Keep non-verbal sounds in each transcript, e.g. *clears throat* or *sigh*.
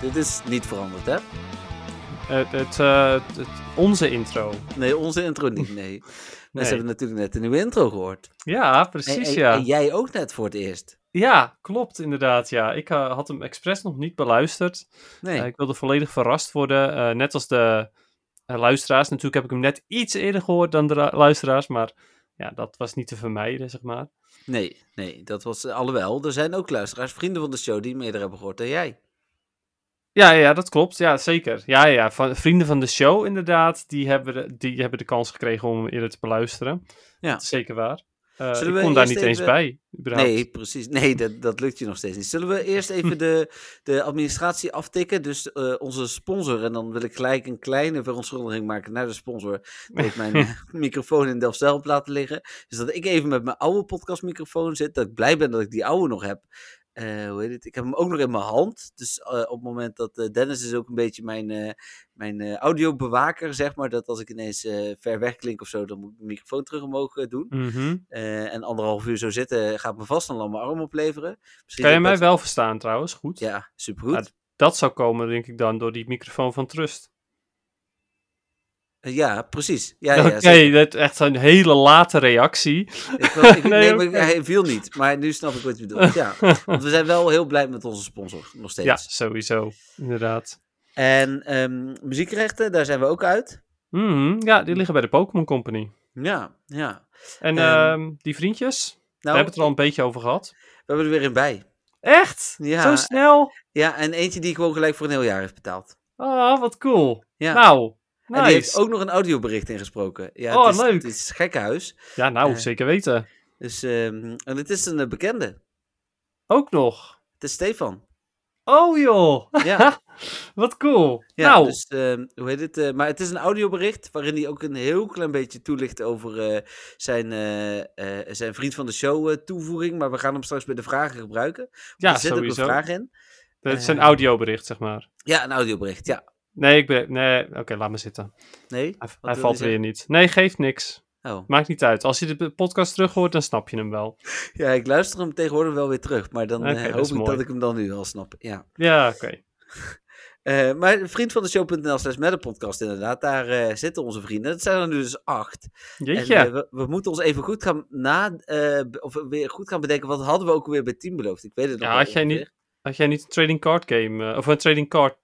Dit is niet veranderd, hè? Het, eh, het- onze intro. Nee, onze intro niet, nee. *laughs* Mensen hebben natuurlijk net een nieuwe intro gehoord. Ja, precies en- ja. en jij ook net voor het eerst. Ja, klopt inderdaad ja. Ik eh, had hem expres nog niet beluisterd. Nee. Eh, ik wilde volledig verrast worden. net als de luisteraars. Natuurlijk heb ik hem net iets eerder gehoord dan de ra- luisteraars. Maar ja, dat was niet te vermijden, zeg maar. nee, nee, dat was... Alhoewel, er zijn ook luisteraars, vrienden van de show, die hem eerder hebben gehoord dan jij. Ja, ja, dat klopt. Ja, zeker. Ja, ja. Van, vrienden van de show inderdaad. Die hebben, de, die hebben de kans gekregen om eerder te beluisteren. Ja. Dat is zeker waar. Zullen ik kon daar niet eens bij. überhaupt. Nee, precies. Nee, dat, dat lukt je nog steeds niet. Zullen we eerst even de, de administratie aftikken? Dus eh, onze sponsor, en dan wil ik gelijk een kleine verontschuldiging maken naar de sponsor. Dat ik mijn *laughs* microfoon in Delfzijl heb laten liggen. Dus dat ik even met mijn oude podcastmicrofoon zit. Dat ik blij ben dat ik die oude nog heb. Eh, hoe heet het? Ik heb hem ook nog in mijn hand. Dus eh, op het moment dat eh, Dennis is ook een beetje mijn, mijn audiobewaker, zeg maar. Dat als ik ineens ver weg klink of zo, dan moet ik de microfoon terug omhoog doen. Mhm. En anderhalf uur zo zitten gaat me vast een lamme arm opleveren. Misschien Kan je mij dat- wel verstaan trouwens? Goed. Ja, supergoed. Ja, Dat zou komen, denk ik dan, door die microfoon van Trust. Eh, ja, precies. Ja, dat is echt een hele late reactie. Ik, wil- ik- *laughs* Nee, nee, maar hij viel niet. Maar nu snap ik wat je bedoelt. Ja, *laughs* want we zijn wel heel blij met onze sponsor, nog steeds. Ja, sowieso. Inderdaad. En ehm, muziekrechten, daar zijn we ook uit. Mhm, ja, die liggen bij de Pokémon Company. Ja, ja. En Ehm, ehm, die vriendjes, we Nou, hebben het er al een beetje over gehad. we hebben er weer een bij. Echt? Ja. Zo snel? Ja, en eentje die gewoon gelijk voor een heel jaar heeft betaald. Ah, wat cool. Ja. Nou, En die heeft nice. ook nog een audiobericht ingesproken. Ja, Oh, het is, leuk. Het is gekkenhuis. Ja, nou, eh, zeker weten. Dus, ehm, en het is een eh, bekende. Ook nog. Het is Stefan. Oh joh, Ja. *laughs* wat cool. Ja, nou, dus ehm, hoe heet het? eh, maar het is een audiobericht waarin hij ook een heel klein beetje toelicht over zijn, zijn vriend van de show toevoeging. Maar we gaan hem straks bij de vragen gebruiken. Ja, er zit ook sowieso. een vraag in. Dat is een eh, audiobericht, zeg maar. Ja, een audiobericht. Ja. Nee, ik ben... Nee, oké, laat me zitten. Nee? Hij, valt weer niet. Nee, geeft niks. Oh. Maakt niet uit. Als je de podcast terug hoort, dan snap je hem wel. *laughs* Ja, ik luister hem tegenwoordig wel weer terug. Maar dan eh, hoop ik mooi. dat ik hem dan nu al snap. Ja. Ja, oké. *laughs* Eh, maar vriend van de show.nl slash podcast inderdaad. Daar eh, zitten onze vrienden. Dat zijn er nu dus acht. Jeetje. En, we, we moeten ons even goed gaan na, of weer goed gaan bedenken. Wat hadden we ook alweer bij team beloofd? Ik weet het nog ja, had jij, niet, had jij niet een trading card game, eh, of een trading card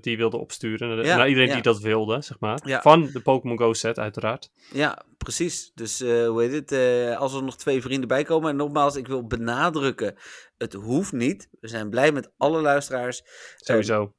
die wilde opsturen naar, Ja, naar iedereen ja. die dat wilde, zeg maar. Ja. Van de Pokémon Go set, uiteraard. Ja, precies. Dus eh, hoe heet het? eh, als er nog twee vrienden bij komen. En nogmaals, ik wil benadrukken: het hoeft niet. We zijn blij met alle luisteraars. Sowieso.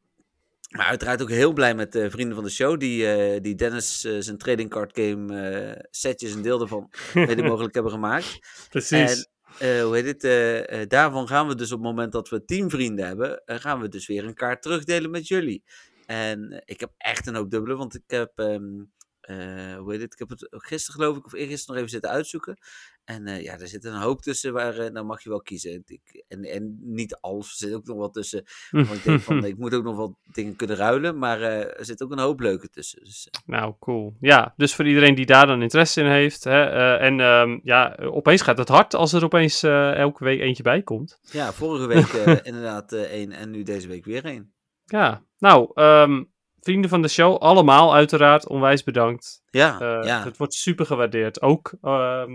Maar uiteraard ook heel blij met de vrienden van de show. Die, die Dennis zijn trading card game setjes een deel daarvan *laughs* mede mogelijk hebben gemaakt. Precies. En eh, hoe heet het? eh, eh, daarvan gaan we dus op het moment dat we tien vrienden hebben, gaan we dus weer een kaart terugdelen met jullie. En ik heb echt een hoop dubbele, want ik heb, ehm, eh, hoe heet het? Ik heb het gisteren geloof ik, of eergisteren nog even zitten uitzoeken. En eh, ja, er zit een hoop tussen waar, nou mag je wel kiezen. Ik, en, en niet alles, er zit ook nog wat tussen. *laughs* Want ik denk van, ik moet ook nog wat dingen kunnen ruilen, maar er zit ook een hoop leuke tussen. Dus, Nou, cool. Ja, dus voor iedereen die daar dan interesse in heeft. Hè, en ehm, ja, opeens gaat het hard als er opeens elke week eentje bij komt. ja, vorige week *laughs* inderdaad één en nu deze week weer één. Ja, nou, ehm, vrienden van de show, allemaal uiteraard, onwijs bedankt. Ja, Eh, ja. Het wordt super gewaardeerd. Ook, ehm,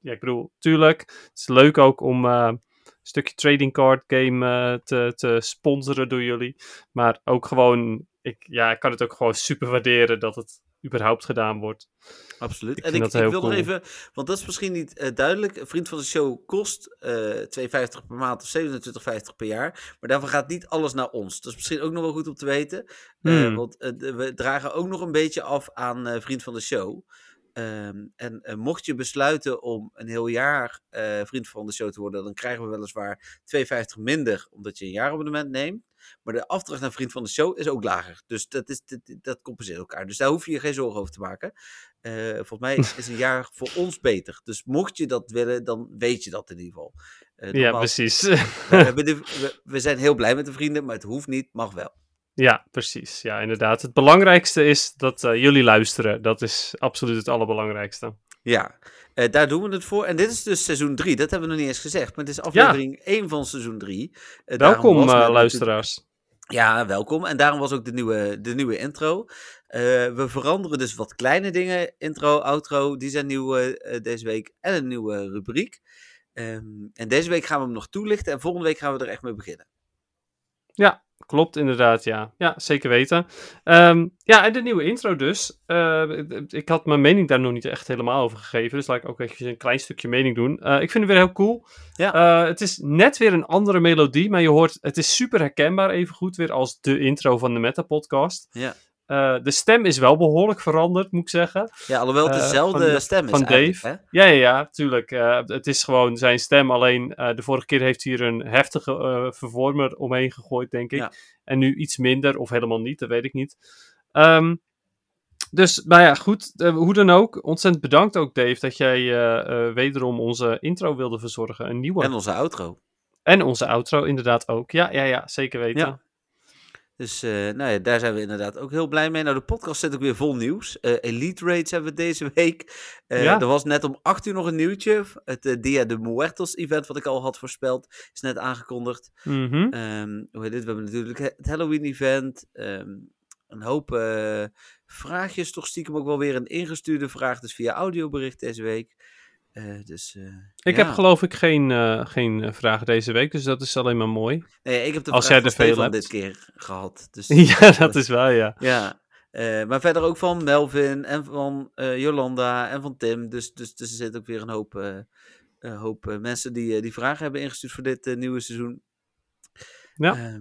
ja, ik bedoel, tuurlijk, het is leuk ook om eh, een stukje trading card game eh, te, te sponsoren door jullie. Maar ook gewoon, ik, ja, ik kan het ook gewoon super waarderen dat het überhaupt gedaan wordt. Absoluut. Ik en ik, wil nog even, want dat is misschien niet eh, duidelijk. Een vriend van de show kost eh 2,50 per maand of 27,50 per jaar. Maar daarvan gaat niet alles naar ons. Dat is misschien ook nog wel goed om te weten. Eh, Hmm. want we dragen ook nog een beetje af aan vriend van de show. Ehm, en mocht je besluiten om een heel jaar vriend van de show te worden, dan krijgen we weliswaar 2,50 minder, omdat je een jaarabonnement neemt. Maar de afdracht naar vriend van de show is ook lager. Dus dat, is, dat, dat compenseert elkaar. Dus daar hoef je je geen zorgen over te maken. Eh, volgens mij *laughs* is een jaar voor ons beter. Dus mocht je dat willen, dan weet je dat in ieder geval. Uh, ja, precies. We, *laughs* hebben de, we, we, zijn heel blij met de vrienden, maar het hoeft niet, mag wel. Ja, precies. Ja, inderdaad. Het belangrijkste is dat uh, jullie luisteren. Dat is absoluut het allerbelangrijkste. Ja, uh, daar doen we het voor. En dit is dus seizoen 3. Dat hebben we nog niet eens gezegd. Maar het is aflevering ja. 1 van seizoen 3. Uh, welkom, luisteraars. Ja, welkom. En daarom was ook de nieuwe, de nieuwe intro. we veranderen dus wat kleine dingen. Intro, outro, die zijn nieuw deze week. En een nieuwe rubriek. Um, en deze week gaan we hem nog toelichten. En volgende week gaan we er echt mee beginnen. Ja, klopt inderdaad, ja. Ja, zeker weten. Um, ja, en de nieuwe intro dus. Uh, ik had mijn mening daar nog niet echt helemaal over gegeven. Dus laat ik ook even een klein stukje mening doen. Uh, ik vind het weer heel cool. Ja. Uh, het is net weer een andere melodie. Maar je hoort, het is super herkenbaar even goed weer als de intro van de Meta podcast. Ja. Uh, de stem is wel behoorlijk veranderd, moet ik zeggen. Ja, alhoewel het dezelfde uh, van, stem is Van Dave. Hè? Ja, ja, ja, tuurlijk. Uh, het is gewoon zijn stem. Alleen de vorige keer heeft hij er een heftige vervormer omheen gegooid, denk ik. Ja. En nu iets minder, of helemaal niet, dat weet ik niet. Um, dus, nou ja, goed. hoe dan ook. Ontzettend bedankt ook, Dave, dat jij wederom onze intro wilde verzorgen. Een nieuwe. En onze outro. En onze outro, inderdaad ook. Ja, ja, ja, zeker weten. Ja. Dus uh, nou ja, daar zijn we inderdaad ook heel blij mee. Nou, de podcast zit ook weer vol nieuws. Uh, Elite Raids hebben we deze week. Uh, Ja. Er was net om 8 uur nog een nieuwtje. Het eh, Dia de Muertos event, wat ik al had voorspeld, is net aangekondigd. Mhm. Ehm, hoe heet dit? We hebben natuurlijk het Halloween event. ehm, een hoop eh, vraagjes, toch stiekem ook wel weer een ingestuurde vraag. Dus via audiobericht deze week. Eh, dus, eh, Ik ja. heb geloof ik geen, eh, geen vragen deze week, dus dat is alleen maar mooi. Nee, ik heb de Als vraag jij van er veel dit keer gehad. Dus, *laughs* ja, dat is wel, ja. Ja, maar verder ook van Melvin en van Jolanda en van Tim. Dus, dus, dus er zit ook weer een hoop, hoop mensen die, die vragen hebben ingestuurd voor dit nieuwe seizoen. Ja. Ehm,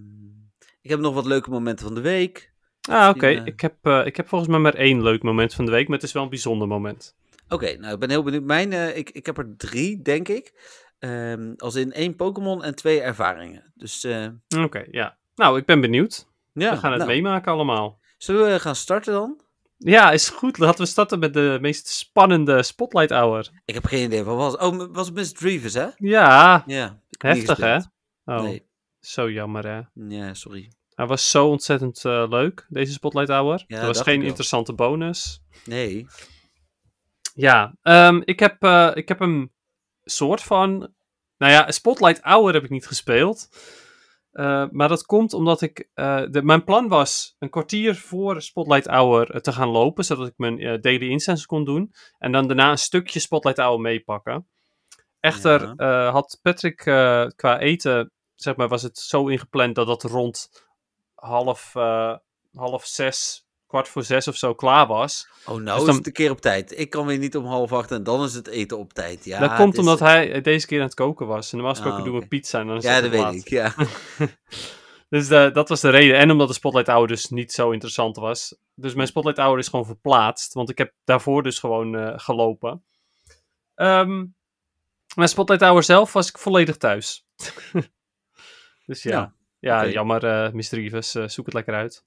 ik heb nog wat leuke momenten van de week. Ah, oké. Ik, heb, ik heb volgens mij maar één leuk moment van de week, maar het is wel een bijzonder moment. Oké, nou ik ben heel benieuwd. Mijn, eh, ik, ik heb er drie, denk ik. Ehm, als in één Pokémon en twee ervaringen. Dus eh, Oké, ja. Nou, ik ben benieuwd. ja, we gaan het nou, meemaken allemaal. Zullen we gaan starten dan? Ja, is goed. Laten we starten met de meest spannende Spotlight Hour. Ik heb geen idee wat was. Oh, was het Miss Drevis, hè? Ja, Ja. heftig hè? Oh, Nee, zo jammer hè. ja, sorry. Hij was zo ontzettend eh, leuk, deze Spotlight Hour. Ja, er was geen interessante bonus. Nee. Ja, ehm, ik, heb, eh, ik heb een soort van. Nou ja, Spotlight Hour heb ik niet gespeeld. Eh, maar dat komt omdat ik. eh, de, mijn plan was een kwartier voor Spotlight Hour te gaan lopen. Zodat ik mijn daily incense kon doen. En dan daarna een stukje Spotlight Hour meepakken. Echter Ja. had Patrick qua eten. Zeg maar, was het zo ingepland dat dat rond half, half zes, kwart voor zes of zo klaar was. Oh, nou Dus is dan- het een keer op tijd. Ik kan weer niet om half acht en dan is het eten op tijd. Ja, dat komt is- omdat hij deze keer aan het koken was. En normaal gesproken Ah, doen we pizza en dan is Ja, het dat te weet ik, ja. *laughs* Dus eh, dat was de reden. En omdat de Spotlight Hour dus niet zo interessant was. Dus mijn Spotlight Hour is gewoon verplaatst. Want ik heb daarvoor dus gewoon eh, gelopen. Ehm mijn Spotlight Hour zelf was ik volledig thuis. *laughs* dus ja. Ja, Ja, jammer, eh Mr. Zoek het lekker uit.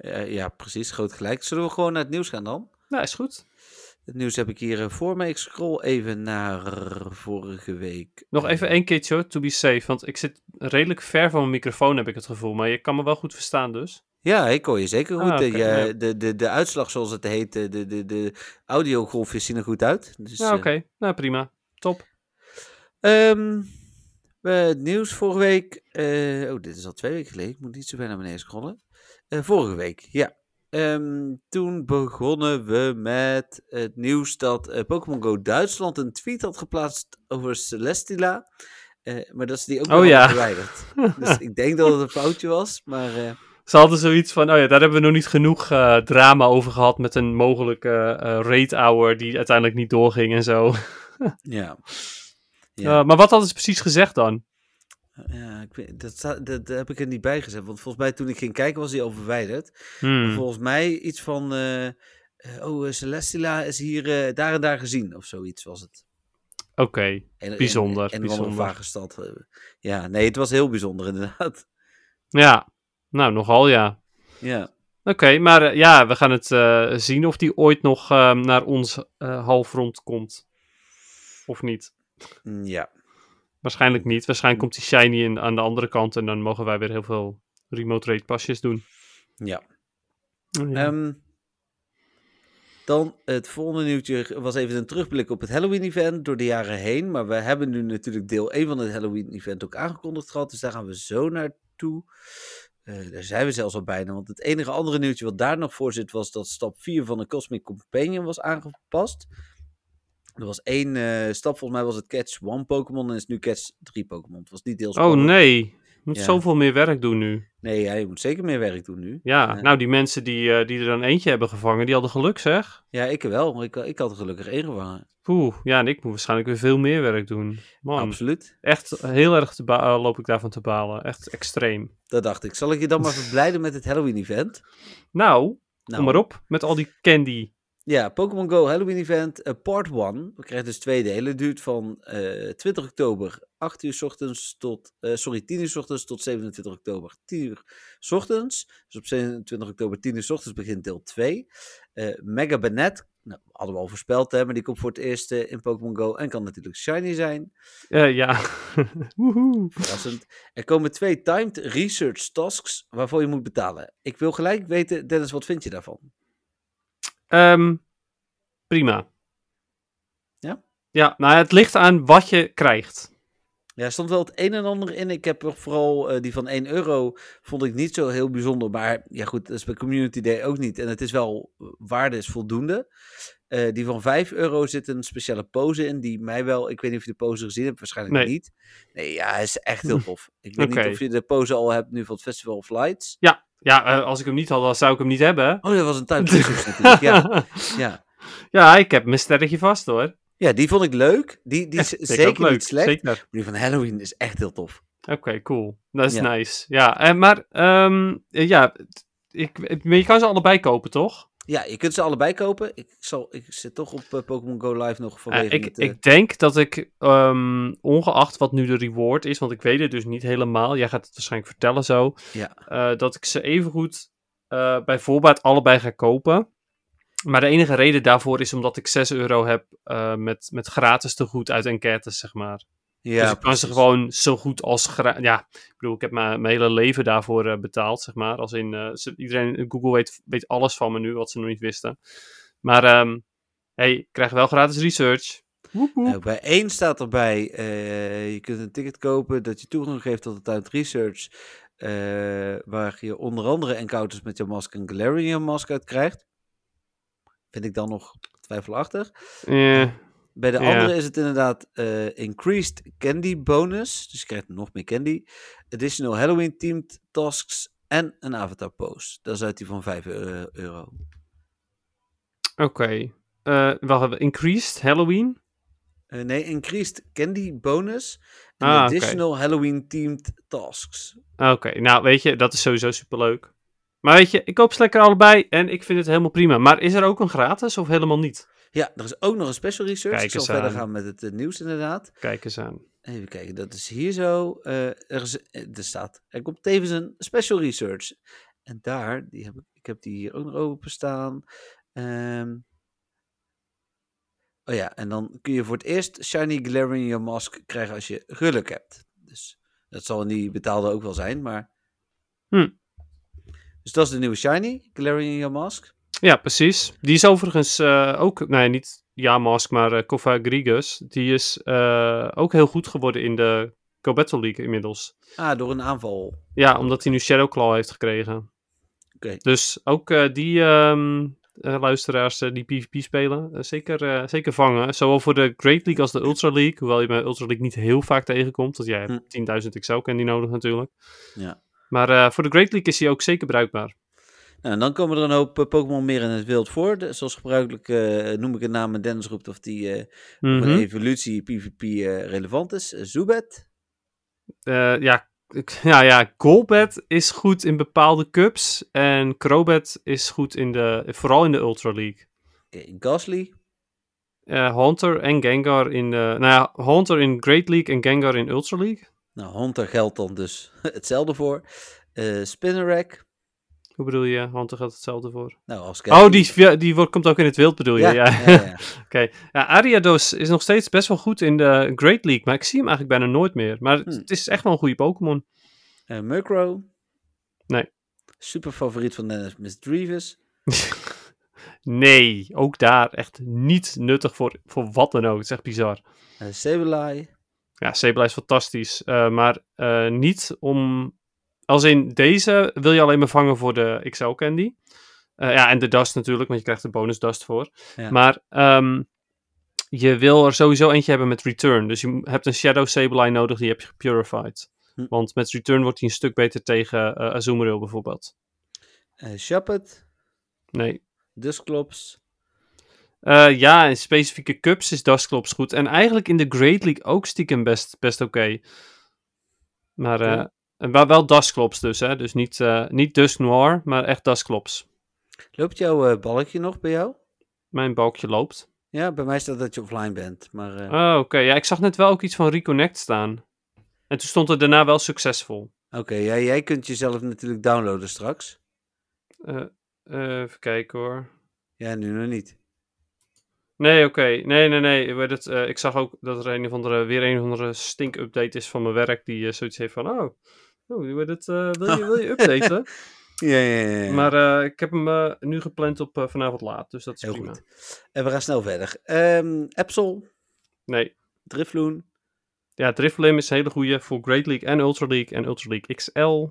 Eh, ja, precies, groot gelijk. Zullen we gewoon naar het nieuws gaan dan? Nou, is goed. Het nieuws heb ik hier eh, voor me. Ik scroll even naar vorige week. Nog Eh, even één keertje hoor, to be safe. Want ik zit redelijk ver van mijn microfoon, heb ik het gevoel. Maar je kan me wel goed verstaan dus. Ja, ik hoor je zeker goed. Ah, De- je- ja. de, de, de uitslag, zoals het heet, de, de, de, audiogolfjes zien er goed uit. Dus, Ja, eh, oké. Nou, prima. Top. Ehm, we- het nieuws vorige week. eh, oh, dit is al twee weken geleden. Ik moet niet zo ver naar beneden scrollen. Eh, vorige week, ja. Ehm, toen begonnen we met het nieuws dat eh, Pokémon Go Duitsland een tweet had geplaatst over Celestila. Eh, maar dat ze die ook Oh, ja. verwijderd. dus ik denk dat het een foutje was. Maar Ze hadden zoiets van, oh ja, daar hebben we nog niet genoeg drama over gehad met een mogelijke rate hour die uiteindelijk niet doorging en zo. *laughs* ja. Ja. Maar wat hadden ze precies gezegd dan? Ja, ik weet, dat, dat, dat heb ik er niet bij gezet. Want volgens mij toen ik ging kijken was hij al verwijderd. Hmm. Volgens mij iets van. eh, eh, oh, eh, Celestila is hier daar en daar gezien. Of zoiets was het. Oké, Bijzonder, En, en, en een bijzonder. vage stad. Ja, nee, het was heel bijzonder *laughs* inderdaad. ja. Nou, nogal ja. Ja. Oké, maar ja, we gaan het zien of die ooit nog ehm, naar ons halfrond komt. Of niet. Mm, Ja. Waarschijnlijk niet. Waarschijnlijk komt die shiny in, aan de andere kant en dan mogen wij weer heel veel remote rate pasjes doen. Ja. Ja. Ehm, dan het volgende nieuwtje was even een terugblik op het Halloween-event door de jaren heen. Maar we hebben nu natuurlijk deel 1 van het Halloween-event ook aangekondigd gehad. Dus daar gaan we zo naartoe. Eh daar zijn we zelfs al bijna. Want het enige andere nieuwtje wat daar nog voor zit was dat stap 4 van de Cosmic Companion was aangepast. Er was één eh, stap, volgens mij was het Catch 1 Pokémon en is nu Catch 3 Pokémon. Het was niet deels. oh nee, je moet Ja. zoveel meer werk doen nu. Nee, ja, je moet zeker meer werk doen nu. Ja, Ja. nou die mensen die, eh, die er dan eentje hebben gevangen, die hadden geluk zeg. Ja, ik wel. Ik, ik had er gelukkig één gevangen. Oeh, ja, en ik moet waarschijnlijk weer veel meer werk doen. Man, Absoluut. echt heel erg te eh, loop ik daarvan te balen. Echt extreem. Dat dacht ik. Zal ik je dan maar *laughs* verblijden met het Halloween-event? Nou, Nou, kom maar op met al die candy. Ja, Pokémon Go Halloween Event eh, Part 1. We krijgen dus twee delen. Het duurt van eh 20 oktober 8 uur 's ochtends tot, eh, sorry, 10 uur 's ochtends tot 27 oktober 10 uur 's ochtends. Dus op 27 oktober 10 uur 's ochtends begint deel 2. Eh Mega Banette, nou, hadden we al voorspeld hè, maar die komt voor het eerst in Pokémon Go en kan natuurlijk shiny zijn. Ja. *laughs* Woehoe. Verrassend. Er komen twee timed research tasks waarvoor je moet betalen. Ik wil gelijk weten, Dennis, wat vind je daarvan? Ehm, prima. Ja? Ja, nou het ligt aan wat je krijgt. Ja, er stond wel het een en ander in. Ik heb er vooral eh, die van 1 euro, vond ik niet zo heel bijzonder. Maar ja goed, dat is bij Community Day ook niet. En het is wel, eh, waarde is voldoende. Eh, die van 5 euro zit een speciale pose in, die mij wel, ik weet niet of je de pose gezien hebt, waarschijnlijk Nee. niet. Nee, ja, hij is echt heel *laughs* tof. Ik weet niet of je de pose al hebt nu van het Festival of Lights. Ja, ja eh, als ik hem niet had, dan zou ik hem niet hebben. Oh, dat was een natuurlijk, *laughs* ja. ja. ja, ik heb mijn sterretje vast hoor. Ja, die vond ik leuk. Die, die is zeker leuk, niet slecht. Zeker. Maar die van Halloween is echt heel tof. Oké, cool. Dat is Ja. nice. Ja, en maar ehm, eh, ja, ik, maar je kan ze allebei kopen, toch? Ja, je kunt ze allebei kopen. Ik, zal, ik zit toch op eh, Pokémon Go Live nog Eh, vanwege ik, het, eh, ik denk dat ik, ehm, ongeacht wat nu de reward is, want ik weet het dus niet helemaal, jij gaat het waarschijnlijk vertellen zo, Ja. dat ik ze evengoed bij voorbaat allebei ga kopen. Maar de enige reden daarvoor is omdat ik 6 euro heb met, met gratis tegoed uit enquêtes, zeg maar. Ja, dus ik kan ze gewoon zo goed als Ja, ik bedoel, ik heb mijn, mijn hele leven daarvoor eh, betaald, zeg maar. Als in, eh, ze- iedereen, Google weet, weet alles van me nu, wat ze nog niet wisten. Maar, ehm hey, ik krijg wel gratis research. Woep, woep. Nou, bij één staat erbij, eh, je kunt een ticket kopen dat je toegang geeft tot het Time Research, eh, waar je onder andere encounters met je mask en Galarian mask uit krijgt. Vind ik dan nog twijfelachtig. Eh, Bij de Ja. andere is het inderdaad eh, increased candy bonus, dus je krijgt nog meer candy. Additional Halloween themed tasks en een avatar pose. Dat is uit die van 5 euro. euro. Oké. Eh, wacht even, increased Halloween? Eh, nee, increased candy bonus en Ah, additional Halloween themed tasks. Oké, nou weet je, dat is sowieso superleuk. Maar weet je, ik koop ze lekker allebei en ik vind het helemaal prima. Maar is er ook een gratis of helemaal niet? Ja, er is ook nog een special research. Kijk ik zal eens verder aan. gaan met het eh, nieuws inderdaad. Kijk eens aan. Even kijken, dat is hier zo. Eh, er, is, eh, er staat, er komt tevens een special research. En daar, die heb ik, ik heb die hier ook nog openstaan. Ehm oh ja, en dan kun je voor het eerst Shiny Galarian Mask krijgen als je geluk hebt. Dus dat zal in die betaalde ook wel zijn, maar... Hm. Dus dat is de nieuwe Shiny Galarian Mask. Ja, precies. Die is overigens eh, ook, nee, niet Yamask, maar eh Koffa Grigus. Die is eh, ook heel goed geworden in de Go Battle League inmiddels. Ah, door een aanval. Ja, omdat hij nu Shadow Claw heeft gekregen. Oké. Dus ook die ehm, eh, luisteraars die PvP spelen, zeker, zeker vangen. Zowel voor de Great League als de Ultra League. Hoewel je bij Ultra League niet heel vaak tegenkomt. Want jij hebt 10.000 XL candy nodig natuurlijk. Ja. Maar voor de Great League is hij ook zeker bruikbaar. Nou, en dan komen er een hoop eh, Pokémon meer in het wild voor. De- zoals gebruikelijk eh, noem ik een naam en Dennis roept of die eh, Mhm. een evolutie PvP relevant is. Zubat. *laughs* Ja, ja, ja, Golbat is goed in bepaalde cups. En Crobat is goed in de, vooral in de Ultra League. Oké, Gasly. Haunter en Gengar in de, nou ja, Haunter in Great League en Gengar in Ultra League. Nou, Hunter geldt dan dus *laughs* hetzelfde voor. Eh Spinnerack. Hoe bedoel je? Want er gaat hetzelfde voor. Nou, als Oh, die, die, wordt, komt ook in het wild, bedoel je? Ja, Ja. ja. *laughs* Oké. Ja, Ariados is nog steeds best wel goed in de Great League, maar ik zie hem eigenlijk bijna nooit meer. Maar het, Hmm. het is echt wel een goede Pokémon. Eh, Murkrow. Nee. Super favoriet van Dennis Misdreavus. *laughs* Nee, ook daar echt niet nuttig voor, voor wat dan ook. Het is echt bizar. Uh, Sableye. Ja, Sableye is fantastisch. eh, maar niet om... Als in deze wil je alleen maar vangen voor de XL Candy. Eh, ja, en de Dust natuurlijk, want je krijgt de bonus Dust voor. Ja. Maar ehm, je wil er sowieso eentje hebben met Return. Dus je hebt een Shadow Sableye nodig, die heb je gepurified. Hm. Want met Return wordt hij een stuk beter tegen eh Azumarill bijvoorbeeld. Uh, Shuppet. Nee. Dusclops. Eh, ja, in specifieke cups is Dusclops goed. En eigenlijk in de Great League ook stiekem best, best oké. Maar eh, Oké. wel, wel Dusclops dus, hè. Dus niet, eh niet Dusk Noir, maar echt Dusclops. Loopt jouw eh, balkje nog bij jou? Mijn balkje loopt. Ja, bij mij staat dat je offline bent. Maar eh, Oh, oké. Ja, ik zag net wel ook iets van Reconnect staan. En toen stond er daarna wel succesvol. oké, ja, jij kunt jezelf natuurlijk downloaden straks. Even kijken hoor. Ja, nu nog niet. Nee, oké. Nee, nee, nee. Ik weet het, ik zag ook dat er een of andere, weer een of andere stink-update is van mijn werk. Die zoiets heeft van, oh, oh je het, eh, wil, je, wil je *laughs* updaten? Ja, ja, ja. ja. Maar eh, ik heb hem eh, nu gepland op vanavond laat, dus dat is Heel prima. goed. En we gaan snel verder. Ehm Epsol, Nee, Drifloon, ja, Drifblim is een hele goede voor Great League en Ultra League en Ultra League XL.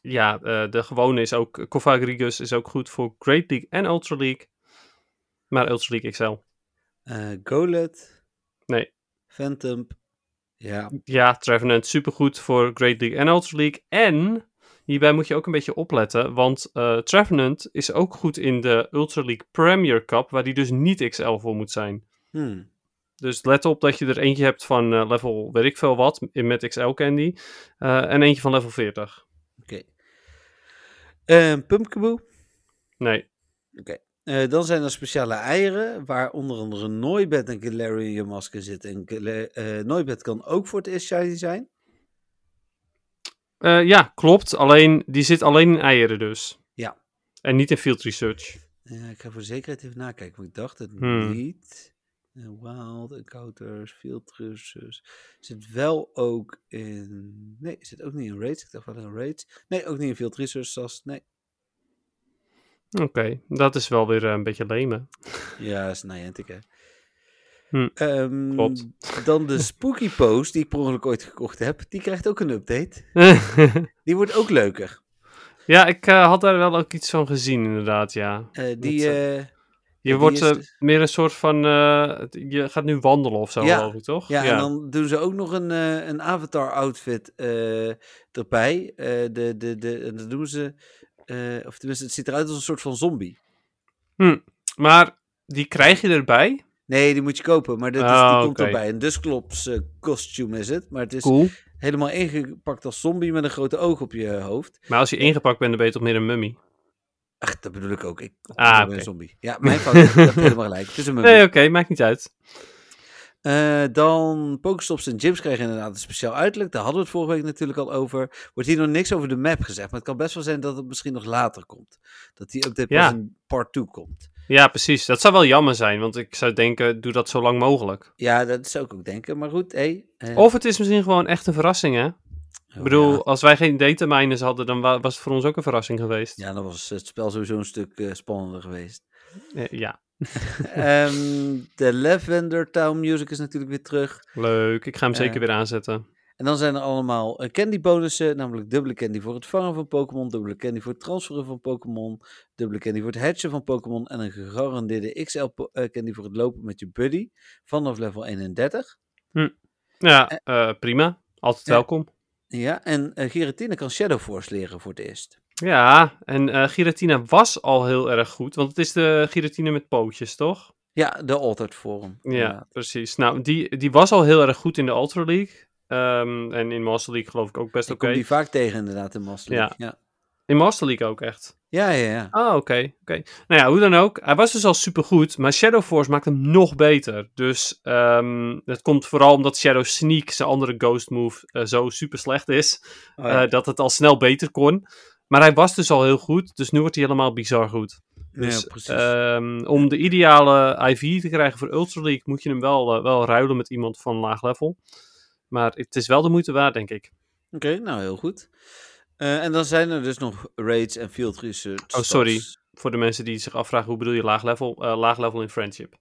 Ja, eh, de gewone is ook, Cofagrigus is ook goed voor Great League en Ultra League. Maar Ultra League XL. Golet, Nee. Phantom. Ja, Ja, Trevenant supergoed voor Great League en Ultra League. En hierbij moet je ook een beetje opletten, want eh Trevenant is ook goed in de Ultra League Premier Cup, waar die dus niet XL voor moet zijn. hmm. Dus let op dat je er eentje hebt van eh, level weet ik veel wat, met XL Candy, eh, en eentje van level 40. oké. Ehm Pumpkaboo. Nee, Eh, dan zijn er speciale eieren, waar onder andere Noibat en Galarian Yamask in zitten. En Gala- eh kan ook voor het eerst shiny zijn. Eh, ja, klopt, alleen die zit alleen in eieren dus. Ja. En niet in field research. Ik ga voor zekerheid even nakijken, want ik dacht het Hmm. niet. Wild, Encounters, Field Trussers. Zit wel ook in... Nee, zit ook niet in Raids. Ik dacht wel in Raids. Nee, ook niet in Field Research. Nee. Oké, dat is wel weer eh, een beetje lame. Ja, dat is Niantic, hè. Hm, Ehm, klopt. Dan de Spooky Post, die ik per ongeluk ooit gekocht heb. Die krijgt ook een update. *laughs* Die wordt ook leuker. ja, ik eh, had daar wel ook iets van gezien, inderdaad, ja. Eh, die... Dat, Je die wordt is dus- meer een soort van. je gaat nu wandelen of zo, Ja, geloof ik, toch? Ja, en dan doen ze ook nog een, een avatar-outfit erbij. De, de, de, en dat doen ze... eh, of tenminste, het ziet eruit als een soort van zombie. Maar die krijg je erbij. Nee, die moet je kopen, maar dat is, Ah, die komt erbij. Een Dusclops eh costume is het, maar het is Cool. helemaal ingepakt als zombie met een grote oog op je hoofd. Maar als je ingepakt bent, dan ben je toch meer een mummy. Ach, dat bedoel ik ook. Ik Ah, ben een zombie. Ja, mijn fout. hebt helemaal gelijk. Het is een *laughs* mummie. Nee, oké, maakt niet uit. Eh, dan Pokestops en gyms krijgen inderdaad een speciaal uiterlijk. Daar hadden we het vorige week natuurlijk al over. Wordt hier nog niks over de map gezegd. Maar het kan best wel zijn dat het misschien nog later komt. Dat die update Ja. pas in part 2 komt. Ja, precies. Dat zou wel jammer zijn, want ik zou denken, doe dat zo lang mogelijk. Ja, dat zou ik ook denken. Maar goed, hey, eh, Of het is misschien gewoon echt een verrassing, hè? oh, Ik bedoel, Ja, als wij geen dataminers hadden, dan wa- was het voor ons ook een verrassing geweest. ja, dan was het spel sowieso een stuk eh, spannender geweest. Eh, ja. *laughs* Ehm, de Lavender Town Music is natuurlijk weer terug. Leuk. Ik ga hem zeker Eh, weer aanzetten. En dan zijn er allemaal eh, candy bonussen, namelijk dubbele candy voor het vangen van Pokémon, dubbele candy voor het transferen van Pokémon, dubbele candy voor het hatchen van Pokémon en een gegarandeerde XL candy voor het lopen met je buddy vanaf level 31. Ja, eh, prima. Altijd ja. welkom. Ja, en Giratina kan Shadow Force leren voor het eerst. Ja, en eh Giratina was al heel erg goed, want het is de Giratina met pootjes, toch? Ja, de Altered Vorm. Ja, precies. Nou, die, die was al heel erg goed in de Ultra League. Ehm, en in Master League geloof ik ook best Ik oké. kom die vaak tegen inderdaad in Master. League. Ja. In Master League ook echt. Ja, ja, ja. Ah, oké. oké. Nou ja, hoe dan ook. Hij was dus al supergoed, maar Shadow Force maakt hem nog beter. Dus ehm dat komt vooral omdat Shadow Sneak, zijn andere ghost move, eh, zo super slecht is. Oh, ja. eh, dat het al snel beter kon. Maar hij was dus al heel goed, dus nu wordt hij helemaal bizar goed. Dus, ja, precies. ehm, om de ideale IV te krijgen voor Ultra League moet je hem wel, eh, wel ruilen met iemand van laag level. Maar het is wel de moeite waard, denk ik. Oké, nou heel goed. Eh, en dan zijn er dus nog raids en field research. Oh, sorry. Voor de mensen die zich afvragen, hoe bedoel je laag level? Eh, laag level in friendship.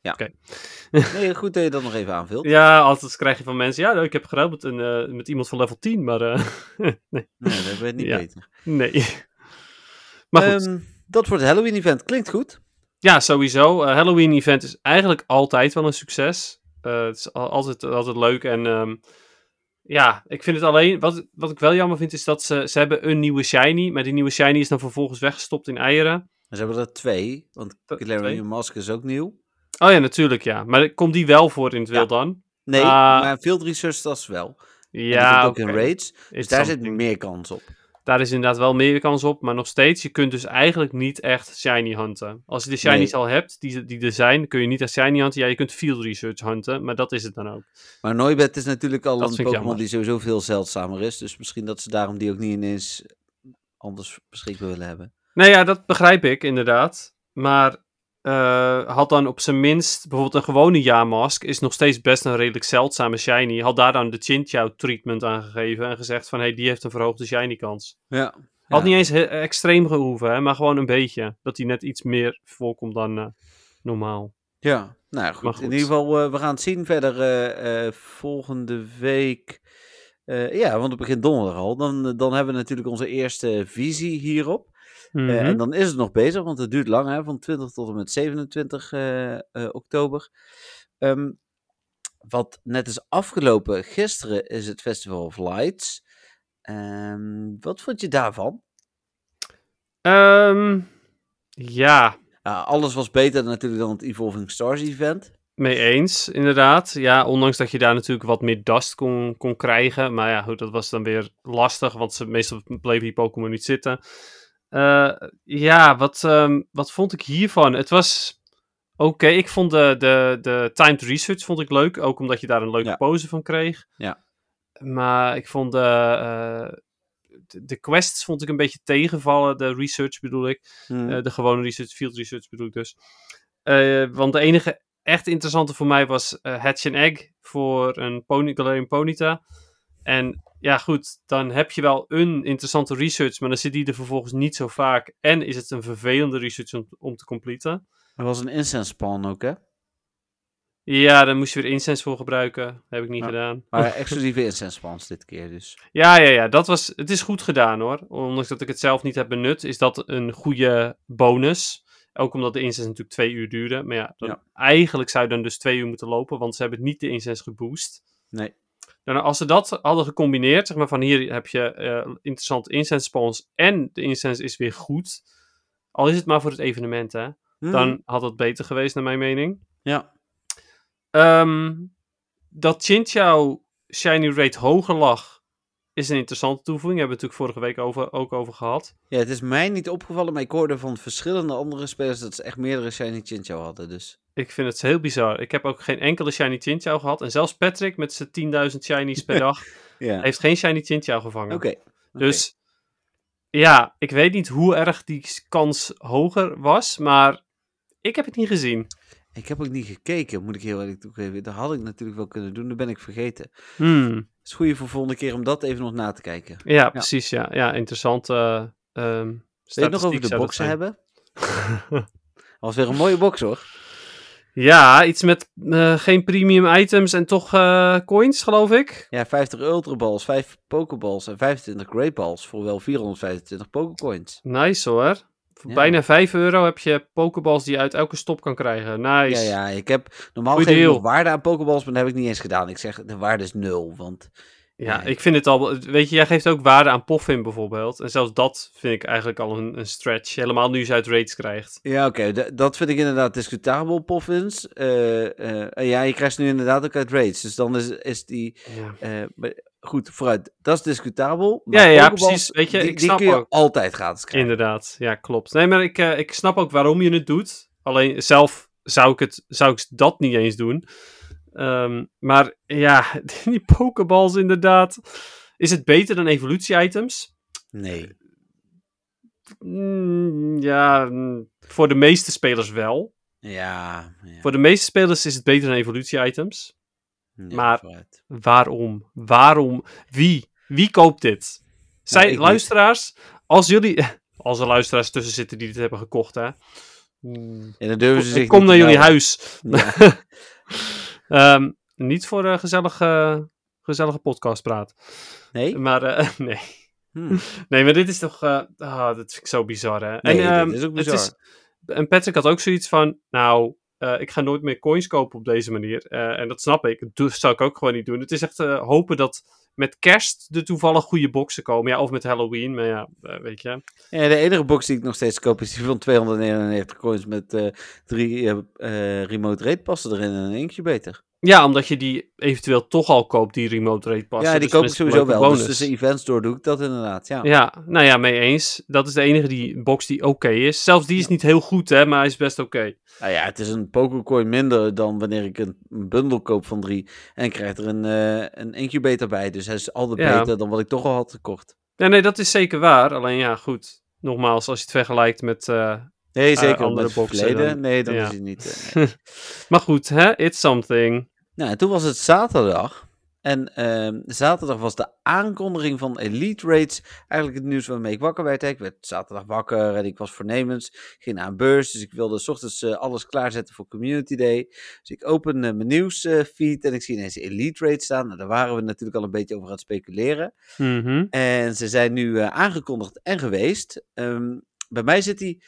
*laughs* Nee, goed dat je dat nog even aanvult. Ja, altijd krijg je van mensen, ja, ik heb geruild met, een, eh, met iemand van level 10, maar eh, *laughs* nee. Nee, dat weet niet Ja. beter. nee. *laughs* Maar goed, Ehm, dat voor het Halloween event klinkt goed. ja, sowieso. Eh, Halloween event is eigenlijk altijd wel een succes. Het is al- altijd, altijd leuk en ehm, ja, ik vind het alleen, wat, wat ik wel jammer vind is dat ze, ze hebben een nieuwe shiny, maar die nieuwe shiny is dan vervolgens weggestopt in eieren. En ze hebben er twee, want twee? Mask is ook nieuw. Oh ja, natuurlijk ja. Maar komt die wel voor in het Ja. wild dan? Nee, Ah. maar field research stars wel. Ja, ook in raids. Dus daar zit something. meer kans op. Daar is inderdaad wel meer kans op, maar nog steeds, je kunt dus eigenlijk niet echt shiny hunten. Als je de shinies Nee. al hebt, die, die er zijn, kun je niet echt shiny hunten. Ja, je kunt field research hunten, maar dat is het dan ook. Maar Noibet is natuurlijk al Dat een Pokémon die sowieso veel zeldzamer is. Dus misschien dat ze daarom die ook niet ineens anders beschikbaar willen hebben. Nee, ja, dat begrijp ik inderdaad. Maar eh, had dan op zijn minst, bijvoorbeeld een gewone ja-mask, is nog steeds best een redelijk zeldzame shiny. Had daar dan de Chinchou treatment aan gegeven en gezegd van, hé, hey, die heeft een verhoogde shiny kans. Ja. Had Ja. niet eens he- extreem gehoeven, hè, maar gewoon een beetje. Dat hij net iets meer voorkomt dan eh, normaal. Ja, nou ja, goed. Maar goed. In ieder geval, eh, we gaan het zien verder eh, eh, volgende week. Eh, ja, want het begint donderdag al. Dan, dan hebben we natuurlijk onze eerste visie hierop. Eh, Mhm. en dan is het nog bezig, want het duurt lang, hè, van 20 tot en met 27 eh, eh, oktober. Ehm, wat net is afgelopen gisteren is het Festival of Lights. Ehm, wat vond je daarvan? Ehm, ja, Ja, alles was beter natuurlijk dan het Evolving Stars event. mee eens, inderdaad. Ja, ondanks dat je daar natuurlijk wat meer dust kon, kon krijgen. Maar ja, goed, dat was dan weer lastig, want ze, meestal bleven die Pokémon niet zitten. Eh, ja, wat, ehm, wat vond ik hiervan? Het was oké. Ik vond de, de, de timed research vond ik leuk, ook omdat je daar een leuke Ja. pose van kreeg. Ja. Maar ik vond de, eh, de, de quests vond ik een beetje tegenvallen, de research bedoel ik. Hm. Eh, de gewone research, field research bedoel ik dus. Want de enige echt interessante voor mij was Hatch and Egg voor een pony, Galarian Ponyta. En ja, goed, dan heb je wel een interessante research, maar dan zit die er vervolgens niet zo vaak. En is het een vervelende research om, om te completen. Er was een incense spawn ook, hè? Ja, daar moest je weer incense voor gebruiken. Heb ik niet gedaan. Maar *laughs* exclusieve incense spawns dit keer dus. Ja, ja, ja, dat was, het is goed gedaan hoor. Ondanks dat ik het zelf niet heb benut, is dat een goede bonus. Ook omdat de incense natuurlijk twee uur duurde. Maar ja, dan- Ja. eigenlijk zou je dan dus twee uur moeten lopen, want ze hebben niet de incense geboost. Nee. Dan, als ze dat hadden gecombineerd, zeg maar van hier heb je eh interessante incense spawns en de incense is weer goed. Al is het maar voor het evenement, hè. Hm. Dan had het beter geweest, naar mijn mening. Ja. Ehm, dat Chinchou shiny rate hoger lag, is een interessante toevoeging. Hebben we het natuurlijk vorige week over, ook over gehad. ja, het is mij niet opgevallen, maar ik hoorde van verschillende andere spelers dat ze echt meerdere Shiny Chinchou hadden. Dus Ik vind het heel bizar. Ik heb ook geen enkele shiny Chinchou gehad. En zelfs Patrick met zijn 10.000 shinies per *laughs* dag ja. heeft geen shiny Chinchou gevangen. Oké. Dus ja, ik weet niet hoe erg die kans hoger was, maar ik heb het niet gezien. Ik heb ook niet gekeken, moet ik heel eerlijk toegeven. Dat had ik natuurlijk wel kunnen doen, dat ben ik vergeten. Hmm. Het is goed voor volgende keer om dat even nog na te kijken. Ja, precies. Ja, ja interessant. je het nog over de boxen hebben? *laughs* Dat was weer een mooie box hoor. Ja, iets met eh, geen premium items en toch eh, coins, geloof ik. Ja, 50 Ultra Balls, 5 Pokeballs en 25 Great Balls voor wel 425 Pokecoins. Nice hoor. Voor Ja. bijna 5 euro heb je pokeballs die je uit elke stop kan krijgen. Nice. Ja, ja, ik heb normaal Goeie geef ik deal. nog waarde aan Pokeballs, maar dat heb ik niet eens gedaan. Ik zeg, de waarde is nul, want Ja, ik vind het al. Weet je, jij geeft ook waarde aan Poffin bijvoorbeeld. En zelfs dat vind ik eigenlijk al een, een stretch. Helemaal nu ze uit raids krijgt. Ja, oké. Dat vind ik inderdaad discutabel, Poffins. Eh, eh, ja, je krijgt ze nu inderdaad ook uit raids. Dus dan is, is die... Ja. eh, goed, vooruit. Dat is discutabel. Ja, maar ja, precies. Weet je, die, ik die snap kun je ook. altijd gratis krijgen. Inderdaad, ja, klopt. Nee, maar ik, ik snap ook waarom je het doet. Alleen zelf zou ik, het, zou ik dat niet eens doen. Ehm, maar ja, *laughs* die Pokeballs inderdaad. Is het beter dan evolutie-items? Nee. Mm, ja, mm, voor de meeste spelers wel. Ja. ja. Voor de meeste spelers is het beter dan evolutie-items. Maar-. Waarom? Waarom? Wie? Wie koopt dit? Zijn ik niet. luisteraars, als jullie, *laughs* als er luisteraars tussen zitten die dit hebben gekocht, hè? Ja, dan durven ze zich kom naar jullie huis. Ja. *laughs* Ehm, niet voor een gezellige, gezellige podcast praat. Nee? Maar eh, *laughs* nee. Hm. Nee, maar dit is toch... eh ah, dat vind ik zo bizar, hè? Nee, en, dit is ook het bizar. en Patrick had ook zoiets van... Nou, eh, ik ga nooit meer coins kopen op deze manier. Eh, en dat snap ik. Doe- zou ik ook gewoon niet doen. Het is echt eh, hopen dat met kerst er toevallig goede boxen komen. Ja, of met Halloween. Maar ja, weet je. Ja, de enige box die ik nog steeds koop is die van 299 coins met drie remote rate passen erin en een incubator. Ja, omdat je die eventueel toch al koopt, die remote rate passen. ja, die Dus koop ik sowieso wel. bonus. Dus tussen events door doe ik dat inderdaad, ja. Ja, nou ja, mee eens. Dat is de enige die box die oké is. Zelfs die is niet heel goed, hè, maar hij is best oké. Nou ja, het is een Pokécoin minder dan wanneer ik een, een bundel koop van drie en ik krijg er een, eh, een incubator bij. Dus hij is altijd Ja. beter dan wat ik toch al had gekocht. Nee, nee, dat is zeker waar. Alleen ja, goed. Nogmaals, als je het vergelijkt met... eh, Nee, zeker. andere andere boxen Nee, dan ja. is hij niet. eh, nee. *laughs* Maar goed, hè, it's something. Nou, en toen was het zaterdag. En ehm, zaterdag was de aankondiging van Elite Rates eigenlijk het nieuws waarmee ik wakker werd. hè. Ik werd zaterdag wakker en ik was voornemens. Ging naar een beurs, dus ik wilde 's ochtends eh, alles klaarzetten voor Community Day. Dus ik open eh, mijn nieuwsfeed en ik zie ineens Elite Rates staan. Nou, daar waren we natuurlijk al een beetje over aan het speculeren. Mhm. En ze zijn nu eh, aangekondigd en geweest. Ehm, bij mij zit hij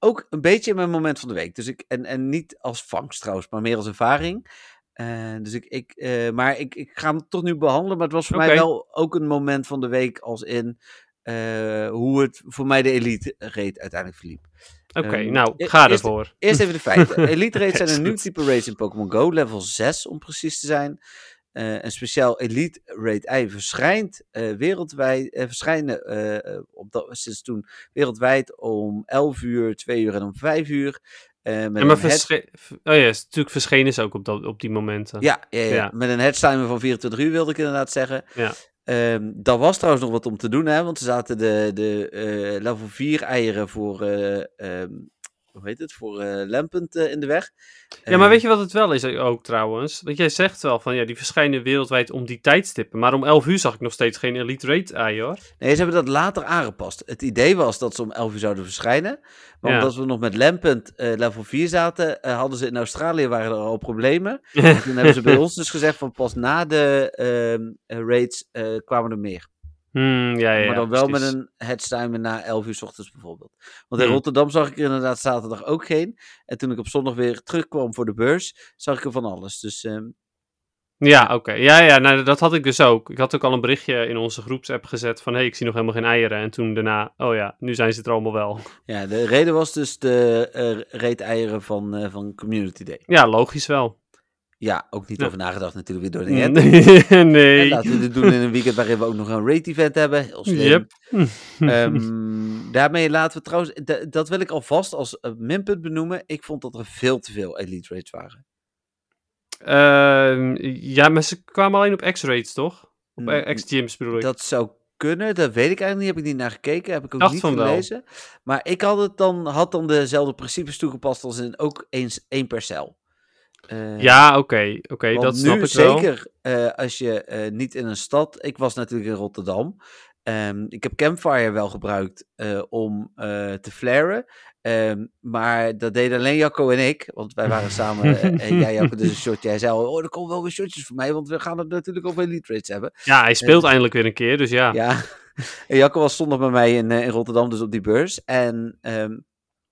ook een beetje in mijn moment van de week. Dus ik, en, en niet als vangst trouwens, maar meer als ervaring. Eh, dus ik, ik, eh, maar ik, ik ga hem toch nu behandelen. Maar het was voor mij wel ook een moment van de week als in eh, hoe het voor mij de elite reed uiteindelijk verliep. Oké, Ehm, nou, e- ga eerst- ervoor. Eerst even de feiten. *laughs* Elite raids zijn een nieuw type raids in Pokémon Go, level 6 om precies te zijn. Eh, een speciaal Elite Raid ei verschijnt eh, wereldwijd, eh, verschijnen op dat, sinds toen wereldwijd om 11 uur, 2 uur en om 5 uur. Met Ja, maar oh ja, is natuurlijk verschenen is ook op, dat, op die momenten. ja, ja, ja, Ja. met een headstimer van 24 uur wilde ik inderdaad zeggen. Ja. Ehm daar was trouwens nog wat om te doen, hè, want er zaten de, de level 4 eieren voor, eh, ehm, hoe heet het, voor eh eh, in de weg. Ja, maar Ehm, weet je wat het wel is ook trouwens? Want jij zegt wel van ja, die verschijnen wereldwijd om die tijdstippen. Maar om 11 uur zag ik nog steeds geen Elite Rate ei hoor. Nee, ze hebben dat later aangepast. Het idee was dat ze om 11 uur zouden verschijnen. Maar Ja. omdat we nog met Lampent eh, level 4 zaten, eh, hadden ze in Australië waren er al problemen. *laughs* En toen hebben ze bij ons dus gezegd van pas na de ehm, eh, raids eh, kwamen er meer. Hmm, ja, ja, maar dan wel met een headstimer na 11 uur 's ochtends bijvoorbeeld. Want in Hmm. Rotterdam zag ik er inderdaad zaterdag ook geen. En toen ik op zondag weer terugkwam voor de beurs, zag ik er van alles. Dus ehm, Ja, oké. Ja, ja, nou, dat had ik dus ook. Ik had ook al een berichtje in onze groepsapp gezet van hé, hey, ik zie nog helemaal geen eieren. En toen daarna, oh ja, nu zijn ze er allemaal wel. *laughs* ja, de reden was dus de eh reet-eieren van, eh, van Community Day. Ja, logisch wel. Ja, ook niet Ja. over nagedacht natuurlijk weer door de net. *laughs* nee. En laten we dit doen in een weekend waarin we ook nog een rate-event hebben. Heel slim. Yep. Ehm, *laughs* daarmee laten we trouwens, dat wil ik alvast als eh, minpunt benoemen. Ik vond dat er veel te veel elite rates waren. Ehm, ja, maar ze kwamen alleen op X-rates, toch? Op Mm, X-gyms bedoel ik. Dat zou kunnen, dat weet ik eigenlijk niet. Heb ik niet naar gekeken, heb ik ook Dacht niet van wel. gelezen. Maar ik had, het dan, had dan dezelfde principes toegepast als in ook eens één per cel. Eh, Ja, oké. Oké, dat snap nu ik wel. zeker eh, als je eh, niet in een stad. Ik was natuurlijk in Rotterdam. Ehm, ik heb Campfire wel gebruikt om te flaren. Ehm, maar dat deden alleen Jacco en ik. Want wij waren samen. *laughs* en jij, Jacco, dus een shotje. Hij zei al, oh, er komen wel weer shotjes voor mij. Want we gaan het natuurlijk over elite rates hebben. Ja, hij speelt eindelijk weer een keer, dus ja. Ja. *laughs* En Jacco was zondag bij mij in, in Rotterdam, dus op die beurs. En ehm,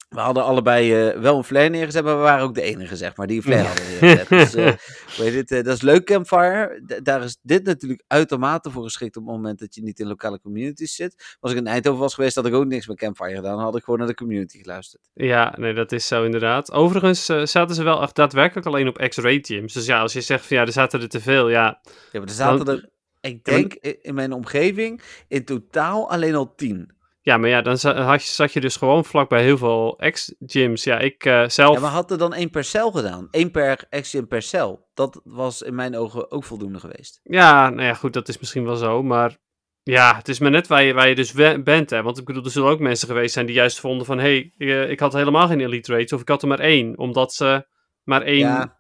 we hadden allebei eh, wel een flare neergezet, maar we waren ook de enige, zeg maar, die een flare hadden neergezet. Dus, eh, hoe heet het, eh, dat is leuk, Campfire. D- daar is dit natuurlijk uitermate voor geschikt op het moment dat je niet in lokale communities zit. Als ik in Eindhoven was geweest, had ik ook niks met Campfire gedaan. Dan had ik gewoon naar de community geluisterd. Ja, nee, dat is zo inderdaad. Overigens eh, zaten ze wel echt daadwerkelijk alleen op gyms. Dus ja, als je zegt van ja, er zaten er te veel, ja. Ja, maar er zaten Dan- er Ik maar- denk in mijn omgeving in totaal alleen al tien. Ja, maar ja, dan had je, zat je dus gewoon vlakbij heel veel ex-gyms. Ja, ik eh, zelf... Ja, maar had er dan één per cel gedaan? Eén per action per cel. Dat was in mijn ogen ook voldoende geweest. Ja, nou ja, goed, dat is misschien wel zo, maar ja, het is maar net waar je, waar je dus bent, hè. Want ik bedoel, er zullen ook mensen geweest zijn die juist vonden van, hé, hey, ik had helemaal geen elite rates, of ik had er maar één, omdat ze maar één... Ja,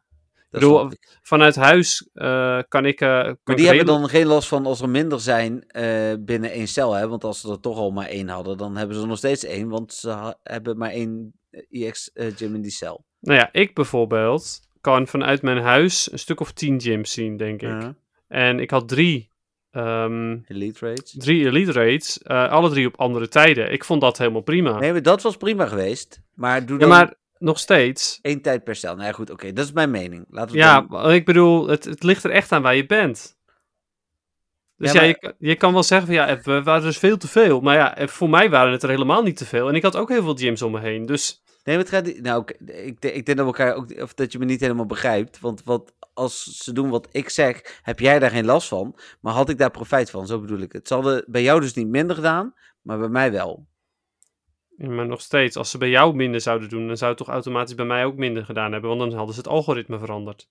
bedoel. Vanuit huis eh, kan ik... eh, kan Maar ik die hebben dan geen last van als er minder zijn eh, binnen één cel. Hè? Want als ze er toch al maar één hadden, dan hebben ze er nog steeds één. Want ze hebben maar één EX-gym in die cel. Nou ja, ik bijvoorbeeld kan vanuit mijn huis een stuk of tien gyms zien, denk ik. En ik had drie, ehm, Elite rates. drie elite rates, eh, alle drie op andere tijden. Ik vond dat helemaal prima. Nee, maar dat was prima geweest. Maar doe ja, dan maar nog steeds... één tijd per cel. Nou ja, goed, oké. dat is mijn mening. Laten we Ja, dan- ik bedoel, het, het ligt er echt aan waar je bent. Dus Ja, ja, maar- je, kan- je kan wel zeggen van ja, we waren dus veel te veel. Maar ja, voor mij waren het er helemaal niet te veel. En ik had ook heel veel gyms om me heen. Dus Nee, maar het gaat niet... Nou, ik, denk- ik denk dat we elkaar ook... Of dat je me niet helemaal begrijpt. Want wat, als ze doen wat ik zeg, heb jij daar geen last van. Maar had ik daar profijt van? Zo bedoel ik het. Ze hadden bij jou dus niet minder gedaan, maar bij mij wel. Ja, maar nog steeds, als ze bij jou minder zouden doen, dan zou het toch automatisch bij mij ook minder gedaan hebben. Want dan hadden ze het algoritme veranderd.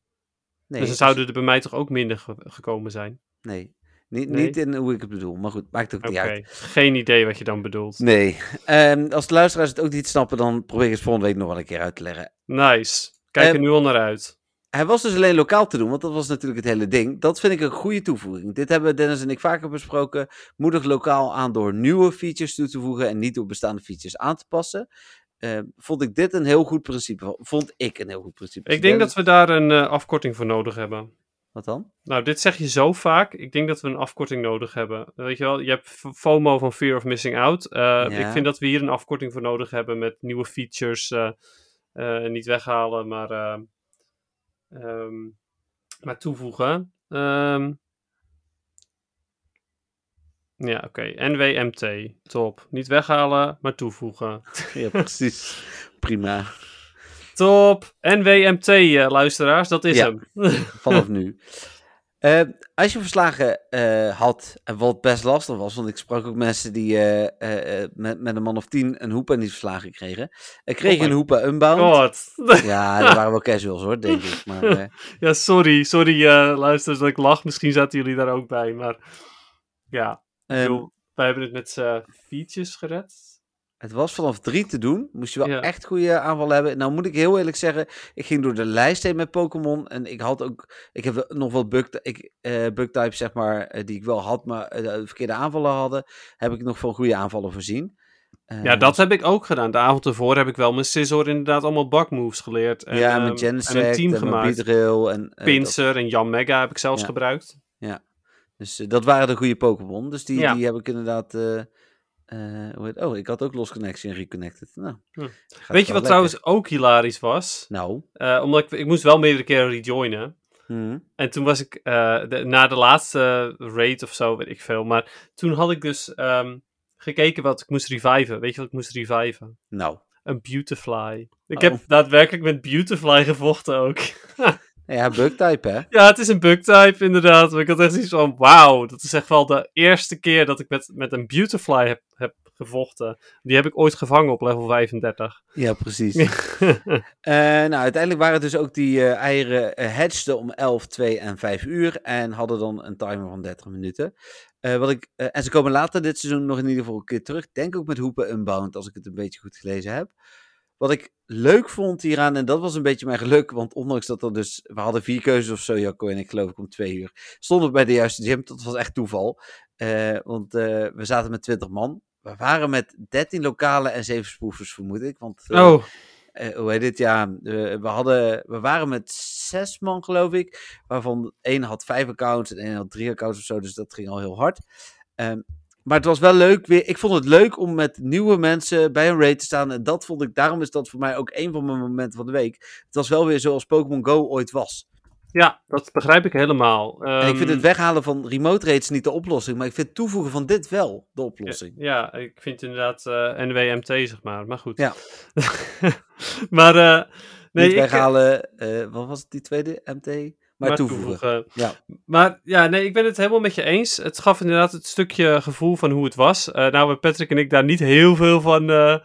Nee, dus dan zouden er bij mij toch ook minder ge- gekomen zijn. Nee. Niet, Nee? niet in hoe ik het bedoel. Maar goed, maakt ook niet uit. geen idee wat je dan bedoelt. Nee. Ehm, als de luisteraars het ook niet snappen, dan probeer ik het volgende week nog wel een keer uit te leggen. Nice. Kijk er Ehm, nu al naar uit. Hij was dus alleen lokaal te doen, want dat was natuurlijk het hele ding. Dat vind ik een goede toevoeging. Dit hebben Dennis en ik vaker besproken. Moedig lokaal aan door nieuwe features toe te voegen en niet door bestaande features aan te passen. Eh, vond ik dit een heel goed principe. Vond ik een heel goed principe. Ik denk dat we daar een eh, afkorting voor nodig hebben. Wat dan? Nou, dit zeg je zo vaak. Ik denk dat we een afkorting nodig hebben. Weet je wel, je hebt FOMO van Fear of Missing Out. Eh, Ja. Ik vind dat we hier een afkorting voor nodig hebben met nieuwe features. eh, niet weghalen, maar, eh, ehm, maar toevoegen. Ehm, ja, oké. NWMT. Top. Niet weghalen, maar toevoegen. *laughs* Ja, precies. Prima. Top. NWMT, eh, luisteraars. Dat is Ja. hem. *laughs* Vanaf nu. Eh, als je verslagen eh, had, en wat best lastig was, want ik sprak ook mensen die eh, eh, met, met een man of tien een hoepa niet verslagen kregen. Ik kreeg Oh een hoepa unbound. God. *laughs* Ja, dat waren wel casuals hoor, denk ik. Maar *laughs* Ja, sorry. Sorry, luisteraars, dat ik lach. Misschien zaten jullie daar ook bij. Maar ja, ehm, wij hebben het met z'n fietsjes gered. Het was vanaf drie te doen. Moest je wel Ja. echt goede aanval hebben. Nou moet ik heel eerlijk zeggen, ik ging door de lijst heen met Pokémon. En ik had ook, ik heb nog wat bug, ik, eh bugtypes zeg maar, eh, die ik wel had, maar eh, de verkeerde aanvallen hadden. Heb ik nog van goede aanvallen voorzien. Ja, dat heb ik ook gedaan. De avond ervoor heb ik wel mijn Scizor inderdaad allemaal bakmoves geleerd. En, ja, ehm, met en Genesect een team en met gemaakt. Beatrail en... dat- Pinsir en Jan Mega heb ik zelfs Ja. gebruikt. Dus eh, dat waren de goede Pokémon. Dus die, Ja. die heb ik inderdaad... eh, oh, ik had ook Lost Connection en Reconnected. Nou, Hm. Weet je wat lekker. trouwens ook hilarisch was? Nou. Eh, omdat ik, ik moest wel meerdere keren rejoinen. hm. En toen was ik eh, de- na de laatste raid of zo, weet ik veel. Maar toen had ik dus ehm, gekeken wat ik moest reviven. Weet je wat ik moest reviven? Nou. Een Beautifly. Ik Oh. heb daadwerkelijk met Beautifly *laughs* gevochten ook. *laughs* Ja, bugtype hè? Ja, het is een bugtype inderdaad. Maar ik had echt zoiets van, wauw. Dat is echt wel de eerste keer dat ik met, met een Beautifly heb, heb gevochten. Die heb ik ooit gevangen op level 35. Ja, precies. *laughs* Eh, nou, uiteindelijk waren dus ook die eh, eieren hatchten om 11, 2 en 5 uur. En hadden dan een timer van 30 minuten. Wat ik, en ze komen later dit seizoen nog in ieder geval een keer terug. Denk ook met Hoepen Unbound, als ik het een beetje goed gelezen heb. Wat ik leuk vond hieraan, en dat was een beetje mijn geluk, want ondanks dat er dus, we hadden vier keuzes of zo, Jacco en ik geloof ik om twee uur, stonden we bij de juiste gym. Dat was echt toeval, Eh, want eh, we zaten met 20 man. We waren met 13 lokale en 7 spoefers, vermoed ik. Want eh, Oh, hoe heet dit? Ja, we, hadden, we waren met zes man, geloof ik. Waarvan één had vijf accounts en één had drie accounts of zo. Dus dat ging al heel hard. Ehm, maar het was wel leuk. Weer, ik vond het leuk om met nieuwe mensen bij een raid te staan. En dat vond ik, daarom is dat voor mij ook een van mijn momenten van de week. Het was wel weer zoals Pokémon Go ooit was. ja, dat begrijp ik helemaal. en ik vind Ehm, het weghalen van remote raids niet de oplossing. Maar ik vind het toevoegen van dit wel de oplossing. Ja, ik vind inderdaad eh, NWMT, zeg maar. Maar goed. Ja. *laughs* maar, eh, nee, niet ik, weghalen, eh, wat was het die tweede MT? Maar toevoegen. Ja. Maar ja, nee, ik ben het helemaal met je eens. Het gaf inderdaad het stukje gevoel van hoe het was. Uh, nou hebben Patrick en ik daar niet heel veel van, uh,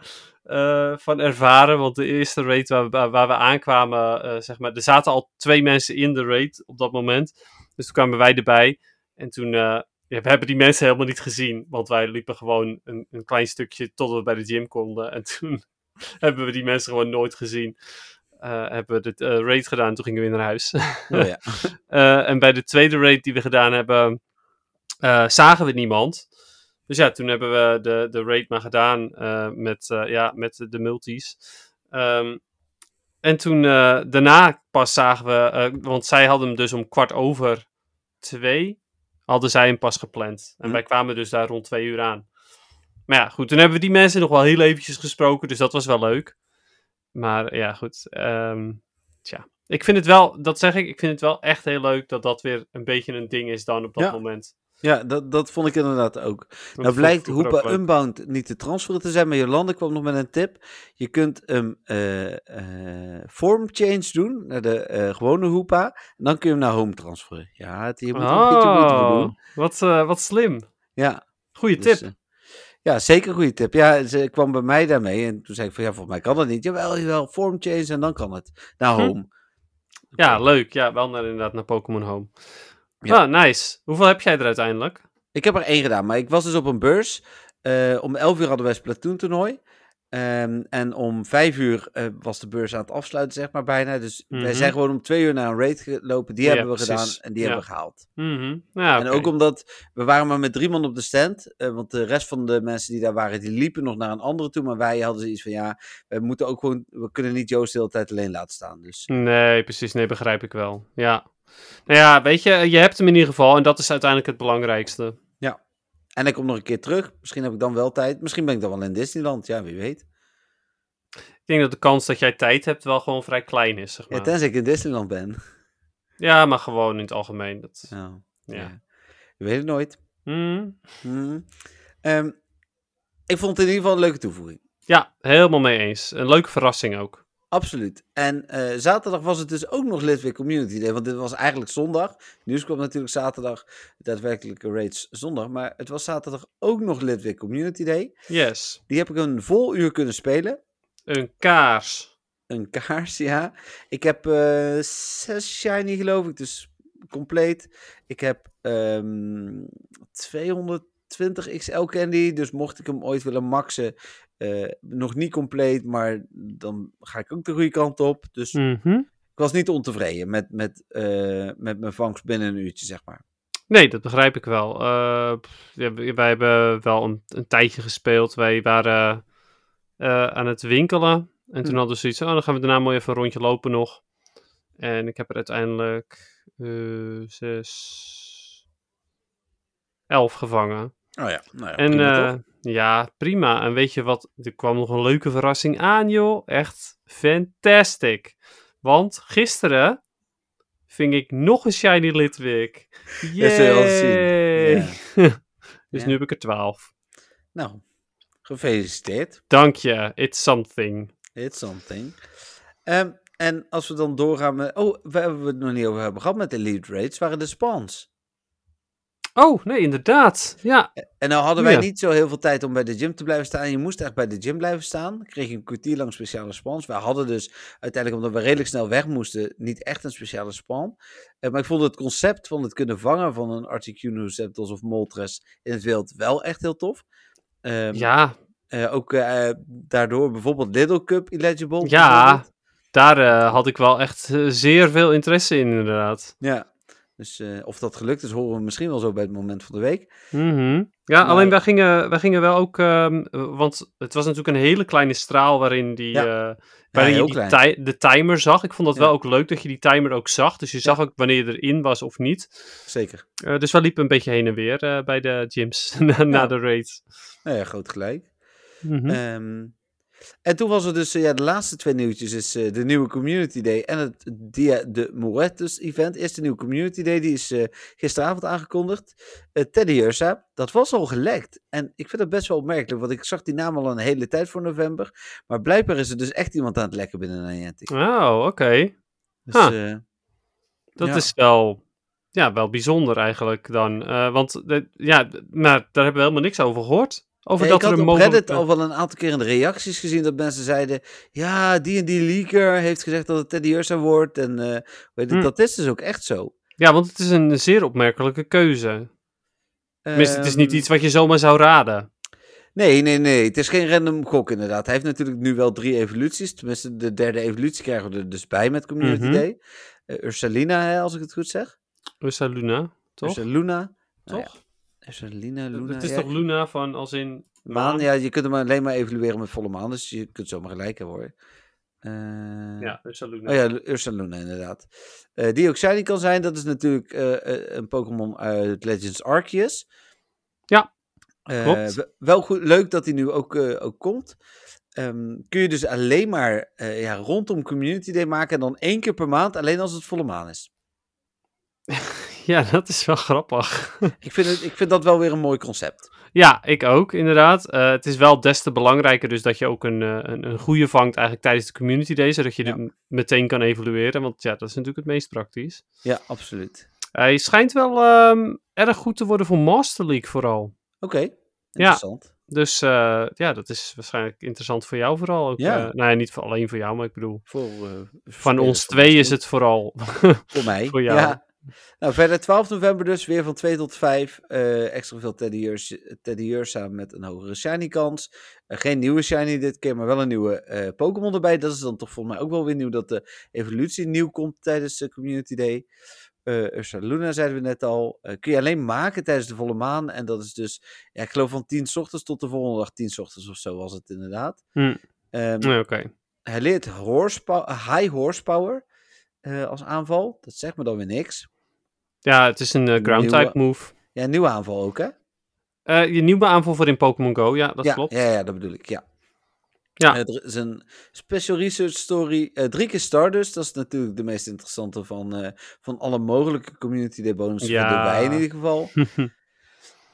van ervaren. Want de eerste raid waar we, waar we aankwamen, zeg maar, er zaten al twee mensen in de raid op dat moment. Dus toen kwamen wij erbij. En toen, ja, we hebben die mensen helemaal niet gezien. Want wij liepen gewoon een, een klein stukje tot we bij de gym konden. En toen *laughs* hebben we die mensen gewoon nooit gezien. Uh, hebben we de uh, raid gedaan. Toen gingen we weer naar huis. *laughs* Oh, ja. uh, en bij de tweede raid die we gedaan hebben, zagen we niemand. Dus ja, toen hebben we de, de raid maar gedaan met, ja, met de multis. Um, en toen daarna pas zagen we, want zij hadden hem dus om kwart over twee, hadden zij hem pas gepland. En hm. wij kwamen dus daar rond twee uur aan. Maar ja, goed, toen hebben we die mensen nog wel heel eventjes gesproken, dus dat was wel leuk. Maar ja, goed. Um, tja. Ik vind het wel, dat zeg ik, ik vind het wel echt heel leuk dat dat weer een beetje een ding is dan op dat moment. Ja, dat, dat vond ik inderdaad ook. Dat nou blijkt Hoepa Unbound niet te transferen te zijn, maar Jolande kwam nog met een tip. Je kunt een uh, uh, form change doen naar de uh, gewone Hoepa en dan kun je hem naar home transferen. Ja, het, je moet oh, een beetje moeite voor doen. Wat, wat slim. Ja. Goeie dus, tip. Ja, zeker een goede tip. Ja, ze kwam bij mij daarmee en toen zei ik van ja, volgens mij kan dat niet. Jawel, jawel, form change en dan kan het. Naar hm. home. Ja, leuk. Ja, wel naar, inderdaad naar Pokémon Home. Ja. Ah, nice. Hoeveel heb jij er uiteindelijk? Ik heb er één gedaan, maar ik was dus op een beurs. Uh, om 11 uur hadden wij Splatoon toernooi. Um, en om vijf uur uh, was de beurs aan het afsluiten, zeg maar bijna. Dus mm -hmm. wij zijn gewoon om twee uur naar een raid gelopen. Die ja, hebben we precies. gedaan en die ja. hebben we gehaald. Mm -hmm. ja, en ook omdat we waren maar met drie man op de stand. Uh, want de rest van de mensen die daar waren, die liepen nog naar een andere toe. Maar wij hadden zoiets van, ja, we moeten ook gewoon... We kunnen niet Joost de hele tijd alleen laten staan. Dus. Nee, precies. Nee, begrijp ik wel. Ja. Nou ja, weet je, je hebt hem in ieder geval. En dat is uiteindelijk het belangrijkste. En ik kom nog een keer terug. Misschien heb ik dan wel tijd. Misschien ben ik dan wel in Disneyland. Ja, wie weet. Ik denk dat de kans dat jij tijd hebt wel gewoon vrij klein is, zeg maar. Ja, tenzij ik in Disneyland ben. Ja, maar gewoon in het algemeen. Dat... Ja. ja. Je weet het nooit. Mm. Mm. Um, ik vond het in ieder geval een leuke toevoeging. Ja, helemaal mee eens. Een leuke verrassing ook. Absoluut. En uh, zaterdag was het dus ook nog Litwick Community Day, want dit was eigenlijk zondag. Nieuws kwam natuurlijk zaterdag, daadwerkelijke raids zondag, maar het was zaterdag ook nog Litwick Community Day. Yes. Die heb ik een vol uur kunnen spelen. Een kaars. Een kaars, ja. Ik heb uh, zes shiny geloof ik, dus compleet. Ik heb um, 220 XL candy, dus mocht ik hem ooit willen maxen, uh, nog niet compleet, maar dan ga ik ook de goede kant op. Dus mm -hmm. ik was niet ontevreden met, met, uh, met mijn vangst binnen een uurtje, zeg maar. Nee, dat begrijp ik wel. Uh, wij hebben wel een, een tijdje gespeeld. Wij waren aan het winkelen. En toen hm. hadden we zoiets oh, dan gaan we daarna mooi even een rondje lopen nog. En ik heb er uiteindelijk zes, elf gevangen. Oh ja, nou ja, en prima, uh, ja, prima. En weet je wat, er kwam nog een leuke verrassing aan, joh. Echt fantastic. Want gisteren ving ik nog een Shiny Litwick. *laughs* Yay! Ja. *laughs* dus ja. nu heb ik er twaalf. Nou, Gefeliciteerd. Dank je. It's something. It's something. Um, en als we dan doorgaan met... Oh, we hebben het nog niet over hebben gehad met Elite Raids, waren de spawns. Oh, nee, inderdaad. Ja. En nou hadden wij ja. niet zo heel veel tijd om bij de gym te blijven staan. Je moest echt bij de gym blijven staan. Dan kreeg je een kwartier lang speciale spawns. Wij hadden dus uiteindelijk, omdat we redelijk snel weg moesten, niet echt een speciale spawn. Uh, maar ik vond het concept van het kunnen vangen van een Articuno Septos of Moltres in het wild wel echt heel tof. Um, ja. Uh, ook uh, daardoor bijvoorbeeld Little Cup eligible. Ja, daar had ik wel echt zeer veel interesse in, inderdaad. Ja, dus of dat gelukt is, horen we misschien wel zo bij het moment van de week. Mm -hmm. Ja, maar... alleen wij gingen, wij gingen wel ook, um, want het was natuurlijk een hele kleine straal waarin die, ja. waarin ja, je die de timer zag. Ik vond dat ja. wel ook leuk dat je die timer ook zag. Dus je zag ook wanneer je erin was of niet. Zeker. dus we liepen een beetje heen en weer bij de gyms *laughs* na, na de raids. Nou ja, groot gelijk. Mm -hmm. um, en toen was er dus, ja, de laatste twee nieuwtjes is uh, de nieuwe Community Day en het Dia de Moretus event. Eerst de nieuwe Community Day, die is uh, gisteravond aangekondigd. Uh, Teddy Ursa, dat was al gelekt. En ik vind dat best wel opmerkelijk, want ik zag die naam al een hele tijd voor november. Maar blijkbaar is er dus echt iemand aan het lekken binnen Niantic. Oh, oké. Okay. Dus, huh. Dat Ja. is wel, ja, wel bijzonder eigenlijk dan. Eh, want de- ja, maar daar hebben we helemaal niks over gehoord. Over Ja, dat ik had er op Reddit al wel een aantal keer in de reacties gezien dat mensen zeiden... Ja, die en die leaker heeft gezegd dat het Teddy Ursa wordt. En eh, weet je, Hm. dat is dus ook echt zo. Ja, want het is een zeer opmerkelijke keuze. Tenminste, het is niet Ehm, iets wat je zomaar zou raden. Nee, nee, nee. Het is geen random gok inderdaad. Hij heeft natuurlijk nu wel drie evoluties. Tenminste, de derde evolutie krijgen we er dus bij met Community Mhm. Day. Eh, Ursalina, hè, als ik het goed zeg. Ursa Luna, toch? Ursaluna. Nou ja, toch? Ursalina, Luna. het is ja, toch Luna van als in Maan, ja, je kunt hem alleen maar evalueren met volle maan. Dus je kunt zomaar gelijk hebben hoor. Eh, Ja, Ursa Luna. Oh ja, Ursaluna inderdaad. Eh, die ook shiny kan zijn, dat is natuurlijk eh, een Pokémon uit Legends Arceus. Ja, klopt. we- wel goed, leuk dat hij nu ook, ook komt. Ehm, kun je dus alleen maar ja, rondom Community Day maken en dan één keer per maand, alleen als het volle maan is. *laughs* *laughs* Ja, dat is wel grappig. Ik vind, het, ik vind dat wel weer een mooi concept. Ja, ik ook, inderdaad. Eh, het is wel des te belangrijker dus dat je ook een, eh, een, een goede vangt eigenlijk tijdens de community day, zodat je Ja. dit meteen kan evalueren, want ja, dat is natuurlijk het meest praktisch. Ja, absoluut. Hij schijnt wel ehm, erg goed te worden voor Master League vooral. Oké, interessant. Dus eh, ja, dat is waarschijnlijk interessant voor jou vooral. Ook, Ja. nou ja, niet voor, alleen voor jou, maar ik bedoel, Voor, van ons twee is het vooral. Voor mij. *laughs* Voor jou. Ja. Nou, verder 12 november dus, weer van 2 tot 5. eh, extra veel Teddy Ursa met een hogere shiny kans. Eh, geen nieuwe shiny dit keer, maar wel een nieuwe eh, Pokémon erbij. Dat is dan toch volgens mij ook wel weer nieuw dat de evolutie nieuw komt tijdens de Community Day. Ursa Luna zeiden we net al. Kun je alleen maken tijdens de volle maan. En dat is dus, ja, ik geloof van 10 s ochtends tot de volgende dag 10 s ochtends of zo was het inderdaad. Hm. Ehm, Nee, Oké. hij leert horsepower, high horsepower als aanval. Dat zegt me dan weer niks. Ja, het is een eh, ground Nieuwe- type move. Ja, een nieuwe aanval ook, hè? Eh, je nieuwe aanval voor in Pokémon Go, ja, dat ja, klopt. Ja, ja, dat bedoel ik, ja. Ja. Eh, er is een special research story. drie keer Stardust, dat is natuurlijk de meest interessante van, van alle mogelijke Community Day bonussen. Ja. Erbij in ieder geval. *laughs*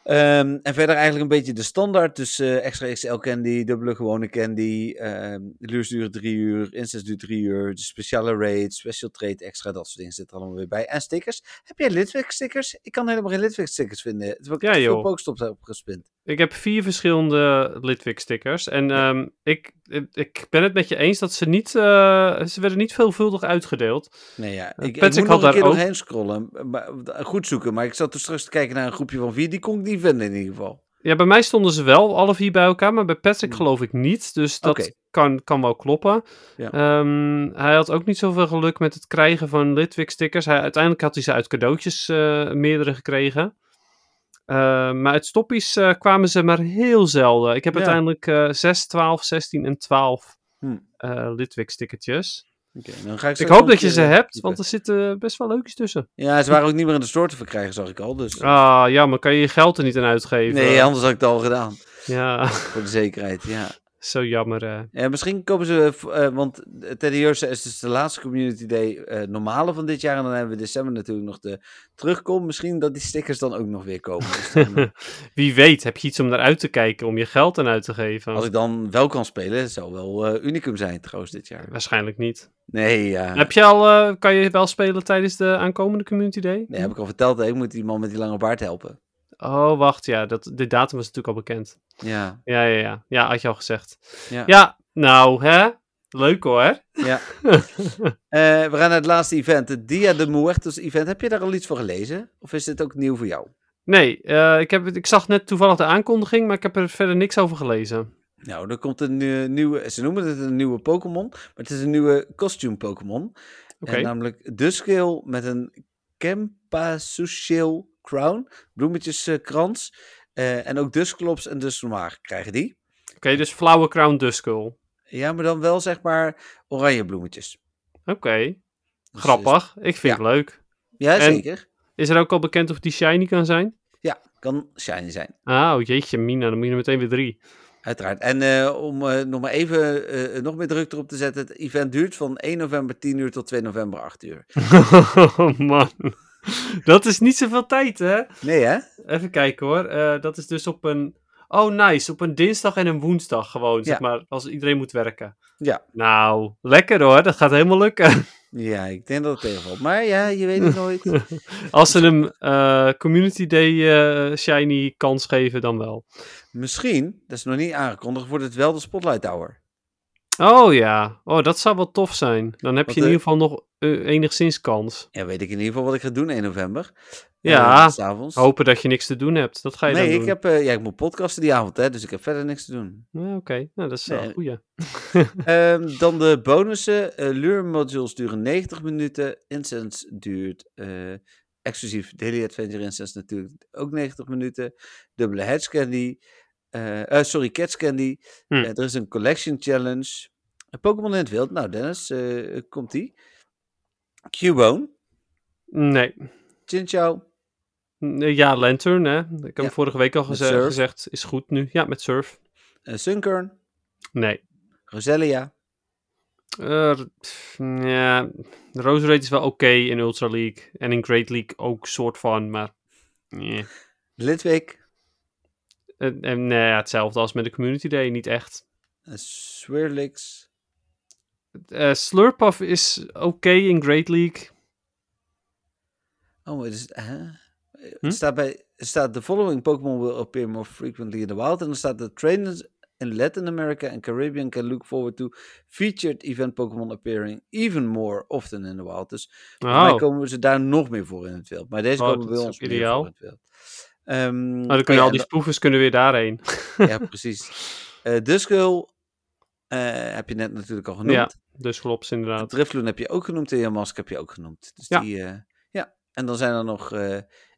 Ehm, en verder eigenlijk een beetje de standaard. Dus eh, extra XL candy, dubbele gewone candy. ehm lures duren drie uur, instance duurt drie uur. De speciale raid, special trade extra, dat soort dingen zitten er allemaal weer bij. En stickers. Heb jij Litwix stickers? Ik kan helemaal geen Litwix stickers vinden. Terwijl ik Ja, veel. Pokestops heb gespind. Ik heb vier verschillende Litwick stickers. En ehm, ik, ik, ben het met je eens dat ze niet, eh, ze werden niet veelvuldig uitgedeeld. Nee, ja. Eh, Ik, ik moet had nog een keer ook- doorheen scrollen. Maar, goed zoeken. Maar ik zat toen straks te kijken naar een groepje van vier. Die kon ik niet vinden in ieder geval. Ja, bij mij stonden ze wel alle vier bij elkaar, maar bij Patrick Hmm. geloof ik niet. Dus dat kan, kan wel kloppen. Ja. Ehm, hij had ook niet zoveel geluk met het krijgen van Litwick stickers. Hij, uiteindelijk had hij ze uit cadeautjes eh, meerdere gekregen. Eh, maar uit stoppies eh, kwamen ze maar heel zelden. Ik heb Ja. uiteindelijk eh 6, 12, 16 en 12 Hmm. eh. Oké, dan ga ik Ik hoop dat je ze hebt, want er zitten best wel leukjes tussen. Ja, ze waren ook niet meer in de store te verkrijgen, zag ik al. Dus... Ah, ja, maar kan je je geld er niet aan uitgeven? nee, anders had ik het al gedaan. Ja, Voor de zekerheid, ja. Zo jammer. eh. Ja, misschien kopen ze, eh, want Teddy is dus de laatste Community Day normale van dit jaar. En dan hebben we december natuurlijk nog de terugkom. Misschien dat die stickers dan ook nog weer komen. Dus dan, *laughs* Wie weet, heb je iets om naar uit te kijken, om je geld aan uit te geven? als ik dan wel kan spelen, het zou wel unicum zijn trouwens dit jaar. Waarschijnlijk niet. Nee, ja. Heb je al, kan je wel spelen tijdens de aankomende Community Day? Nee, heb ik al verteld. hè. Ik moet die man met die lange baard helpen. Oh, wacht, ja, dat, de datum was natuurlijk al bekend. Ja, Ja, ja, ja. Ja, had je al gezegd. ja. Ja, nou, hè? Leuk hoor. ja. *laughs* Eh, we gaan naar het laatste event, het Dia de Muertos event. Heb je daar al iets van gelezen? Of is dit ook nieuw voor jou? Nee, eh, ik, heb, ik zag net toevallig de aankondiging, maar ik heb er verder niks over gelezen. Nou, er komt een eh, nieuwe, ze noemen het een nieuwe Pokémon, maar het is een nieuwe costume Pokémon. Oké. En namelijk Duskull met een Kempasuchiel crown, bloemetjeskrans. eh en ook Dusklops en Dusnoir krijgen die. Oké, dus Flower Crown Duskull. Ja, maar dan wel zeg maar oranje bloemetjes. Oké, Dus, grappig. Ik vind ja. het leuk. eh, Ja, En- zeker. Is er ook al bekend of die shiny kan zijn? Ja, kan shiny zijn. Ah, oh jeetje, Mina, dan moet je er meteen weer drie. Uiteraard. En eh, om eh, nog maar even eh, nog meer druk erop te zetten. Het event duurt van 1 november 10 uur tot 2 november 8 uur. *laughs* Oh man, *laughs* dat is niet zoveel tijd hè? Nee hè? Even kijken hoor, Eh, dat is dus op een... Oh nice, op een dinsdag en een woensdag gewoon, zeg maar, als iedereen moet werken. Ja. Nou, lekker hoor, dat gaat helemaal lukken. *laughs* Ja, ik denk dat het tegenvalt. Maar ja, je weet het nooit. *laughs* Als ze hem eh, Community Day eh, shiny kans geven, dan wel. Misschien, dat is nog niet aangekondigd, wordt het wel de Spotlight Hour. Oh ja, oh, dat zou wel tof zijn. Dan heb je in eh, ieder geval nog eh, enigszins kans. Ja, weet ik in ieder geval wat ik ga doen 1 november. Ja, Eh, 's avonds. Hopen dat je niks te doen hebt. Dat ga je Nee, dan ik, doen. heb, eh, ja, ik moet podcasten die avond, hè, dus ik heb verder niks te doen. Oké, nou, dat is wel Nee. goeie. *laughs* Ehm, dan de bonussen. Lure modules duren 90 minuten. Incense duurt exclusief Daily Adventure Incense natuurlijk ook 90 minuten. Dubbele Hedge Candy. Eh, eh, sorry, Cats Candy. Hm. Eh, er is een Collection Challenge. Pokémon in het wild. Nou, Dennis, komt die. Cubone. Nee. Chinchou. Ja, Lantern, hè. Ik heb Ja, hem vorige week al Surf. gezegd, is goed nu. Ja, met Surf. Sunkern. Nee. Roselia. Pff, ja, de Rose Rate is wel oké in Ultra League. En in Great League ook soort van, maar... nee. En, en ja, hetzelfde als met de Community Day, niet echt. eh, Swirlix. Eh Slurpuff is oké in Great League. Oh, het is, hè? Hm? Er staat bij, er staat the following Pokémon will appear more frequently in the wild. En dan staat the trainers in Latin America and Caribbean can look forward to featured event Pokémon appearing even more often in the wild. Dus voor mij Oh, komen ze daar nog meer voor in het wild. Maar deze Oh, komen bij ons ook meer ideaal. voor in het wild. Nou, dan kunnen ja, al die spoefers kunnen weer daarheen. da- Ja, *laughs* precies. Duskull eh, heb je net natuurlijk al genoemd. Ja, dus klopt inderdaad. Drifloon heb je ook genoemd en Yamask heb je ook genoemd. Dus Ja. die, eh, ja. En dan zijn er nog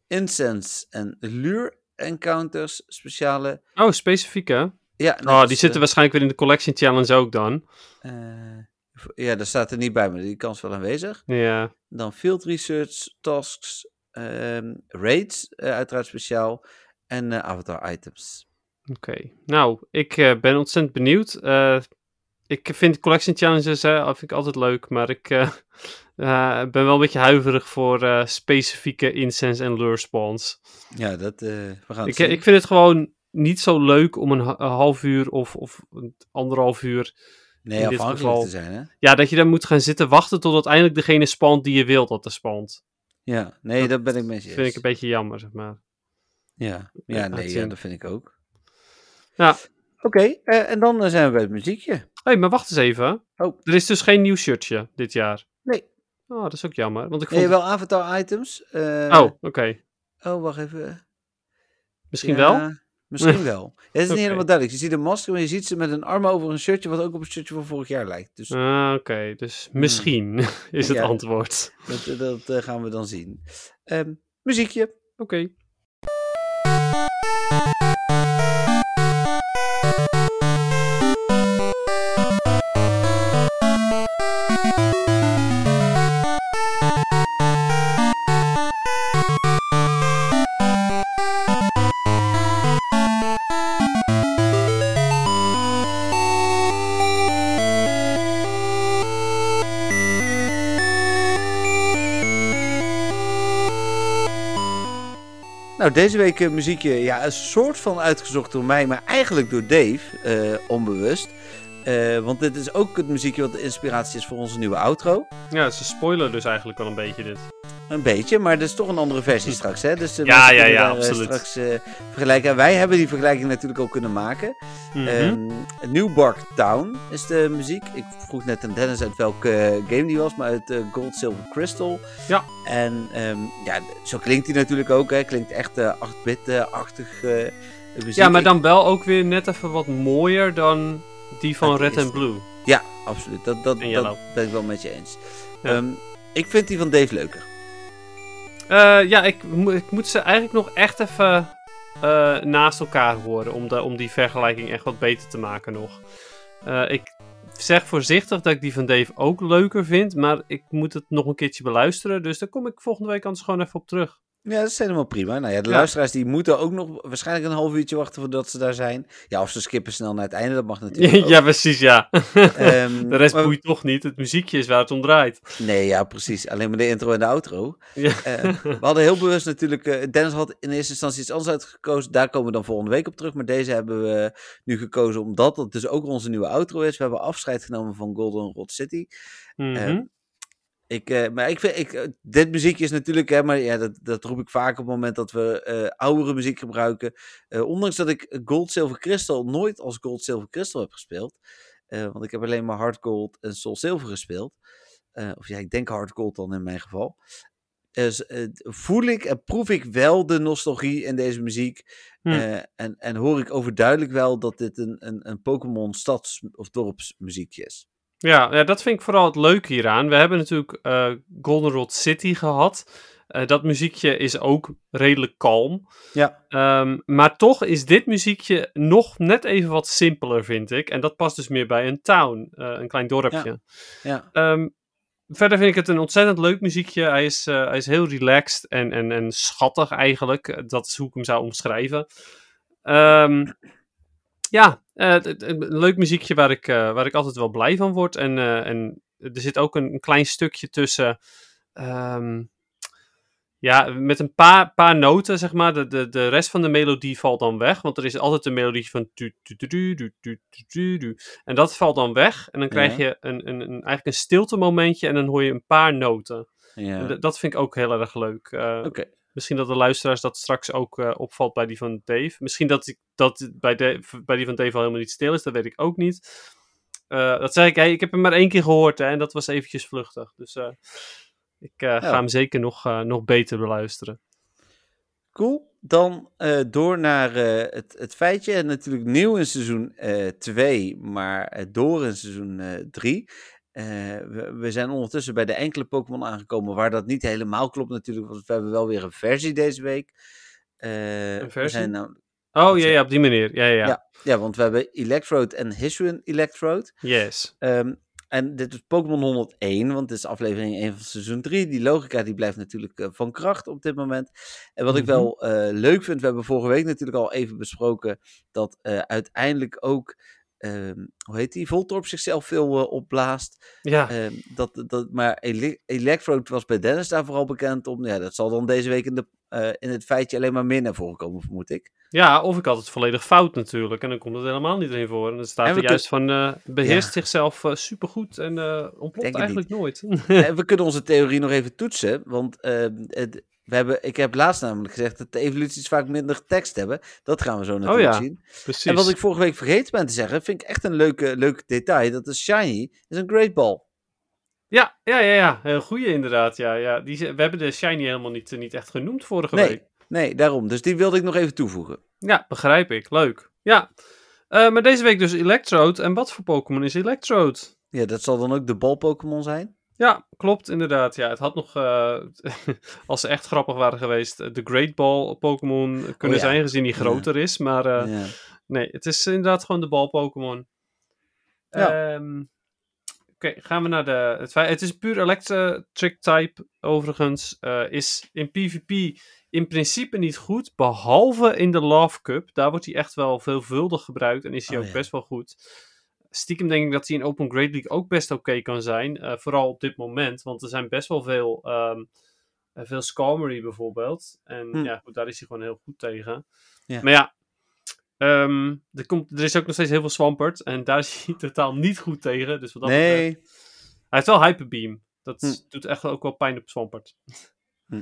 Incense en Lure Encounters speciale. Oh, specifiek hè? Ja, Oh, die zitten waarschijnlijk weer in de Collection Challenge ook dan. ja, daar staat er niet bij, maar die kans wel aanwezig. Ja. Dan Field Research Tasks, ehm, Raids, eh, uiteraard speciaal. En eh, Avatar Items. Oké, nou, ik eh, ben ontzettend benieuwd. Ik vind collection challenges hè, vind ik altijd leuk, maar ik *laughs* ben wel een beetje huiverig voor specifieke incense en lure spawns. Ja, dat, we gaan Ik, zien. ik vind het gewoon niet zo leuk om een, ha- een half uur of, of anderhalf uur. nee, afhankelijk geval- te zijn, hè? Ja, dat je dan moet gaan zitten wachten tot uiteindelijk degene spawnt die je wilt dat er spawnt. Ja, nee, dat ben ik je Dat vind ik eens. een beetje jammer, zeg maar. Ja, Ja, nee, ja, dat vind ik ook. Ja. Oké, eh, en dan eh, zijn we bij het muziekje. Hé, hey, maar wacht eens even. Oh. Er is dus geen nieuw shirtje dit jaar. Nee. Oh, dat is ook jammer. Want ik vond... Nee, wel avatar items. eh, Oh, oké. Oh, wacht even. Misschien Ja, wel? Misschien *laughs* wel. Het is niet helemaal duidelijk. Je ziet een masker, maar je ziet ze met een arm over een shirtje, wat ook op het shirtje van vorig jaar lijkt. Dus Ah, oké. Dus misschien *laughs* is het Ja. antwoord. dat, dat eh, gaan we dan zien. Ehm, muziekje. Oké. Deze week eh, muziekje, ja, een soort van uitgezocht door mij, maar eigenlijk door Dave, eh, onbewust. Eh, want dit is ook het muziekje wat de inspiratie is voor onze nieuwe outro. Ja, ze spoilen dus eigenlijk wel een beetje dit. Een beetje, maar dat is toch een andere versie straks, hè? Dus de Ja, ja, ja, eh, absoluut. straks eh, vergelijken. En wij hebben die vergelijking natuurlijk ook kunnen maken. Ehm, New Bark Town is de muziek. Ik vroeg net aan Dennis uit welke game die was, maar uit Gold, Silver, Crystal. Ja. En ehm, ja, zo klinkt hij natuurlijk ook. Hè. Klinkt echt eh 8-bit-achtig eh, muziek. ja, maar dan wel ook weer net even wat mooier dan die van Red and Blue. Ja, absoluut. Dat, dat, dat ben ik wel met je eens. Ja. Ehm, ik vind die van Dave leuker. Eh, ja, ik, ik moet ze eigenlijk nog echt even eh, naast elkaar horen. Om, de, om die vergelijking echt wat beter te maken nog. Eh, ik zeg voorzichtig dat ik die van Dave ook leuker vind. Maar ik moet het nog een keertje beluisteren. Dus daar kom ik volgende week anders gewoon even op terug. Ja, dat is helemaal prima. Nou ja, de Ja. luisteraars die moeten ook nog waarschijnlijk een half uurtje wachten voordat ze daar zijn. Ja, of ze skippen snel naar het einde, dat mag natuurlijk *laughs* ook. ja, precies, ja. *laughs* Ehm, de rest maar- boeit toch niet. Het muziekje is waar het om draait. Nee, ja, precies. Alleen maar de intro en de outro. Ja. Eh, we hadden heel bewust natuurlijk... eh, Dennis had in eerste instantie iets anders uitgekozen. Daar komen we dan volgende week op terug. Maar deze hebben we nu gekozen omdat het dus ook onze nieuwe outro is. We hebben afscheid genomen van Golden Rod City. Eh, Ik, eh, maar ik vind, ik, eh, dit muziekje is natuurlijk, hè, maar ja, dat, dat roep ik vaak op het moment dat we eh, oudere muziek gebruiken. Ondanks dat ik Gold, Silver, Crystal nooit als Gold, Silver, Crystal heb gespeeld. want ik heb alleen maar Hard Gold en Soul Silver gespeeld. Of ja, ik denk Hard Gold dan in mijn geval. Dus, voel ik en proef ik wel de nostalgie in deze muziek. Hm. Eh, en, en hoor ik overduidelijk wel dat dit een, een, een Pokémon stads- of dorpsmuziekje is. Ja, ja, dat vind ik vooral het leuke hieraan. We hebben natuurlijk eh, Goldenrod City gehad. Eh, dat muziekje is ook redelijk kalm. Ja. Ehm, maar toch is dit muziekje nog net even wat simpeler, vind ik. En dat past dus meer bij een town, eh, een klein dorpje. Ja, Ehm, verder vind ik het een ontzettend leuk muziekje. Hij is, hij is heel relaxed en, en, en schattig eigenlijk. Dat is hoe ik hem zou omschrijven. Ehm, ja, eh, een leuk muziekje waar ik, eh, waar ik altijd wel blij van word. En, eh, en er zit ook een, klein stukje tussen. Ehm, ja, met een paar, paar noten, zeg maar. De, de, de rest van de melodie valt dan weg. Want er is altijd een melodie van. Tu, en dat valt dan weg. En dan krijg je een, een, een, eigenlijk een stilte momentje. En dan hoor je een paar noten. Ja. Dat vind ik ook heel erg leuk. Oké. Misschien dat de luisteraars dat straks ook eh, opvalt bij die van Dave. Misschien dat, ik, dat bij, de, bij die van Dave al helemaal niet stil is, dat weet ik ook niet. Eh, dat zeg ik, hey, ik heb hem maar één keer gehoord hè, en dat was eventjes vluchtig. Dus eh, ik ga hem zeker nog, nog beter beluisteren. Cool. Dan door naar het, het feitje. En natuurlijk nieuw in seizoen 2, maar door in seizoen 3. We, we zijn ondertussen bij de enkele Pokémon aangekomen waar dat niet helemaal klopt natuurlijk. Want we hebben wel weer een versie deze week. Eh, We versie? nou, Oh ja, ja, op die manier. Ja, ja, ja. Ja. want we hebben Electrode en Hisuian Electrode. Yes. Ehm, en dit is Pokémon 101, want dit is aflevering 1 van seizoen 3. Die logica die blijft natuurlijk eh, van kracht op dit moment. En wat ik Mhm. wel eh, leuk vind, we hebben vorige week natuurlijk al even besproken dat eh, uiteindelijk ook, ehm, hoe heet die, Voltorp zichzelf veel eh, opblaast. Ja, Ehm, dat, dat, maar Ele Electrode was bij Dennis daar vooral bekend om. Ja, dat zal dan deze week in, de, eh, in het feitje alleen maar meer naar voren komen, vermoed ik. ja, of ik had het volledig fout natuurlijk. En dan komt het helemaal niet erin voor. En dan staat En er juist van, eh, beheerst Ja. zichzelf supergoed en ontploft eigenlijk nooit. We kunnen onze theorie nog even toetsen, want ehm, het, we hebben, ik heb laatst namelijk gezegd dat de evoluties vaak minder tekst hebben. Dat gaan we zo natuurlijk Oh ja, zien. Precies. En wat ik vorige week vergeten ben te zeggen, vind ik echt een leuke, leuk detail. Dat is Shiny is een Great Ball. Ja, ja, ja, ja. Heel goeie inderdaad. Ja, ja. Die, we hebben de Shiny helemaal niet, niet echt genoemd vorige Nee. week. Nee, daarom. Dus die wilde ik nog even toevoegen. Ja, begrijp ik. Leuk. Ja. Eh, maar deze week dus Electrode. En wat voor Pokémon is Electrode? Ja, dat zal dan ook de bal Pokémon zijn. Ja, klopt inderdaad. Ja, het had nog, eh, *laughs* als ze echt grappig waren geweest, eh, de Great Ball Pokémon kunnen Oh ja. zijn, gezien die Ja. groter is. Maar eh, ja. nee, het is inderdaad gewoon de bal Pokémon. Ehm, Oké, gaan we naar de. Het, is puur Electric type, overigens. is in PvP in principe niet goed, behalve in de Love Cup. Daar wordt hij echt wel veelvuldig gebruikt en is hij Oh, ook best wel goed. Stiekem denk ik dat hij in Open Great League ook best oké kan zijn. eh, vooral op dit moment, want er zijn best wel veel, eh, veel Skarmory bijvoorbeeld. En Hm. ja, goed, daar is hij gewoon heel goed tegen. Ja. Maar ja, ehm, er, komt, er is ook nog steeds heel veel Swampert. En daar *laughs* is hij totaal niet goed tegen. Dus wat dat betreft- Nee. hij heeft wel Hyper Beam. Dat Hm. doet echt ook wel pijn op Swampert. Hm.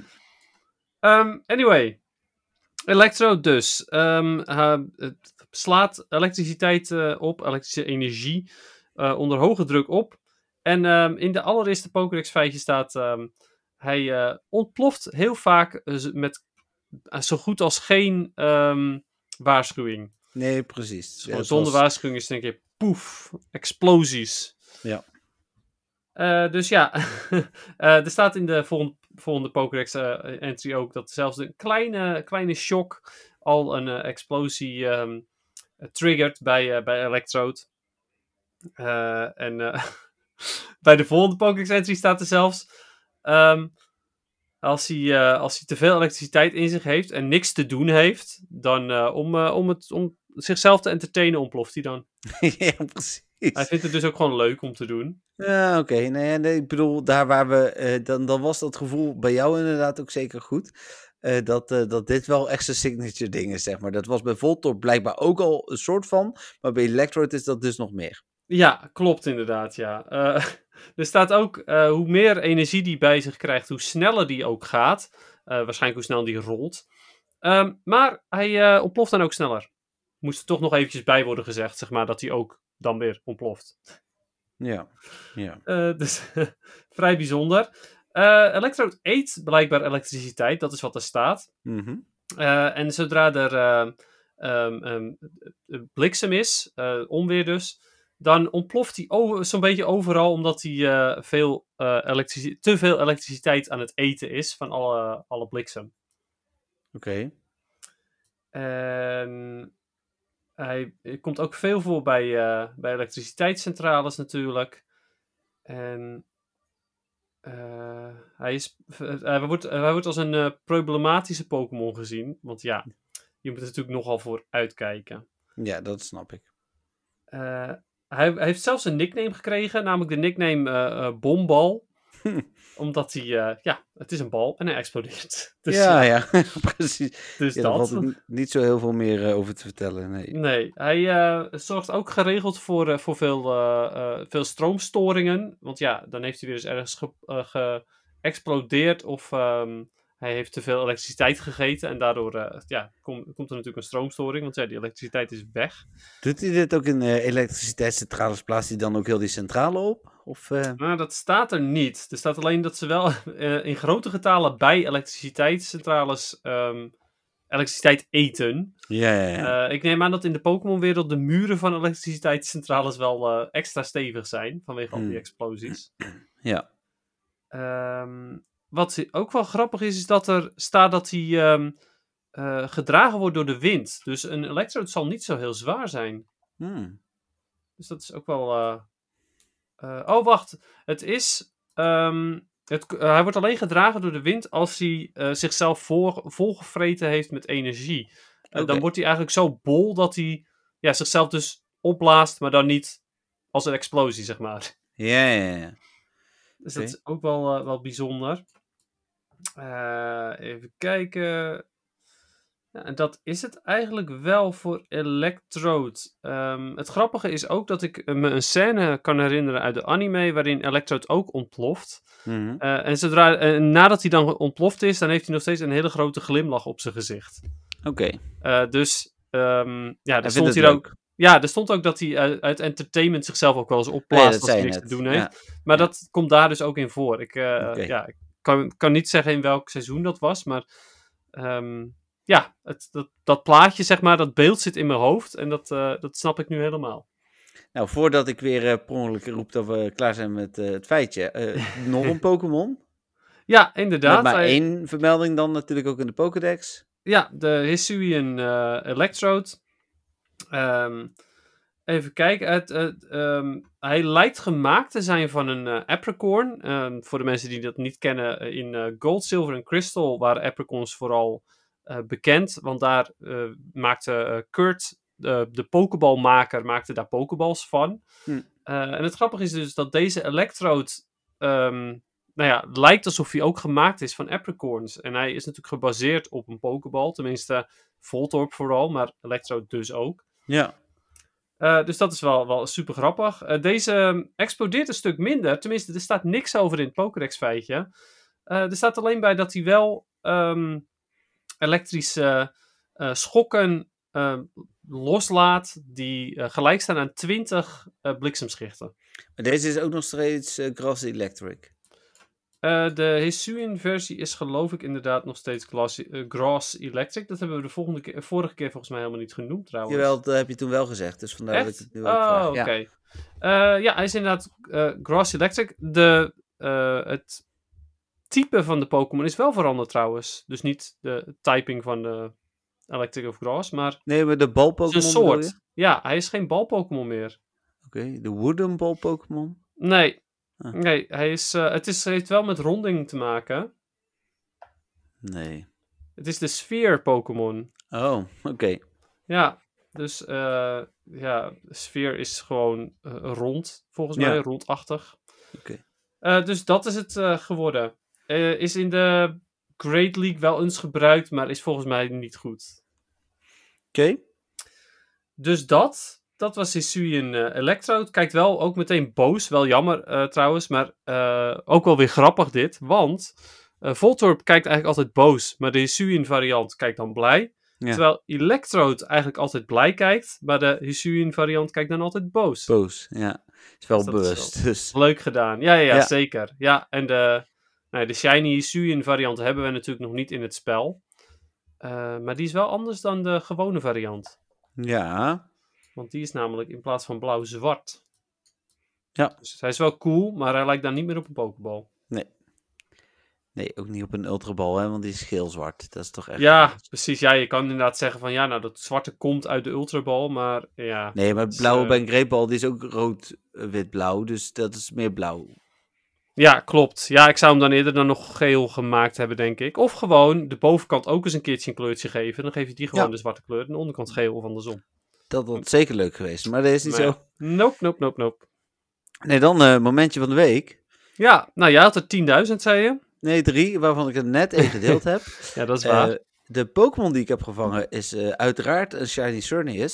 Ehm, anyway. Electro dus. Ehm, hij- het slaat elektriciteit eh, op, elektrische energie, eh, onder hoge druk op. En ehm, in de allereerste Pokédex feitje staat... ehm, hij eh, ontploft heel vaak eh, met eh, zo goed als geen waarschuwing. Nee, precies. Ja, zonder was- waarschuwing is denk je poef, explosies. Ja. Eh, dus ja, *laughs* Eh, er staat in de volgende, volgende Pokédex eh, entry ook dat zelfs een kleine, kleine shock al een eh, explosie eh, triggert bij, eh, bij Electrode. En *laughs* bij de volgende Pokédex entry staat er zelfs... ehm, als hij, eh, als hij te veel elektriciteit in zich heeft en niks te doen heeft, dan om, om, het, om zichzelf te entertainen ontploft hij dan. *laughs* ja, precies. Hij vindt het dus ook gewoon leuk om te doen. Ja, oké. Nee, nee, ik bedoel, daar waar we, eh, dan, dan was dat gevoel bij jou inderdaad ook zeker goed. Eh, dat, eh, dat dit wel echt zijn signature ding is, zeg maar. Dat was bij Voltorb blijkbaar ook al een soort van, maar bij Electrode is dat dus nog meer. Ja, klopt inderdaad, ja. *laughs* Er staat ook hoe meer energie die bij zich krijgt, hoe sneller die ook gaat. Waarschijnlijk hoe snel die rolt. Ehm, maar hij ontploft dan ook sneller. Moest er toch nog eventjes bij worden gezegd, zeg maar, dat hij ook dan weer ontploft. Ja. ja. Eh, dus *laughs* vrij bijzonder. Eh Electrode eet blijkbaar elektriciteit, dat is wat er staat. Mhm. Eh, en zodra er eh, ehm, ehm, eh, bliksem is, onweer dus, dan ontploft hij zo'n beetje overal omdat hij veel, te veel elektriciteit aan het eten is van alle, alle bliksem. Oké. En hij er komt ook veel voor bij, eh, bij elektriciteitscentrales natuurlijk. En eh, hij, is, eh, hij, wordt, hij wordt als een eh, problematische Pokémon gezien. Want ja, je moet er natuurlijk nogal voor uitkijken. Ja, dat snap ik. Eh, hij, hij heeft zelfs een nickname gekregen, namelijk de nickname eh, eh, Bombal. *laughs* Omdat hij, eh, ja, het is een bal en hij explodeert. *laughs* Dus, ja, eh, ja, *laughs* precies. dus Ja, dat. valt niet zo heel veel meer eh, over te vertellen. Nee. Nee, hij zorgt ook geregeld voor, voor veel, veel stroomstoringen. Want ja, dan heeft hij weer eens ergens ge- geëxplodeerd of ehm, hij heeft te veel elektriciteit gegeten. En daardoor ja, kom- komt er natuurlijk een stroomstoring, want ja, die elektriciteit is weg. Doet hij dit ook in elektriciteitscentrales? Plaatst hij dan ook heel die centrale op? Of, eh, Maar dat staat er niet. Er staat alleen dat ze wel *laughs* eh, in grote getalen bij elektriciteitscentrales ehm, elektriciteit eten. Ja, ja, ja. Eh, ik neem aan dat in de Pokémon-wereld de muren van elektriciteitscentrales wel extra stevig zijn vanwege al die Hmm. explosies. *clears throat* ja. Ehm, wat ook wel grappig is, is dat er staat dat hij ehm, eh, gedragen wordt door de wind. Dus een Electrode zal niet zo heel zwaar zijn. Hmm. Dus dat is ook wel. Eh, oh, wacht. Het is. ehm, het, eh, hij wordt alleen gedragen door de wind als hij eh, zichzelf voor, volgevreten heeft met energie. Oké. Dan wordt hij eigenlijk zo bol dat hij ja, zichzelf dus opblaast, maar dan niet als een explosie, zeg maar. Ja, ja, ja. Dus dat is ook wel, wel bijzonder. Even kijken. Ja, en dat is het eigenlijk wel voor Electrode. Ehm, het grappige is ook dat ik eh, me een scène kan herinneren uit de anime waarin Electrode ook ontploft. Mhm. Eh, en zodra, eh, nadat hij dan ontploft is, dan heeft hij nog steeds een hele grote glimlach op zijn gezicht. Oké. Dus ehm, ja, er stond hier leuk. ook. Ja, er stond ook dat hij uit, uit entertainment zichzelf ook wel eens opblaast dat als hij niks te doen heeft. Ja. Maar Ja. dat komt daar dus ook in voor. Ik, ja, ik kan, kan niet zeggen in welk seizoen dat was, maar ehm, ja, het, dat, dat plaatje, zeg maar, dat beeld zit in mijn hoofd en dat, eh, dat snap ik nu helemaal. Nou, voordat ik weer eh per ongeluk roep dat we klaar zijn met eh, het feitje. *laughs* nog een Pokémon. Ja, Met inderdaad. maar hij- één vermelding dan natuurlijk ook in de Pokédex. Ja, de Hisuian Electrode. Ehm, even kijken. Het, het, ehm, hij lijkt gemaakt te zijn van een apricorn. Ehm, voor de mensen die dat niet kennen, in Gold, Silver en Crystal waren apricorns vooral bekend. Want daar eh, maakte eh, Kurt, de de Pokébalmaker, maakte daar Pokéballs van. Hm. Eh, en het grappige is dus dat deze Electrode... ehm, nou ja, het lijkt alsof hij ook gemaakt is van apricorns. En hij is natuurlijk gebaseerd op een Pokéball. Tenminste, Voltorb vooral, maar Electrode dus ook. Ja. Eh, dus dat is wel, wel super grappig. Eh, deze ehm, explodeert een stuk minder. Tenminste, er staat niks over in het Pokédex feitje. Eh, er staat alleen bij dat hij wel ehm, elektrische eh, schokken eh, loslaat die eh, gelijk staan aan 20 eh, bliksemschichten. Maar deze is ook nog steeds Grass Electric. De Hisuian versie is geloof ik inderdaad nog steeds Glass, eh, Grass Electric. Dat hebben we de volgende keer, vorige keer volgens mij helemaal niet genoemd trouwens. Jawel, dat heb je toen wel gezegd. Dus vandaar dat ik het nu ook Oh, oké. Ja. Ja, hij is inderdaad Grass Electric. De, het type van de Pokémon is wel veranderd trouwens. Dus niet de typing van de Electric of Grass, maar Nee, maar de bal zijn Pokémon bedoel je? soort. Ja, hij is geen bal-Pokémon meer. Oké, de Wooden bal Pokémon. Nee. Ah. Nee, hij is, eh, het is, heeft wel met ronding te maken. Nee. Het is de Sphere Pokémon. Oh, oké. Ja, dus eh, ja, sfeer is gewoon eh, rond, volgens mij, rondachtig. Oké. Dus dat is het geworden. Eh, is in de Great League wel eens gebruikt, maar is volgens mij niet goed. Oké. Dus dat. dat was Hisuian uh, Electrode. Kijkt wel ook meteen boos. Wel jammer uh, trouwens, maar ook wel weer grappig dit. Want Voltorb kijkt eigenlijk altijd boos. Maar de Hisuian variant kijkt dan blij. Ja. Terwijl Electrode eigenlijk altijd blij kijkt. Maar de Hisuian variant kijkt dan altijd boos. Boos, ja. Is wel dus bewust. Is wel dus. Leuk gedaan. Ja, ja, ja, zeker. Ja, en de, nou, de Shiny Hisuian variant hebben we natuurlijk nog niet in het spel. maar die is wel anders dan de gewone variant. Ja. Want die is namelijk in plaats van blauw zwart. Ja. Dus hij is wel cool, maar hij lijkt dan niet meer op een pokeball. Nee. Nee, ook niet op een ultrabal, hè, want die is geel-zwart. Dat is toch echt... Ja, precies. Ja, je kan inderdaad zeggen van, ja, nou, dat zwarte komt uit de ultrabal, maar ja... Nee, maar blauwe uh, bij een greepbal, die is ook rood-wit-blauw, dus dat is meer blauw. Ja, klopt. Ja, ik zou hem dan eerder dan nog geel gemaakt hebben, denk ik. Of gewoon de bovenkant ook eens een keertje een kleurtje geven. Dan geef je die gewoon ja. de zwarte kleur en de onderkant geel of andersom. Dat had zeker leuk geweest, maar dat is niet Maar zo. Nope, nope, nope, nope. Nee, dan eh momentje van de week. Ja, nou, jij had er 10.000, zei je? Nee, drie, waarvan ik er net één gedeeld heb. *laughs* Ja, dat is waar. Eh, de Pokémon die ik heb gevangen is eh, uiteraard een Shiny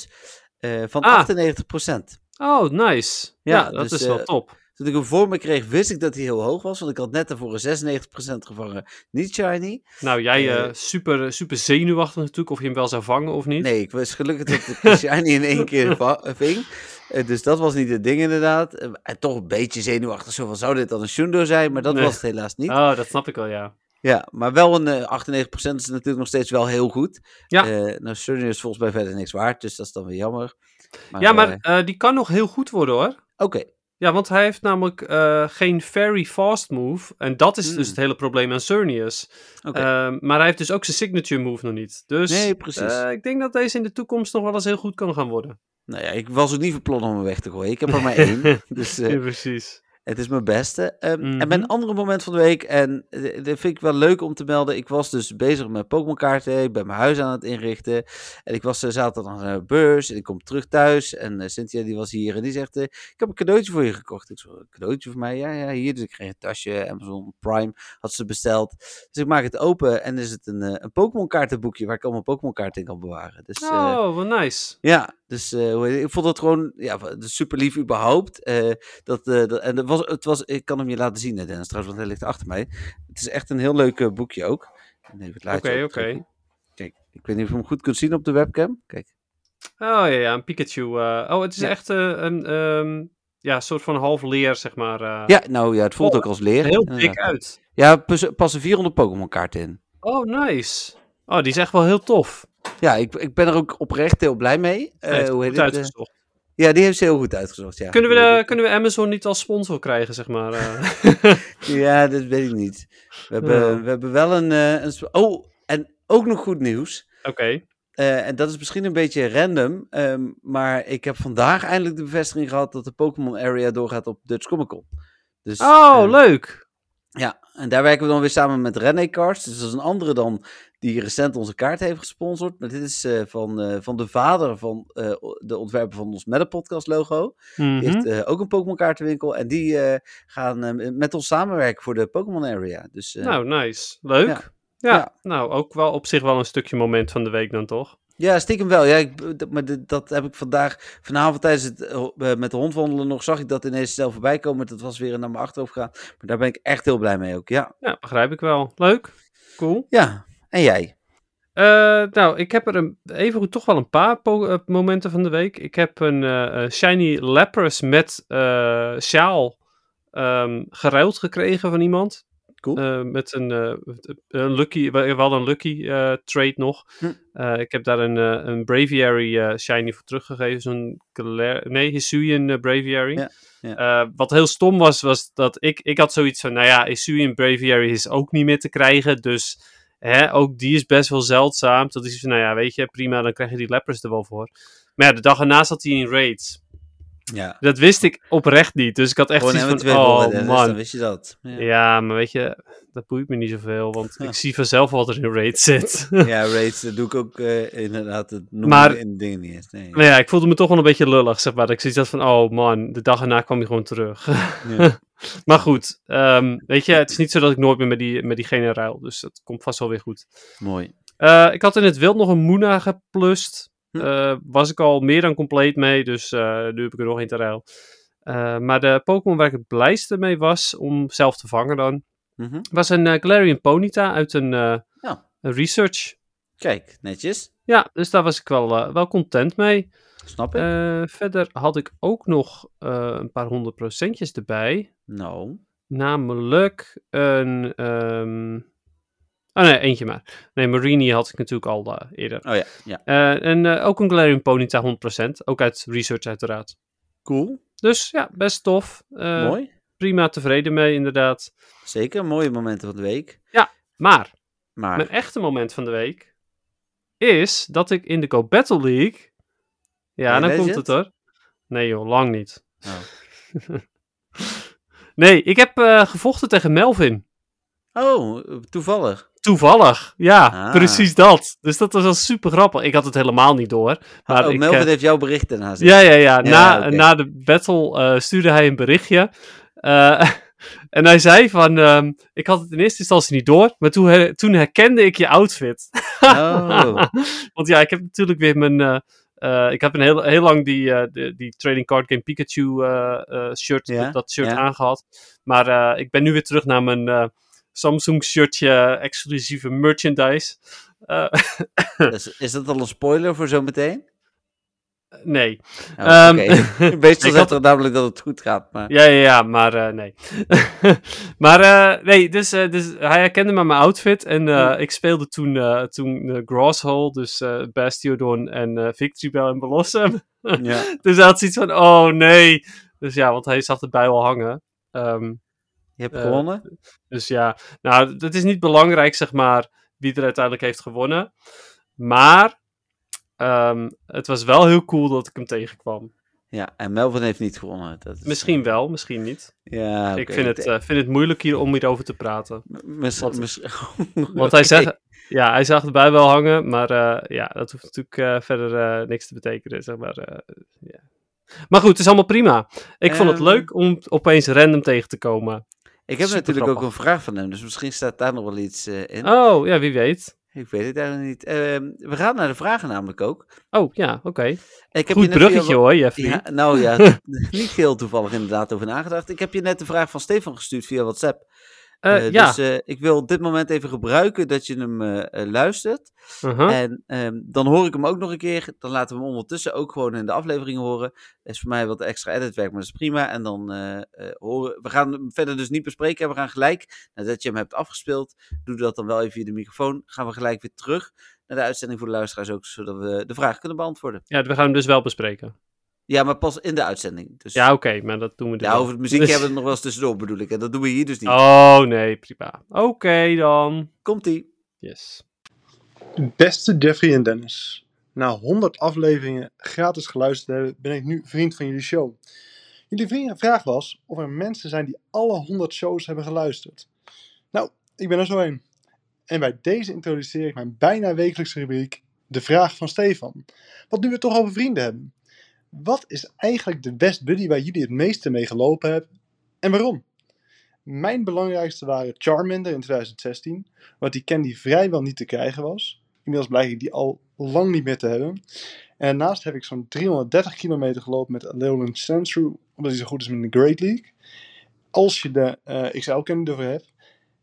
eh van Ah. 98%. oh, nice. Ja, Ja, dat dus, is wel top. Toen ik hem voor me kreeg, wist ik dat hij heel hoog was. Want ik had net daarvoor een 96% gevangen. Niet Shiny. Nou, jij eh, eh super, super zenuwachtig natuurlijk of je hem wel zou vangen of niet. Nee, ik was gelukkig dat ik de *laughs* Shiny in één keer ving. Eh, dus dat was niet het ding inderdaad. En toch een beetje zenuwachtig. Zo van, zou dit dan een Shundo zijn? Maar dat Nee. was het helaas niet. Oh, dat snap ik wel, ja. Ja, maar wel een eh, 98% is natuurlijk nog steeds wel heel goed. Ja. Nou, Xerneas is volgens mij verder niks waard. Dus dat is dan weer jammer. Maar, ja, maar die kan nog heel goed worden hoor. Oké, Ja, want hij heeft namelijk eh, geen very fast move. En dat is dus Hmm. het hele probleem aan Cernius. Ehm, maar hij heeft dus ook zijn signature move nog niet. Dus Nee, precies. eh, ik denk dat deze in de toekomst nog wel eens heel goed kan gaan worden. Nou ja, ik was ook niet van plan om hem weg te gooien. Ik heb er maar één. *laughs* Dus eh, Ja, precies. Het is mijn beste. Ehm, En mijn andere moment van de week, en eh, dat vind ik wel leuk om te melden. Ik was dus bezig met Pokémon kaarten. Ik ben mijn huis aan het inrichten. En ik was eh, zaterdag naar de beurs. En ik kom terug thuis. En eh, Cynthia die was hier. En die zegt, eh, ik heb een cadeautje voor je gekocht. Ik zo, een cadeautje voor mij? Ja, ja, hier. Dus ik kreeg een tasje. Amazon Prime had ze besteld. Dus ik maak het open. En is het een, eh, een Pokémon kaartenboekje waar ik allemaal Pokémon kaarten in kan bewaren. Dus, eh, Oh, wat nice. ja, dus eh, ik vond het gewoon ja, super lief überhaupt. eh, dat, eh, dat, en het was, het was, ik kan hem je laten zien, hè, Dennis, trouwens, want hij ligt achter mij. Het is echt een heel leuk boekje ook. Oké, oké. Kijk, ik weet niet of je hem goed kunt zien op de webcam. Kijk. Oh ja, ja, een Pikachu. oh, het is Ja. echt een ehm, ja, soort van half leer, zeg maar. Ja, nou ja, het voelt Oh, ook als leer. heel dik uit. Ja, pas- passen 400 Pokémon kaarten in. Oh, nice. Oh, die is echt wel heel tof. Ja, ik, ik ben er ook oprecht heel blij mee. Eh, Hij heeft hoe heet het? eh? uitgezocht. ja, die heeft ze heel goed uitgezocht. Ja. Kunnen, we de, kunnen we Amazon niet als sponsor krijgen, zeg maar? eh? *laughs* Ja, dat weet ik niet. We hebben, Ja. we hebben wel een, eh, een. Oh, en ook nog goed nieuws. Oké. Eh, en dat is misschien een beetje random, ehm, maar ik heb vandaag eindelijk de bevestiging gehad dat de Pokémon Area doorgaat op Dutch Comic Con. Dus, Oh, eh, leuk. Ja, en daar werken we dan weer samen met René Cards. Dus dat is een andere dan die recent onze kaart heeft gesponsord. Maar dit is eh, van, eh, van de vader van eh, de ontwerper van ons Meta Podcast logo. Mhm. Die heeft ook een Pokémon kaartenwinkel. En die gaan met ons samenwerken voor de Pokémon Area. Dus Nou, nice. Leuk. ja. Ja. Ja. nou, ook wel op zich wel een stukje moment van de week dan toch? Ja, stiekem wel. Ja, ik, dat, maar dit- dat heb ik vandaag, vanavond tijdens het met de hond wandelen nog, zag ik dat ineens snel voorbij komen. Dat was weer naar mijn achterhoofd gegaan. Maar daar ben ik echt heel blij mee ook. Ja, Ja, begrijp ik wel. Leuk. Cool. ja. En jij? Eh, nou, ik heb er een, even toch wel een paar eh, momenten van de week. Ik heb een eh, Shiny Lapras met sjaal ehm, geruild gekregen van iemand. Cool. Met een, een Lucky, we we hadden een Lucky trade nog. Hm. Ik heb daar een, een Braviary Shiny voor teruggegeven. Zo'n nee, Hisuian Braviary. Ja, ja. Wat heel stom was, was dat ik, ik had zoiets van, nou ja, Hisuian Braviary is ook niet meer te krijgen. Dus hè, ook die is best wel zeldzaam. Dat is van, nou ja, weet je, prima, dan krijg je die Lapras er wel voor. Maar ja, de dag erna zat hij in raids. Ja. Dat wist ik oprecht niet. Dus ik had echt Gewoon zoiets van, oh dus man. dan wist je dat. Ja, Ja, maar weet je, dat boeit me niet zoveel, want Ja. ik *laughs* zie vanzelf wat er in raid zit. *laughs* ja raids, dat doe ik ook eh, inderdaad. Dat noem Maar- in dingen niet eens. Nee. maar ja, ik voelde me toch wel een beetje lullig, zeg maar. Dat ik zoiets had van, oh man, de dag erna kwam hij gewoon terug. Ja. *laughs* maar goed, ehm, weet je, het is niet zo dat ik nooit meer met, die, met diegene ruil, dus dat komt vast wel weer goed. Mooi. Eh, ik had in het wild nog een Moona geplust. Hm. eh, was ik al meer dan compleet mee, dus eh, nu heb ik er nog in te ruil. Eh, maar de Pokémon waar ik het blijste mee was, om zelf te vangen dan, Mhm. was een Galarian Ponyta uit een, Ja. een research. Kijk, netjes. Ja, dus daar was ik wel, wel content mee. Snap ik. Verder had ik ook nog een paar honderd procentjes erbij. nou, Namelijk een. ehm, Oh nee, eentje maar. Nee, Marini had ik natuurlijk al eh, eerder. oh ja, ja. Eh, en eh, ook een Galarian Ponyta 100%. Ook uit research uiteraard. Cool. Dus ja, best tof. Mooi. Prima tevreden mee inderdaad. Zeker, mooie momenten van de week. Maar Maar, mijn echte moment van de week is dat ik in de Go Battle League... Ja, Hey, dan komt het hoor. Nee joh, lang niet. oh. *laughs* Nee, ik heb gevochten tegen Melvin. Oh, toevallig. Toevallig, ja, Ah. precies dat. Dus dat was wel super grappig. Ik had het helemaal niet door. Maar oh, ik, Melvin eh, heeft jouw bericht daarna ja, ja, ja. Ja, Na, na de battle eh, stuurde hij een berichtje. Eh, *laughs* en hij zei van, ehm, ik had het in eerste instantie niet door, maar toen, her- toen herkende ik je outfit. Oh. *laughs* Want ja, ik heb natuurlijk weer mijn, ik heb een heel, heel lang die, de- die trading card game Pikachu shirt, dat, shirt aangehad. Maar ik ben nu weer terug naar mijn Samsung shirtje exclusieve merchandise. Eh, *laughs* Dus is dat al een spoiler voor zometeen? nee. Oh, Ehm. Meestal *laughs* ik zegt er namelijk dat het goed gaat, maar... Ja, ja, ja, maar eh, nee. *laughs* maar eh, nee, dus, eh, dus hij herkende maar mijn outfit. En eh, Hmm. ik speelde toen, eh toen eh, Grosshole, dus eh Bastiodon en eh Victory Bell en Blossom. Ja. dus hij had zoiets van, oh nee. Dus ja, want hij zag erbij wel hangen. Ehm, Je hebt Eh, gewonnen? dus ja, nou, het is niet belangrijk, zeg maar, wie er uiteindelijk heeft gewonnen. Maar ehm, het was wel heel cool dat ik hem tegenkwam. Ja, en Melvin heeft niet gewonnen. Dat is, Misschien wel, misschien niet. Ja, ik vind het, eh, vind het moeilijk hier om hierover te praten. Mis- wat- mis- Want *laughs* hij zegt, ja, hij zag erbij wel hangen, maar eh, ja, dat hoeft natuurlijk eh, verder eh, niks te betekenen, zeg maar. eh. Maar goed, het is allemaal prima. Ik vond het Ehm. leuk om opeens random tegen te komen. Ik heb natuurlijk ook een vraag van hem, dus misschien staat daar nog wel iets eh, in. Oh, ja, wie weet. Ik weet het eigenlijk niet. Ehm, we gaan naar de vragen namelijk ook. Oh, ja, oké. Je Goed net bruggetje hoor, Jeffrey. Ja, nou ja, *laughs* niet heel toevallig inderdaad over nagedacht. Ik heb je net de vraag van Stefan gestuurd via WhatsApp. Eh, Eh, ja, Dus eh, ik wil dit moment even gebruiken dat je hem luistert. uh-huh. En ehm, dan hoor ik hem ook nog een keer. Dan laten we hem ondertussen ook gewoon in de aflevering horen. Dat is voor mij wat extra editwerk, maar dat is prima. En dan horen we gaan hem verder dus niet bespreken. We gaan gelijk, nadat je hem hebt afgespeeld, doe dat dan wel even via de microfoon. Gaan we gelijk weer terug naar de uitzending voor de luisteraars ook, zodat we de vraag kunnen beantwoorden. ja, we gaan hem dus wel bespreken. Ja, maar pas in de uitzending. Dus Ja, oké, maar dat doen we dus ja, over het muziek hebben we het nog wel eens tussendoor bedoel ik. En dat doen we hier dus niet. Oh, nee, prima. Oké dan. Komt-ie. Yes. Beste Jeffrey en Dennis, na 100 afleveringen gratis geluisterd te hebben, ben ik nu vriend van jullie show. Jullie vrienden vraag was of er mensen zijn die alle 100 shows hebben geluisterd. Nou, ik ben er zo een. En bij deze introduceer ik mijn bijna wekelijkse rubriek De Vraag van Stefan. Wat nu we het toch over vrienden hebben. Wat is eigenlijk de best buddy waar jullie het meeste mee gelopen hebben en waarom? Mijn belangrijkste waren Charmander in 2016, want die candy vrijwel niet te krijgen was. Inmiddels blijkt ik die al lang niet meer te hebben. En daarnaast heb ik zo'n 330 kilometer gelopen met Alolan Sandshrew, omdat hij zo goed is met de Great League. Als je de eh XL candy ervoor hebt.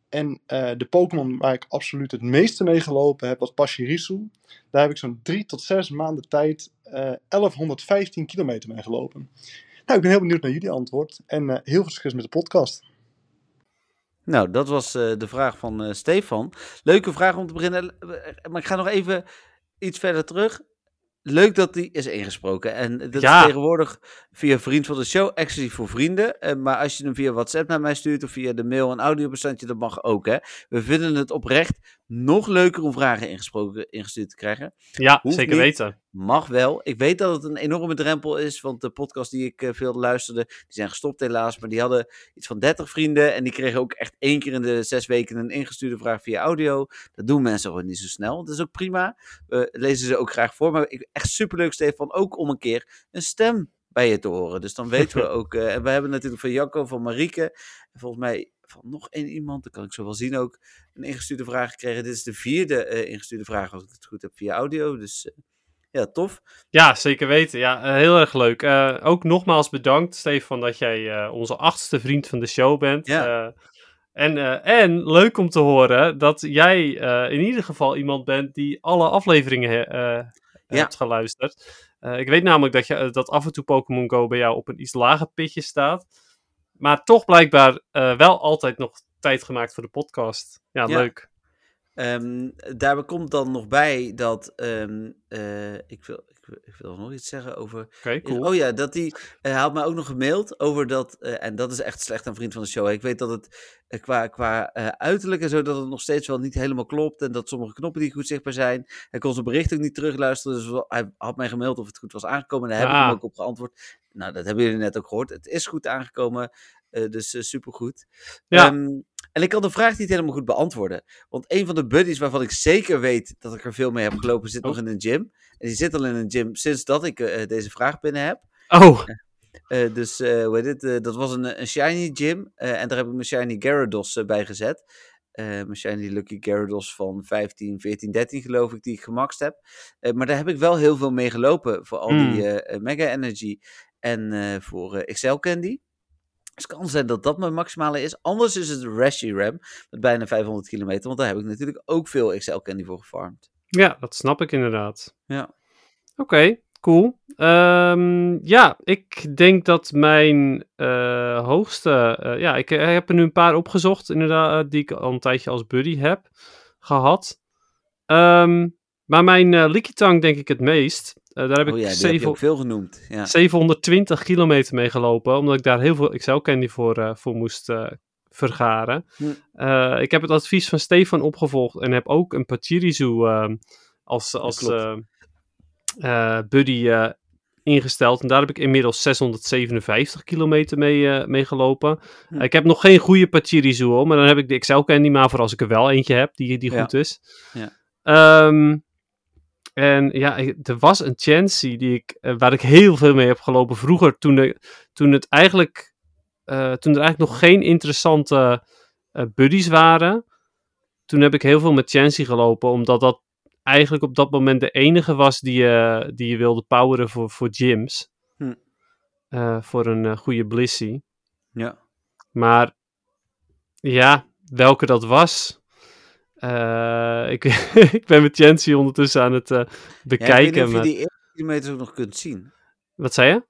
En eh, de Pokémon waar ik absoluut het meeste mee gelopen heb, was Pachirisu. Daar heb ik zo'n 3 tot 6 maanden tijd 1115 kilometer mee gelopen. Nou, ik ben heel benieuwd naar jullie antwoord. En eh, heel veel succes met de podcast. Nou, dat was eh, de vraag van eh, Stefan. Leuke vraag om te beginnen. Eh, Maar ik ga nog even iets verder terug. Leuk dat die is ingesproken. En dat Ja. is tegenwoordig via Vriend van de Show, exclusief voor vrienden. Eh, maar als je hem via WhatsApp naar mij stuurt of via de mail een audiobestandje, dat mag ook. Hè? We vinden het oprecht nog leuker om vragen ingesproken, ingestuurd te krijgen. Ja, Hoeft zeker niet. weten. Mag wel. Ik weet dat het een enorme drempel is, want de podcast die ik eh, veel luisterde, die zijn gestopt helaas. Maar die hadden iets van 30 vrienden en die kregen ook echt één keer in de zes weken een ingestuurde vraag via audio. Dat doen mensen gewoon niet zo snel. Dat is ook prima. We lezen ze ook graag voor. Maar ik, echt superleuk, Stefan, ook om een keer een stem bij je te horen. Dus dan weten we *laughs* ook. eh, en we hebben natuurlijk van Jacco, van Marieke, en volgens mij van nog één iemand, dat kan ik zo wel zien ook, een ingestuurde vraag gekregen. Dit is de vierde eh, ingestuurde vraag, als ik het goed heb, via audio. Dus Ja, tof. Ja, zeker weten. Ja, eh, heel erg leuk. Eh, ook nogmaals bedankt, Stefan, dat jij eh, onze achtste vriend van de show bent. Ja. En, en leuk om te horen dat jij in ieder geval iemand bent die alle afleveringen eh, hebt geluisterd. Ik weet namelijk dat, je, dat af en toe Pokémon Go bij jou op een iets lager pitje staat. Maar toch blijkbaar wel altijd nog tijd gemaakt voor de podcast. Ja, Ja. leuk. Ehm, daarbij komt dan nog bij dat. ehm, eh, ik, wil, ik, wil, ik wil nog iets zeggen over. Cool. Oh ja, dat die, hij had mij ook nog gemaild over dat. eh, en dat is echt slecht aan vriend van de show. Ik weet dat het eh, qua, qua uiterlijk en zo. dat het nog steeds wel niet helemaal klopt. En dat sommige knoppen niet goed zichtbaar zijn. Hij kon zijn bericht ook niet terugluisteren. Dus wel- hij had mij gemaild of het goed was aangekomen. En daar heb ik Ah. hem ook op geantwoord. Nou, dat hebben jullie net ook gehoord. Het is goed aangekomen. dus supergoed. Ja. Ehm, en ik kan de vraag niet helemaal goed beantwoorden. Want een van de buddies waarvan ik zeker weet dat ik er veel mee heb gelopen, zit Oh. nog in een gym. En die zit al in een gym sinds dat ik eh, deze vraag binnen heb. Oh, Eh, dus eh, hoe heet het? eh, dat was een, een shiny gym. eh, en daar heb ik mijn shiny Gyarados eh, bij gezet. Eh, mijn shiny Lucky Gyarados van 15, 14, 13 geloof ik, die ik gemaxt heb. Eh, maar daar heb ik wel heel veel mee gelopen. Voor al Mm. die eh, eh, Mega Energy en eh, voor eh, Excel Candy. Dus het kan zijn dat dat mijn maximale is. Anders is het Rashi Ram met bijna 500 kilometer. Want daar heb ik natuurlijk ook veel Excel Candy voor gefarmd. ja, dat snap ik inderdaad. Ja. Oké, cool. Ehm, ja, ik denk dat mijn eh, hoogste. eh, ja, ik eh, heb er nu een paar opgezocht, inderdaad, die ik al een tijdje als buddy heb gehad. Ehm, maar mijn eh Likitang denk ik het meest. Eh, daar heb oh ik ja, heb ook veel genoemd. Ja. 720 kilometer mee gelopen, omdat ik daar heel veel Excel Candy voor, eh, voor moest vergaren. Hm. Ik heb het advies van Stefan opgevolgd en heb ook een Pachirisu ehm, als, als buddy ingesteld. En daar heb ik inmiddels 657 kilometer mee, mee gelopen. Hm. ik heb nog geen goede Pachirisu maar dan heb ik de Excel Candy maar voor als ik er wel eentje heb die, die Ja. goed is. Ja. Ehm, en ja, er was een Chancy die ik, eh, waar ik heel veel mee heb gelopen vroeger, toen, de, toen, het eigenlijk, eh, toen er eigenlijk nog geen interessante eh, buddies waren. Toen heb ik heel veel met Chancy gelopen, omdat dat eigenlijk op dat moment de enige was die, je die je wilde poweren voor, voor gyms. Hm. Voor een goede Blissey. ja. Maar ja, welke dat was. Eh, ik, *laughs* ik ben met Chancy ondertussen aan het eh, Ja, ik weet bekijken. niet of je die eerste kilometers ook nog kunt zien. Wat zei je?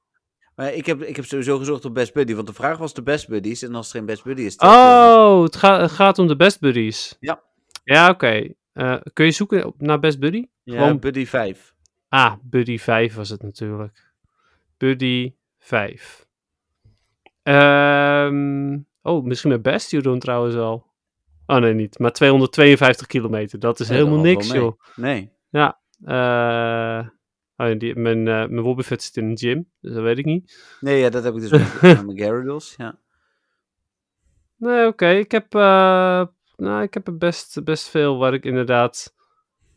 Maar ik heb, ik heb sowieso gezocht op Best Buddy, want de vraag was de Best Buddies. En als er geen Best Buddy is... Oh, het, gaat het gaat om de Best Buddies. Ja. Ja, oké. Eh, kun je zoeken op, naar Best Buddy? ja, gewoon- Buddy 5. Ah, Buddy 5 was het natuurlijk. Buddy 5. Ehm, oh, misschien met Bastion trouwens al. Oh nee, niet. Maar 252 kilometer. Dat is Nee, helemaal niks, joh. Nee. Eh, oh, ja, die, mijn, eh mijn Wobbuffet zit in een gym, dus dat weet ik niet. Nee, ja, dat heb ik dus met, mijn Gyarados. Ja. Nee, oké. Ik heb, eh, nou, ik heb er best, best veel waar ik inderdaad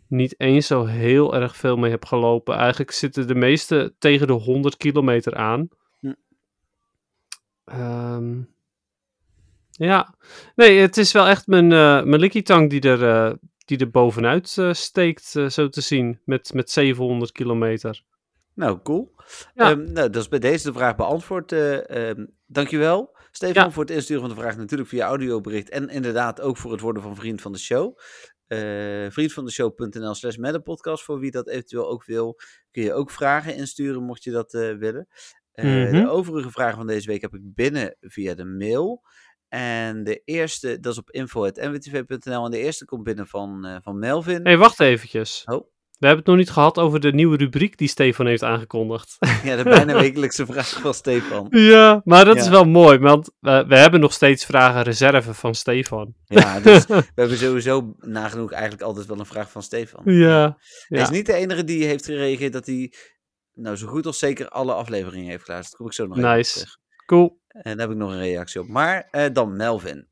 niet eens zo heel erg veel mee heb gelopen. Eigenlijk zitten de meeste tegen de 100 kilometer aan. Hm. Ehm, ja, nee, het is wel echt mijn, eh mijn Likitang die er, eh, die er bovenuit eh, steekt, zo te zien, met, met 700 kilometer. Nou, cool. Ja. Ehm, nou, dat is bij deze de vraag beantwoord. ehm, dankjewel, Stefan, Ja. voor het insturen van de vraag. Natuurlijk via audiobericht. En inderdaad ook voor het worden van vriend van de show. Eh vriendvandeshow.nl slash podcast. Voor wie dat eventueel ook wil, kun je ook vragen insturen, mocht je dat willen. Eh, Mhm. De overige vragen van deze week heb ik binnen via de mail. En de eerste, dat is op info.nwtv.nl. En de eerste komt binnen van, eh, van Melvin. Hé, hey, wacht eventjes. Oh. We hebben het nog niet gehad over de nieuwe rubriek die Stefan heeft aangekondigd. *laughs* Ja, de bijna *laughs* wekelijkse vraag van Stefan. Ja, maar dat is wel mooi, want we hebben nog steeds vragen reserve van Stefan. Ja, dus *laughs* we hebben sowieso nagenoeg eigenlijk altijd wel een vraag van Stefan. Ja. Hij is niet de enige die heeft gereageerd dat hij, nou zo goed als zeker alle afleveringen heeft geluisterd. Daar kom ik zo nog Nice. terug. Cool. En daar heb ik nog een reactie op. Maar eh, dan Melvin.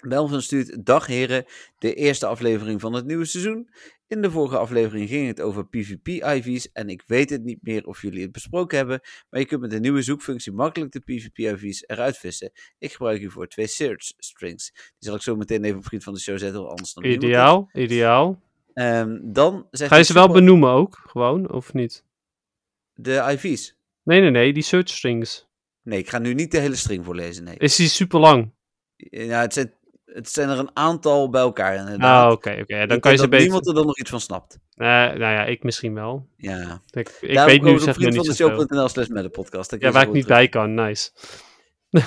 Melvin stuurt, dag heren, de eerste aflevering van het nieuwe seizoen. In de vorige aflevering ging het over PvP-IV's en ik weet het niet meer of jullie het besproken hebben, maar je kunt met de nieuwe zoekfunctie makkelijk de PvP-IV's eruit vissen. Ik gebruik hiervoor twee search strings. Die zal ik zo meteen even op vriend van de show zetten, anders dan. Ideaal, ideaal. Ehm, dan zegt Ga je ze wel benoemen ook, gewoon, of niet? De IV's. Nee, nee, nee, die search strings. Nee, ik ga nu niet de hele string voorlezen, nee. Is die super lang? Ja, het zijn, het zijn er een aantal bij elkaar inderdaad. Ah, oké, oké. ja, Dan Ik kan je ze beter... niemand er dan nog iets van snapt. Eh, nou ja, ik misschien wel. Ja. Ik, ik Daarom weet nu zeg maar niet zoveel. slash met de podcast. Ja, waar ik niet bij kan, nice. *laughs*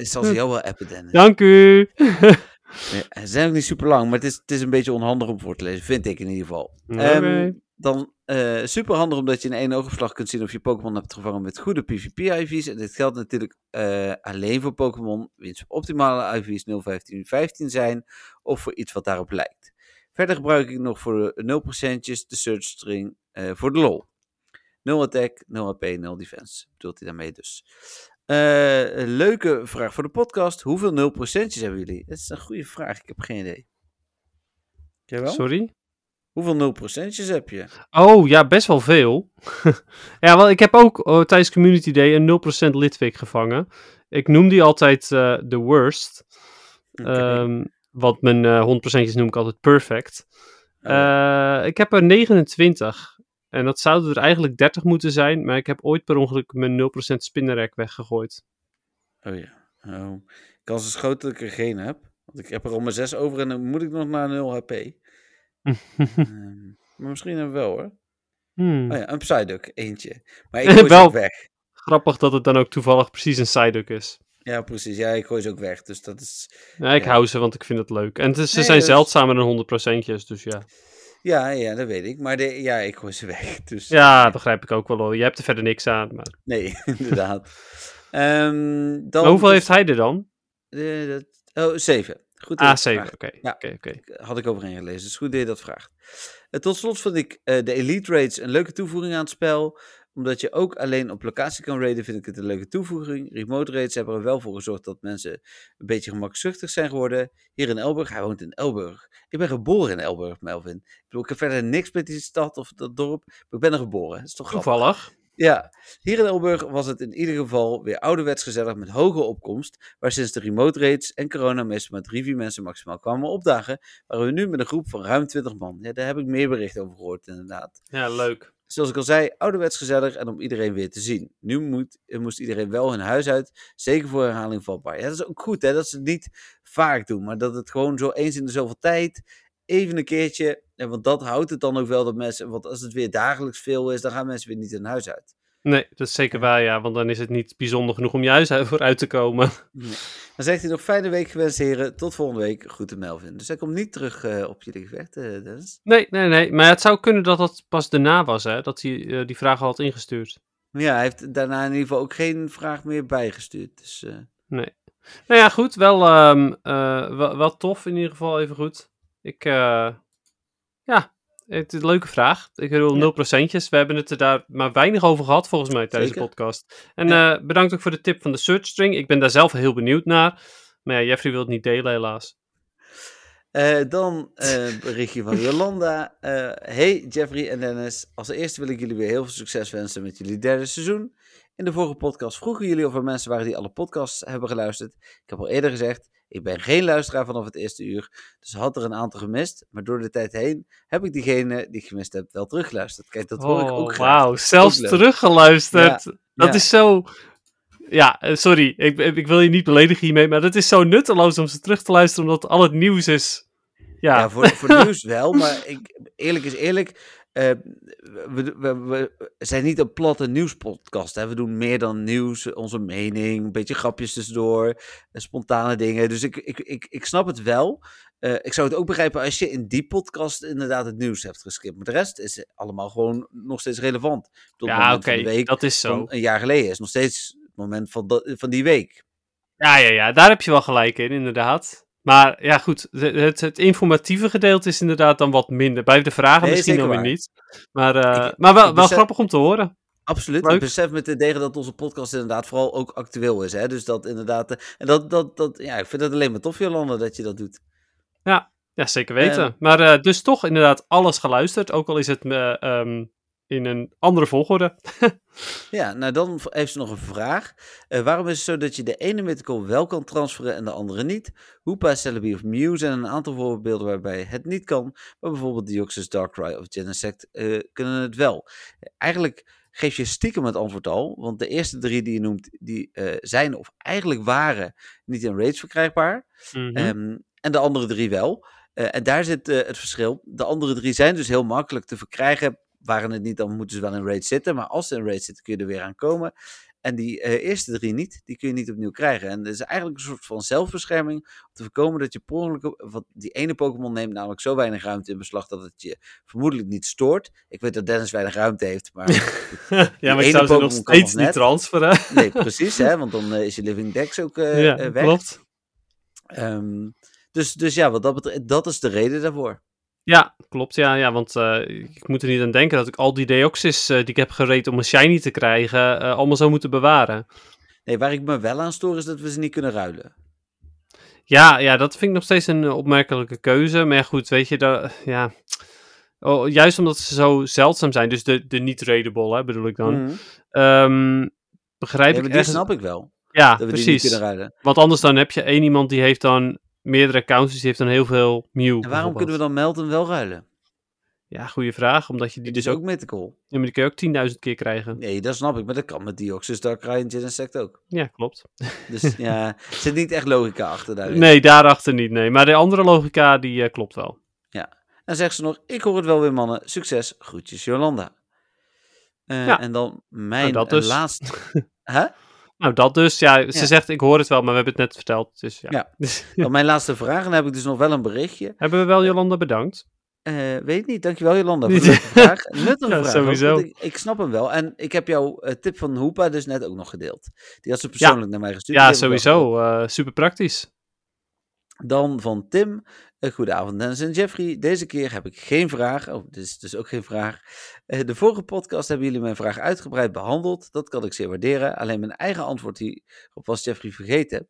Ik zal ze jou wel appen, Dennis. Dank u! Ze zijn ook niet super lang, maar het is, het is een beetje onhandig om voor te lezen, vind ik in ieder geval. Oké. Ehm, dan eh super handig omdat je in één oogopslag kunt zien of je Pokémon hebt gevangen met goede PvP-IV's. En dit geldt natuurlijk eh, alleen voor Pokémon wiens optimale IV's 01515 zijn of voor iets wat daarop lijkt. Verder gebruik ik nog voor de 0%'tjes de search string eh, voor de lol. 0 attack, 0 AP, 0 defense. Bedoelt hij daarmee dus. Eh, leuke vraag voor de podcast. Hoeveel 0%'tjes hebben jullie? Dat is een goede vraag. Ik heb geen idee. Jij wel? Sorry? Hoeveel 0%'tjes heb je? Oh, ja, best wel veel. *laughs* ja, wel, ik heb ook oh, tijdens Community Day een 0% Litwik gevangen. Ik noem die altijd eh de worst. Oké. Ehm, want mijn eh 100%'jes noem ik altijd perfect. Oh. Eh, ik heb er 29. En dat zouden er eigenlijk 30 moeten zijn. Maar ik heb ooit per ongeluk mijn 0% spinnerrek weggegooid. Oh ja. Oh. Kans is groot dat ik er geen heb. Want ik heb er al maar 6 over en dan moet ik nog naar 0 HP. *laughs* Ehm, maar misschien hebben we wel hoor. Hmm. Oh ja, een Psyduck, eentje. Maar *laughs* ik gooi ze Wel- ook weg. Grappig dat het dan ook toevallig precies een Psyduck is. Ja, precies. Ja, ik gooi ze ook weg. Dus dat is... Ja, ik Ja. hou ze, want ik vind het leuk. En het is- ze Nee, zijn dat zeldzamer dan 100%'jes, dus ja. Ja, ja, dat weet ik. Maar de... ja, ik gooi ze *laughs* weg. Dus... Ja, begrijp ik ook wel hoor. Je hebt er verder niks aan. Maar... Nee, inderdaad. Ehm, dan Maar hoeveel dus- heeft hij er dan? eh, dat- Oh, 7. Goed dat je A7, dat oké. oké. Had ik overheen gelezen. Dus goed dat je dat vraagt. Eh, tot slot vond ik eh, de Elite Raids een leuke toevoeging aan het spel. Omdat je ook alleen op locatie kan raiden, vind ik het een leuke toevoeging. Remote raids hebben er wel voor gezorgd dat mensen een beetje gemakzuchtig zijn geworden. Hier in Elburg, hij woont in Elburg. Ik ben geboren in Elburg, Melvin. Ik bedoel, ik heb verder niks met die stad of dat dorp, maar ik ben er geboren. Dat is toch grappig? Ja, hier in Elburg was het in ieder geval weer ouderwets gezellig met hoge opkomst. Waar sinds de remote raids en corona meestal maar drie, vier mensen maximaal kwamen opdagen. Waren we nu met een groep van ruim 20 man. Ja, daar heb ik meer bericht over gehoord inderdaad. Ja, leuk. Zoals ik al zei, ouderwets gezellig en om iedereen weer te zien. Nu moet, eh, moest iedereen wel hun huis uit, zeker voor herhaling vatbaar. Ja, dat is ook goed hè, dat ze het niet vaak doen. Maar dat het gewoon zo eens in de zoveel tijd, even een keertje. En want dat houdt het dan ook wel dat mensen, want als het weer dagelijks veel is, dan gaan mensen weer niet hun huis uit. Nee, dat is zeker waar, ja. Want dan is het niet bijzonder genoeg om je huis uit- vooruit te komen. *laughs* Dan zegt hij nog fijne week gewenst heren, tot volgende week. Groeten Melvin. Dus hij komt niet terug eh, op jullie gevecht, eh, Dennis. Nee, nee, nee. Maar het zou kunnen dat dat pas daarna was, hè. Dat hij eh, die vraag al had ingestuurd. Ja, hij heeft daarna in ieder geval ook geen vraag meer bijgestuurd. Dus Nee. Nou ja, goed. Wel, ehm, eh, wel, wel tof in ieder geval, even goed. Ik, eh, ja, het is een leuke vraag. Ik bedoel, Ja. 0%'jes. We hebben het er daar maar weinig over gehad, volgens mij, tijdens Zeker. de podcast. En eh, bedankt ook voor de tip van de search string. Ik ben daar zelf heel benieuwd naar. Maar ja, Jeffrey wil het niet delen, helaas. Eh, dan een berichtje van *laughs* Jolanda. Hey Jeffrey en Dennis. Als eerste wil ik jullie weer heel veel succes wensen met jullie derde seizoen. In de vorige podcast vroegen jullie of er mensen waren die alle podcasts hebben geluisterd. Ik heb al eerder gezegd, ik ben geen luisteraar vanaf het eerste uur. Dus had er een aantal gemist. Maar door de tijd heen heb ik diegene die ik gemist heb wel teruggeluisterd. Kijk, dat hoor ik ook Oh, graag. wauw. Zelfs teruggeluisterd. Dat Ja. is zo... Ja, eh, sorry. Ik, ik wil je niet beledigen hiermee, maar dat is zo nutteloos om ze terug te luisteren, omdat al het nieuws is... Ja, Ja, voor, voor *laughs* nieuws wel, maar ik, eerlijk is eerlijk. Eh, we, we, we zijn niet een platte nieuwspodcast. Hè. We doen meer dan nieuws, onze mening, een beetje grapjes tussendoor, eh, spontane dingen. Dus ik, ik, ik, ik snap het wel. Eh, ik zou het ook begrijpen als je in die podcast inderdaad het nieuws hebt geskipt. Maar de rest is allemaal gewoon nog steeds relevant. Tot ja oké, dat is zo. een jaar geleden is nog steeds het moment van, van die week. Ja, ja, ja, daar heb je wel gelijk in, inderdaad. Maar ja, goed, het, het informatieve gedeelte is inderdaad dan wat minder. Bij de vragen Nee, misschien dan weer niet. Maar, eh, Ik- maar wel, wel grappig om te horen. Absoluut. Leuk. Ik besef met de degen dat onze podcast inderdaad vooral ook actueel is. Hè? Dus dat inderdaad. eh, En dat, dat, dat, ja, ik vind het alleen maar tof, Jolanda, dat je dat doet. Ja, zeker weten. Maar eh, dus toch inderdaad alles geluisterd. Ook al is het, eh, ehm, in een andere volgorde. *laughs* Ja, nou dan heeft ze nog een vraag. Eh, waarom is het zo dat je de ene mythical wel kan transferen en de andere niet? Hoopa, Celebi of Mew zijn een aantal voorbeelden waarbij het niet kan. Maar bijvoorbeeld Deoxys, Darkrai of Genesect eh kunnen het wel. Eigenlijk geef je stiekem het antwoord al. Want de eerste drie die je noemt, die eh, zijn of eigenlijk waren niet in raids verkrijgbaar. Mhm. Ehm, en de andere drie wel. En daar zit het verschil. De andere drie zijn dus heel makkelijk te verkrijgen. Waren het niet, dan moeten ze wel in raid zitten. Maar als ze in raid zitten, kun je er weer aan komen. En die eh, eerste drie niet, die kun je niet opnieuw krijgen. En dat is eigenlijk een soort van zelfbescherming. Om te voorkomen dat je per ongeluk, wat die ene Pokémon neemt namelijk zo weinig ruimte in beslag dat het je vermoedelijk niet stoort. Ik weet dat Dennis weinig ruimte heeft, maar *laughs* ja, maar ik zou ze nog steeds niet net. transferen. *laughs* nee, precies, hè, want dan eh, is je Living Dex ook eh, ja, weg. klopt. Ehm, dus, dus ja, wat dat betreft, dat is de reden daarvoor. Ja, klopt. Ja, ja want eh, ik moet er niet aan denken dat ik al die Deoxys eh, die ik heb gereed om een shiny te krijgen, eh, allemaal zou moeten bewaren. Nee, waar ik me wel aan stoor is dat we ze niet kunnen ruilen. Ja, ja, dat vind ik nog steeds een opmerkelijke keuze. Maar ja, goed, weet je, dat, ja. Oh, juist omdat ze zo zeldzaam zijn, dus de, de niet-raidable, hè, bedoel ik dan. Mhm. Ehm, begrijp Nee, ik die ergens... snap ik wel. Ja, Dat we die niet precies. kunnen ruilen. Want anders dan heb je één iemand die heeft dan meerdere accounts, dus die heeft dan heel veel Mew. En waarom kunnen we dan Melton wel ruilen? Ja, goede vraag. Omdat je die dus ook... ook mythical. Ja, maar die kun je ook 10.000 keer krijgen. Nee, dat snap ik. Maar dat kan met Deoxys, Darkrai en Genesect ook. Ja, klopt. Dus *laughs* ja, er zit niet echt logica achter daarin. Nee, daarachter niet, nee. Maar de andere logica, die eh, klopt wel. Dan zegt ze nog, ik hoor het wel weer mannen. Succes, groetjes Jolanda. Eh, Ja. En dan mijn eh, dus. laatste... *laughs* Hè? Nou, dat dus. Ja, ze Ja. zegt, ik hoor het wel, maar we hebben het net verteld. Dus ja. Ja. *laughs* Mijn laatste vraag. En dan heb ik dus nog wel een berichtje. hebben we wel Jolanda bedankt? Eh, weet niet, dankjewel Jolanda voor de *laughs* vraag. Nuttige Ja, vraag. sowieso. ik, ik snap hem wel. En ik heb jouw eh, tip van Hoepa dus net ook nog gedeeld. Die had ze persoonlijk naar mij gestuurd. Ja, sowieso. eh, super praktisch. Dan van Tim. Uh, goedenavond Dennis en Jeffrey. Deze keer heb ik geen vraag. Oh, dit is dus ook geen vraag. Eh, de vorige podcast hebben jullie mijn vraag uitgebreid behandeld. Dat kan ik zeer waarderen. Alleen mijn eigen antwoord hierop was Jeffrey vergeten.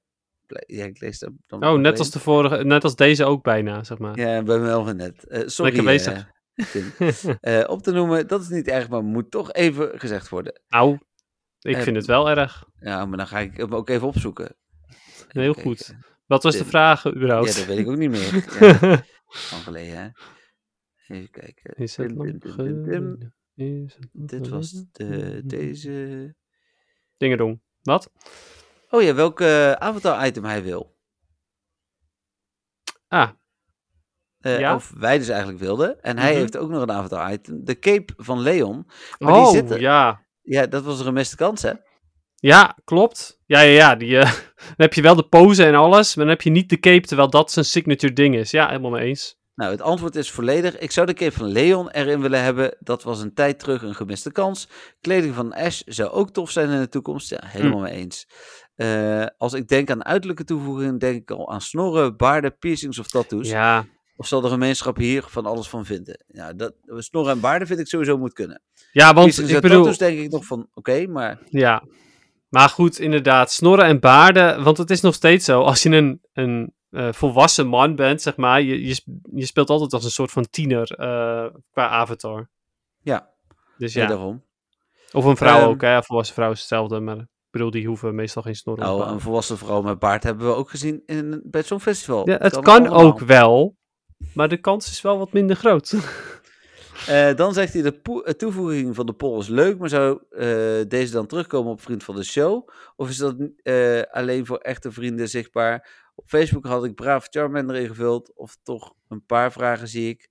Ja, ik lees dat dan Oh, net als de vorige, net als deze ook bijna, zeg maar. Ja, bij wel net. Eh, sorry. Lekker bezig. eh. *laughs* Eh, op te noemen, dat is niet erg, maar moet toch even gezegd worden. nou, ik Eh, vind het wel erg. Ja, maar dan ga ik hem ook even opzoeken. Heel kijken. Wat was de vraag Ja, überhaupt? dat weet ik ook niet meer. *laughs* Ja, lang geleden, hè. Even kijken. Is het het Dit was de, deze. Dingedong. Wat? Oh ja, welke eh, avatar-item hij wil. Ah, Eh, Ja? Of wij dus eigenlijk wilden. En hij Mhm. heeft ook nog een avatar-item. De cape van Leon. Maar die oh, zitten- ja. Ja, dat was een gemiste kans, hè? Ja, klopt. Ja, ja, ja. Die, eh, *laughs* dan heb je wel de pose en alles, maar dan heb je niet de cape, terwijl dat zijn signature ding is. Ja, helemaal mee eens. Nou, het antwoord is volledig. Ik zou de cape van Leon erin willen hebben. Dat was een tijd terug een gemiste kans. Kleding van Ash zou ook tof zijn in de toekomst. Ja, helemaal mee eens. Eh, als ik denk aan uiterlijke toevoegingen, denk ik al aan snorren, baarden, piercings of tattoos. Ja, Of zal de gemeenschap hier van alles van vinden? Ja, dat, snorren en baarden vind ik sowieso moet kunnen. ja want Piercings ik en bedoel... tattoos denk ik nog van, oké, maar Ja, maar goed, inderdaad, snorren en baarden, want het is nog steeds zo, als je een, een eh, volwassen man bent, zeg maar, je, je, je speelt altijd als een soort van tiener eh, qua avatar. ja, Dus ja. daarom. of een vrouw Ehm, ook, hè, volwassen vrouw is hetzelfde, maar ik bedoel, die hoeven meestal geen snorren. of Nou, een volwassen vrouw met baard hebben we ook gezien in, bij zo'n festival. ja, het Kan kan ook wel, maar de kans is wel wat minder groot. *laughs* Eh, dan zegt hij, de eh, toevoeging van de poll is leuk, maar zou eh, deze dan terugkomen op Vriend van de Show? Of is dat alleen voor echte vrienden zichtbaar? Op Facebook had ik braaf Charmander ingevuld, of toch een paar vragen zie ik.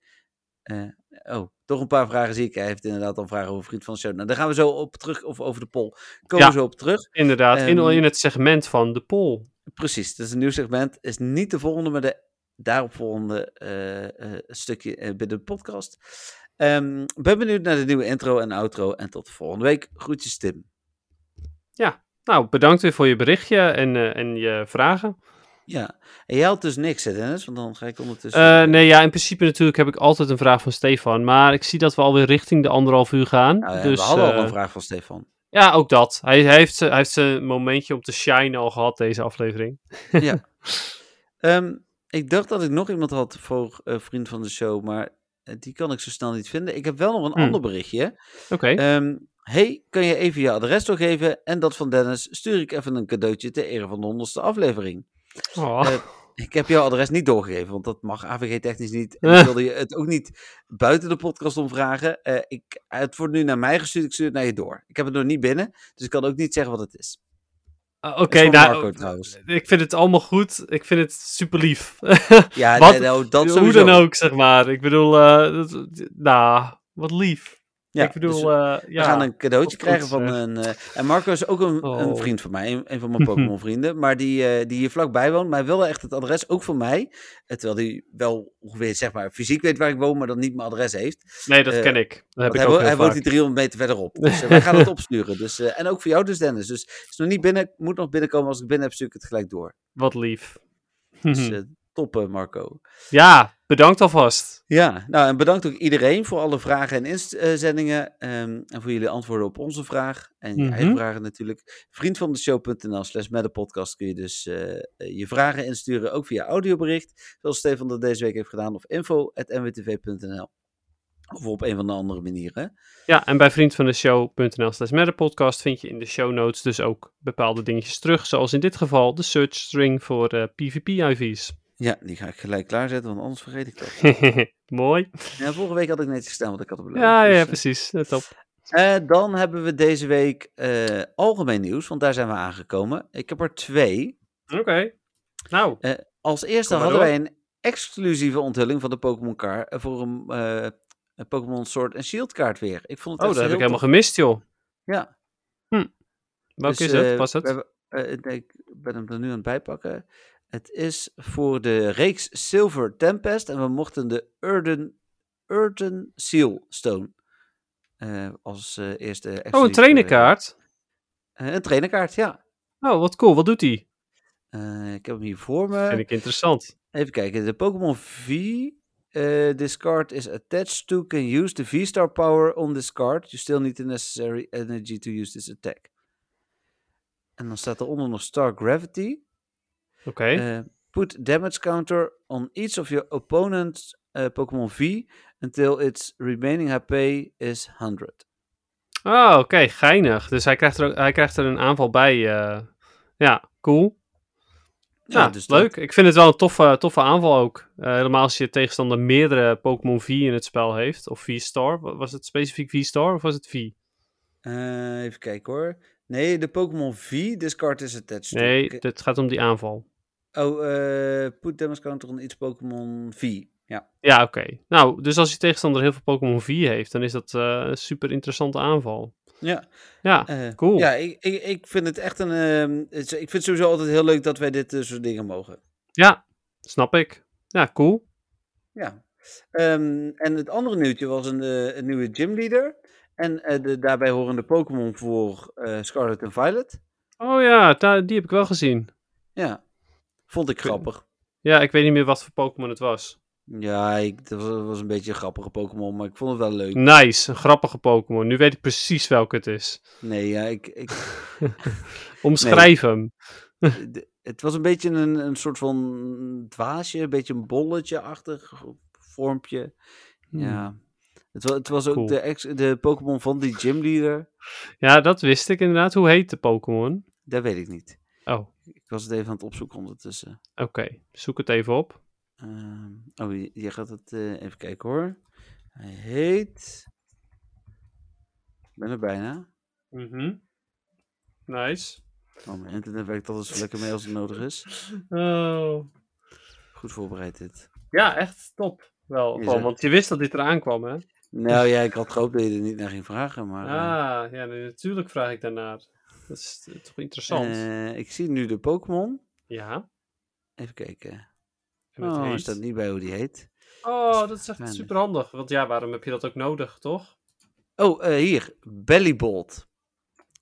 Oh, toch een paar vragen zie ik. Hij heeft inderdaad al vragen over Vriend van de Show. Nou, daar gaan we zo op terug, of over de poll. Komen Ja. we zo op terug. inderdaad, in, Ehm, in het segment van de poll. Precies, dat is een nieuw segment. Is niet de volgende, maar de daaropvolgende eh, stukje eh, binnen de podcast. Ehm, ben benieuwd naar de nieuwe intro en outro. En tot de volgende week. Groetjes Tim. Nou, bedankt weer voor je berichtje en, eh, en je vragen. Ja, en jij had dus niks hè Dennis? Want dan ga ik ondertussen... Eh, nee, ja, in principe natuurlijk heb ik altijd een vraag van Stefan. Maar ik zie dat we alweer richting de anderhalf uur gaan. Nou ja, dus, we hadden al eh, een vraag van Stefan. Ja, ook dat. Hij, hij heeft, hij heeft zijn momentje om te shine al gehad, deze aflevering. ja. *laughs* Ehm, ik dacht dat ik nog iemand had voor vriend van de show, maar die kan ik zo snel niet vinden. Ik heb wel nog een Hmm. ander berichtje. Oké. Ehm, hey, kan je even je adres doorgeven? En dat van Dennis stuur ik even een cadeautje ter ere van de honderdste aflevering. Oh. eh, Ik heb jouw adres niet doorgegeven, want dat mag AVG-technisch niet. En *laughs* ik wilde je het ook niet buiten de podcast om vragen. Eh, ik, het wordt nu naar mij gestuurd, ik stuur het naar je door. Ik heb het nog niet binnen, dus ik kan ook niet zeggen wat het is. Ah, Oké, nou, trouwens. ik vind het allemaal goed. Ik vind het super lief. *laughs* Ja, Wat- nee, nou, dat Hoe sowieso. dan ook, zeg maar. Ik bedoel, eh, dat- nou, wat lief. Ja, ik bedoel, dus eh, we ja. gaan een cadeautje krijgen van zeg. een... eh, en Marco is ook een, een Oh. vriend van mij, een, een van mijn Pokémon-vrienden. *laughs* Maar die, eh, die hier vlakbij woont. Maar hij wilde echt het adres ook van mij. eh, Terwijl hij wel ongeveer, zeg maar, fysiek weet waar ik woon, maar dan niet mijn adres heeft. Nee, dat eh, ken ik. Dat heb ik hij, ook wo- hij woont hier 300 meter verderop. Dus eh, *laughs* wij gaan het opsturen. Dus, eh, en ook voor jou dus, Dennis. Dus het is nog niet binnen. Moet nog binnenkomen. Als ik binnen heb, stuur ik het gelijk door. Wat lief. Dus *laughs* eh top, eh, Marco. ja, bedankt alvast. Ja, nou en bedankt ook iedereen voor alle vragen en inzendingen. ehm, en voor jullie antwoorden op onze vraag. En je eigen vragen natuurlijk. Vriend van de show.nl slash met de podcast kun je dus eh, eh, je vragen insturen. Ook via audiobericht. Zoals Stefan dat deze week heeft gedaan. Of info.nwtv.nl Of op een van de andere manieren. Ja, en bij vriendvandeshow.nl slash met de podcast vind je in de show notes dus ook bepaalde dingetjes terug. Zoals in dit geval de search string voor eh, PvP-IV's. Ja, die ga ik gelijk klaarzetten, want anders vergeet ik dat. *laughs* Mooi. Ja, vorige week had ik netjes gestaan, want ik had het beloofd. Ja, Dus, ja, eh, precies. Eh, Top. Eh, dan hebben we deze week eh, algemeen nieuws, want daar zijn we aangekomen. Ik heb er twee. Oké. Nou, Als eerste hadden door. wij een exclusieve onthulling van de Pokémon kaart voor een, Pokémon Sword en Shield kaart weer. Ik vond het oh, dat heb ik helemaal gemist, joh. Ja. Welke Dus, is het? Was we het? hebben- eh, nee, ik ben hem er nu aan het bijpakken. Het is voor de reeks Silver Tempest en we mochten de Urden, Urden Seal Stone eh, als eh, eerste Oh, een exclusieve, trainerkaart. eh, een trainerkaart, ja. Oh, wat cool. Wat doet die? Eh, ik heb hem hier voor me. Vind ik interessant. Even kijken, de Pokémon V. eh this card is attached to can use the V-Star power on this card. You still need the necessary energy to use this attack. En dan staat eronder nog Star Gravity. Oké. Eh, put damage counter on each of your opponent's eh, Pokémon V until its remaining HP is 100. Ah, oké. Geinig. Dus hij krijgt, er, ook- hij krijgt er een aanval bij. eh. ja, cool. Ja, dus dat- leuk. Ik vind het wel een toffe, toffe aanval ook. Helemaal als je tegenstander meerdere Pokémon V in het spel heeft. Of V-Star. Wa- Was het specifiek V-Star of was het V? Even kijken hoor. Nee, de Pokémon V, this card is attached. Nee, het gaat om die aanval. Oh, eh, put damage counter on each Pokémon V. Ja. Ja, oké. Nou, dus als je tegenstander heel veel Pokémon V heeft, dan is dat eh, een super interessante aanval. Ja, Ja, eh, cool. ja ik, ik, ik vind het echt een. ehm, ik vind het sowieso altijd heel leuk dat wij dit eh, soort dingen mogen. ja, snap ik. Ja, cool. Ja. Ehm, en het andere nieuwtje was een, een nieuwe gymleader. En de daarbij horende Pokémon voor Scarlet en Violet. Oh ja, die heb ik wel gezien. Ja, vond ik grappig. Ja, ik weet niet meer wat voor Pokémon het was. Ja, ik, dat was, was een beetje een grappige Pokémon, maar ik vond het wel leuk. Nice, een grappige Pokémon. Nu weet ik precies welke het is. Nee, ja, ik, ik, *laughs* Omschrijf hem. de- het was een beetje een, een soort van dwaasje, een beetje een bolletje-achtig vormpje. Ja. Het was, het was ook Cool. de, ex, de Pokémon van die gymleader. Ja, dat wist ik inderdaad. Hoe heet de Pokémon? Dat weet ik niet. Oh, was het even aan het opzoeken ondertussen. oké. Zoek het even op. Ehm, oh, je, je gaat het eh, even kijken hoor. Hij heet. Ik ben er bijna. Mhm. Nice. Oh, mijn internet werkt altijd zo lekker mee als het nodig is. *laughs* Oh. Goed voorbereid dit. Ja, echt top. Wel, Je gewoon, zegt- want je wist dat dit eraan kwam, hè? Nou ja, ik had gehoopt dat je er niet naar ging vragen, maar... eh, Ah, ja, nee, natuurlijk vraag ik daarnaar. Dat is eh, toch interessant. eh, ik zie nu de Pokémon. ja. Even kijken. En Oh, heet... staat niet bij hoe die heet. Oh, dat is echt super handig. Want ja, waarom heb je dat ook nodig, toch? Oh, eh, hier. Bellybolt.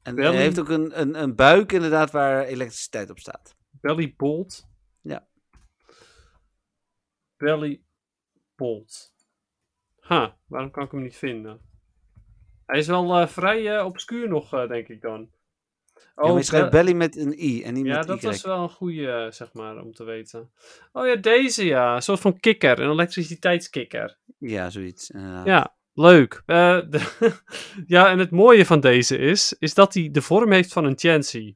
En Belly- hij heeft ook een, een, een buik inderdaad waar elektriciteit op staat. Belly Bolt. Ja. Belly Bolt. Ha, waarom kan ik hem niet vinden? Hij is wel vrij eh, obscuur nog, denk ik dan. Ja, maar je schrijft Be- Belly met een i en niet Ja, met dat y. was wel een goede, zeg maar, om te weten. Oh ja, deze ja. Een soort van kikker. Een elektriciteitskikker. Ja, zoiets. Ja, leuk. Eh, *laughs* de- ja, en het mooie van deze is, is dat hij de vorm heeft van een Chancy.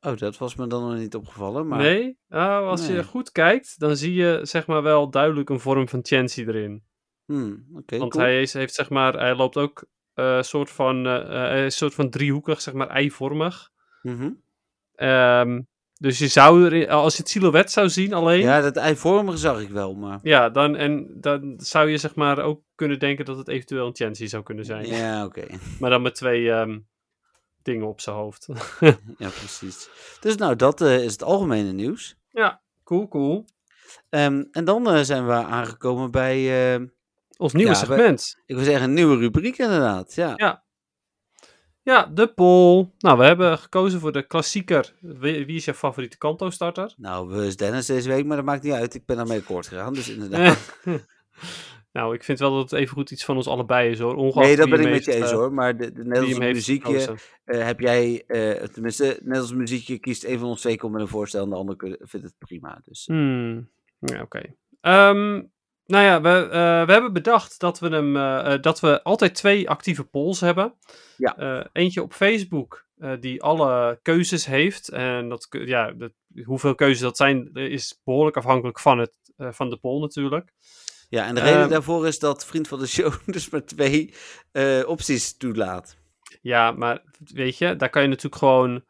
Oh, dat was me dan nog niet opgevallen. Maar... Nee? Nou, als Nee. je goed kijkt, dan zie je zeg maar wel duidelijk een vorm van Chancy erin. Hmm, Want cool. hij is, heeft zeg maar, hij loopt ook eh soort van, eh, eh, soort van driehoekig, zeg maar, eivormig. Ehm, dus je zou er, als je het silhouet zou zien alleen, ja. Ja, dat eivormige zag ik wel, maar... dan, en dan zou je zeg maar ook kunnen denken dat het eventueel een Chancy zou kunnen zijn. Ja, oké. Maar dan met twee ehm, dingen op zijn hoofd. *laughs* Ja, precies. Dus nou, dat is het algemene nieuws. ja, cool, cool. Ehm, en dan zijn we aangekomen bij, Ons nieuwe Ja, segment. ik wil zeggen, een nieuwe rubriek inderdaad. Ja. Ja. Ja, de poll. Nou, we hebben gekozen voor de klassieker. Wie, wie is jouw favoriete kanto-starter? Nou, we is Dennis deze week, maar dat maakt niet uit. Ik ben daarmee akkoord gegaan, dus inderdaad. *laughs* nou, ik vind wel dat het even goed iets van ons allebei is hoor. Ongeacht Nee, dat ben ik met je eens eh, hoor. Maar de, de Nederlandse muziekje eh, heb jij, eh, tenminste, Nederlandse muziekje kiest een van ons twee komt met een voorstel en de ander vindt het prima. Dus Hmm, Ja, oké. Ehm, nou ja, we, eh, we hebben bedacht dat we, hem, eh, eh, dat we altijd twee actieve polls hebben. Ja. Eentje op Facebook, die alle keuzes heeft. En dat, ja, dat, hoeveel keuzes dat zijn, is behoorlijk afhankelijk van, het, van de poll natuurlijk. ja, en de reden Ehm, daarvoor is dat vriend van de show *laughs* dus maar twee opties toelaat. Ja, maar weet je, daar kan je natuurlijk gewoon.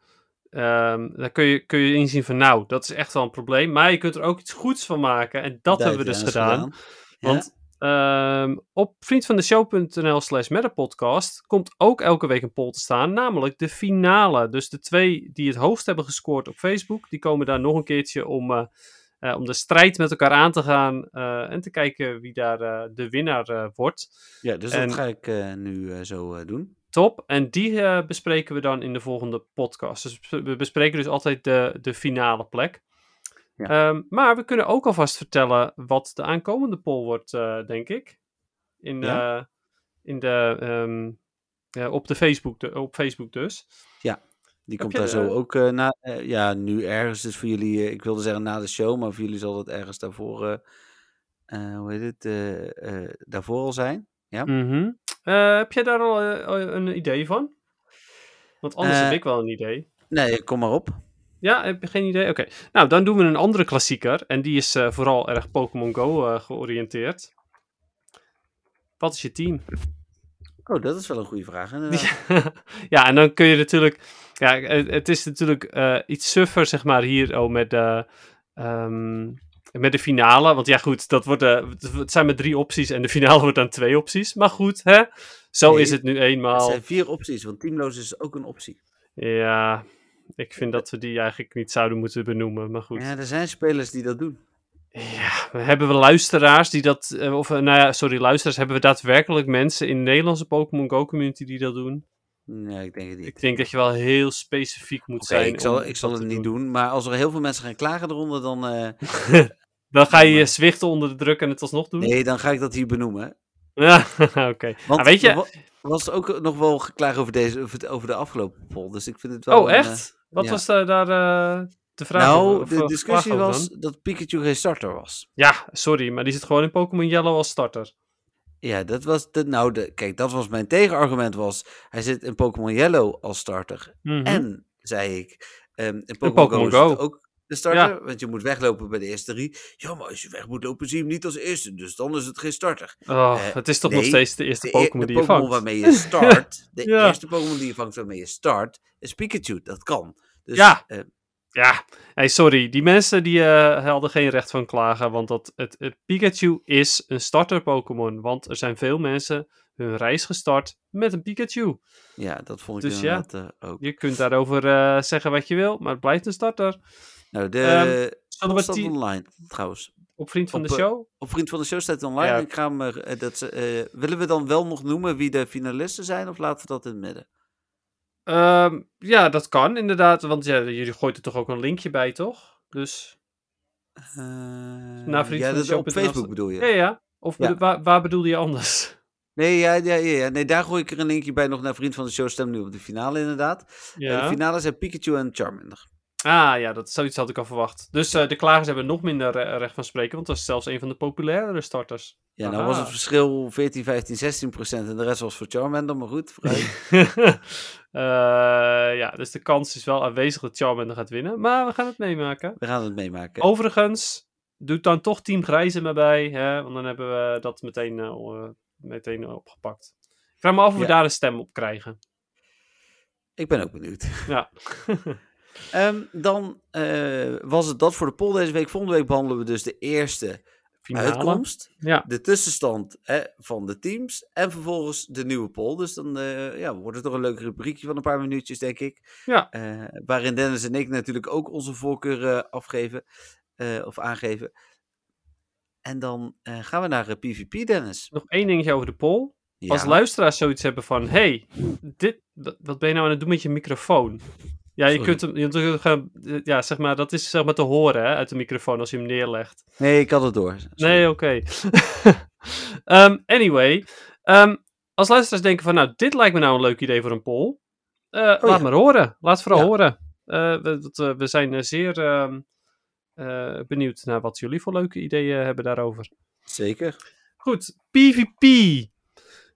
Ehm, daar kun je, kun je inzien van, nou, dat is echt wel een probleem. Maar je kunt er ook iets goeds van maken. En dat hebben we dus gedaan. Dennis Ja. Want ehm, op vriendvandeshow.nl slash metapodcast komt ook elke week een poll te staan, namelijk de finale. Dus de twee die het hoogst hebben gescoord op Facebook, die komen daar nog een keertje om, eh, eh, om de strijd met elkaar aan te gaan eh, en te kijken wie daar de winnaar wordt. Ja, dus En- dat ga ik nu zo doen. Top. En die eh, bespreken we dan in de volgende podcast. Dus we bespreken dus altijd de, de finale plek. Ja. Ehm, maar we kunnen ook alvast vertellen wat de aankomende poll wordt, eh, denk ik. In, Ja. eh, in de, ehm, ja, op, de Facebook, de, op Facebook dus. Die Heb komt je, daar zo ook na. ja, nu ergens dus voor jullie. ik wilde zeggen na de show, maar voor jullie zal het ergens daarvoor. hoe heet het? daarvoor al zijn. Ja. Mhm. Eh, heb jij daar al eh, al een idee van? Want anders Eh, heb ik wel een idee. Nee, kom maar op. Ja, heb je geen idee? Oké. Nou, dan doen we een andere klassieker. En die is eh, vooral erg Pokémon Go eh, georiënteerd. Wat is je team? Oh, dat is wel een goede vraag. *laughs* ja, en dan kun je natuurlijk. Ja, het, is natuurlijk eh, iets suffer, zeg maar, hier oh, met, de, met de finale. Want ja, goed, dat wordt, eh, het zijn maar drie opties en de finale *laughs* wordt dan twee opties. Maar goed, hè? Zo Nee, is het nu Er eenmaal. zijn vier opties, want teamloos is ook een optie. Ja, ik vind dat we die eigenlijk niet zouden moeten benoemen. Maar goed. Ja, er zijn spelers die dat doen. Ja, hebben we luisteraars die dat. eh, Of, eh, nou ja, sorry, luisteraars. Hebben we daadwerkelijk mensen in de Nederlandse Pokémon Go community die dat doen? Nee, ik denk het niet. Ik denk dat je wel heel specifiek moet Oké, zijn. ik zal, ik zal het niet doen. Maar als er heel veel mensen gaan klagen eronder, dan... *laughs* Dan ga je zwichten onder de druk en het alsnog doen? nee, dan ga ik dat hier benoemen. *laughs* Ja, oké. Want Ah, weet je- er wa- was ook nog wel geklaagd over, deze, over, de afgelopen poll. Dus ik vind het wel... Oh, een, echt? Wat ja. was daar, daar eh, de vraag nou, over? De eh, discussie was dan? dat Pikachu geen starter was. Ja, sorry, maar die zit gewoon in Pokémon Yellow als starter. Ja, dat was de, nou, de, kijk, dat was mijn tegenargument was, hij zit in Pokémon Yellow als starter. Mhm. En, zei ik, ehm, in Pokémon Go, is Go. het ook de starter, want je moet weglopen bij de eerste drie. Ja, maar als je weg moet lopen, zie je hem niet als eerste, dus dan is het geen starter. Oh, eh, het is toch nee, nog steeds de eerste e- Pokémon die je Pokémon vangt. waarmee je start, *laughs* de Ja. eerste Pokémon die je vangt waarmee je start, is Pikachu. Dat kan. Dus, Ja. eh, Ja, hey, sorry. Die mensen die eh, hadden geen recht van klagen. Want dat, het, het Pikachu is een starter Pokémon. Want er zijn veel mensen hun reis gestart met een Pikachu. ja, dat vond ik Dus ja. ook. Je kunt daarover zeggen wat je wil, maar het blijft een starter. Nou, de um, staat die- online, trouwens. Op Vriend van Op, de eh, Show? Op Vriend van de Show staat online. Ja. Ik ga er, eh, dat, eh, willen we dan wel nog noemen wie de finalisten zijn, of laten we dat in het midden? Ehm, ja, dat kan inderdaad. Want ja, jullie gooit er toch ook een linkje bij, toch? Dus, Eh, Naar Vriend ja, van de Show op Facebook bedoel je? ja, ja. Of Ja. waar, waar bedoel je anders? Nee, ja, ja, ja, nee, daar gooi ik er een linkje bij nog naar Vriend van de Show. Stem nu op de finale inderdaad. Eh, Ja. de finale zijn Pikachu en Charmander. Ah ja, dat, zoiets had ik al verwacht. Dus eh, de klagers hebben nog minder re- recht van spreken, want dat is zelfs een van de populairdere starters. Ja, nou was het verschil 14, 15, 16 procent en de rest was voor Charmander, maar goed. *laughs* Eh, ja, dus de kans is wel aanwezig dat Charmander gaat winnen, maar we gaan het meemaken. We gaan het meemaken. Overigens, doe dan toch Team Grijze maar bij, hè, want dan hebben we dat meteen, eh, meteen opgepakt. Ik vraag me af of we daar een stem op krijgen. Ik ben ook benieuwd. Ja. *laughs* Ehm, dan eh, was het dat voor de poll deze week. Volgende week behandelen we dus de eerste Finale. uitkomst. Ja. De tussenstand hè, van de teams. En vervolgens de nieuwe poll. Dus dan eh, ja, wordt het toch een leuk rubriekje van een paar minuutjes, denk ik. Ja. Eh, waarin Dennis en ik natuurlijk ook onze voorkeur afgeven. of aangeven. En dan gaan we naar PvP, Dennis. Nog één dingetje over de poll. Ja. Als luisteraars zoiets hebben van, hey, dit, wat ben je nou aan het doen met je microfoon? Ja, je Sorry. kunt hem, je kunt hem, eh, ja, zeg maar, dat is zeg maar te horen hè, uit de microfoon als je hem neerlegt. Nee, ik had het door. Sorry. Nee, oké. *laughs* Ehm, anyway, ehm, als luisteraars denken van, nou, dit lijkt me nou een leuk idee voor een poll. eh, laat ja. maar horen. Laat vooral Ja. horen. Eh, we, we zijn zeer ehm, eh, benieuwd naar wat jullie voor leuke ideeën hebben daarover. Zeker. Goed, PvP.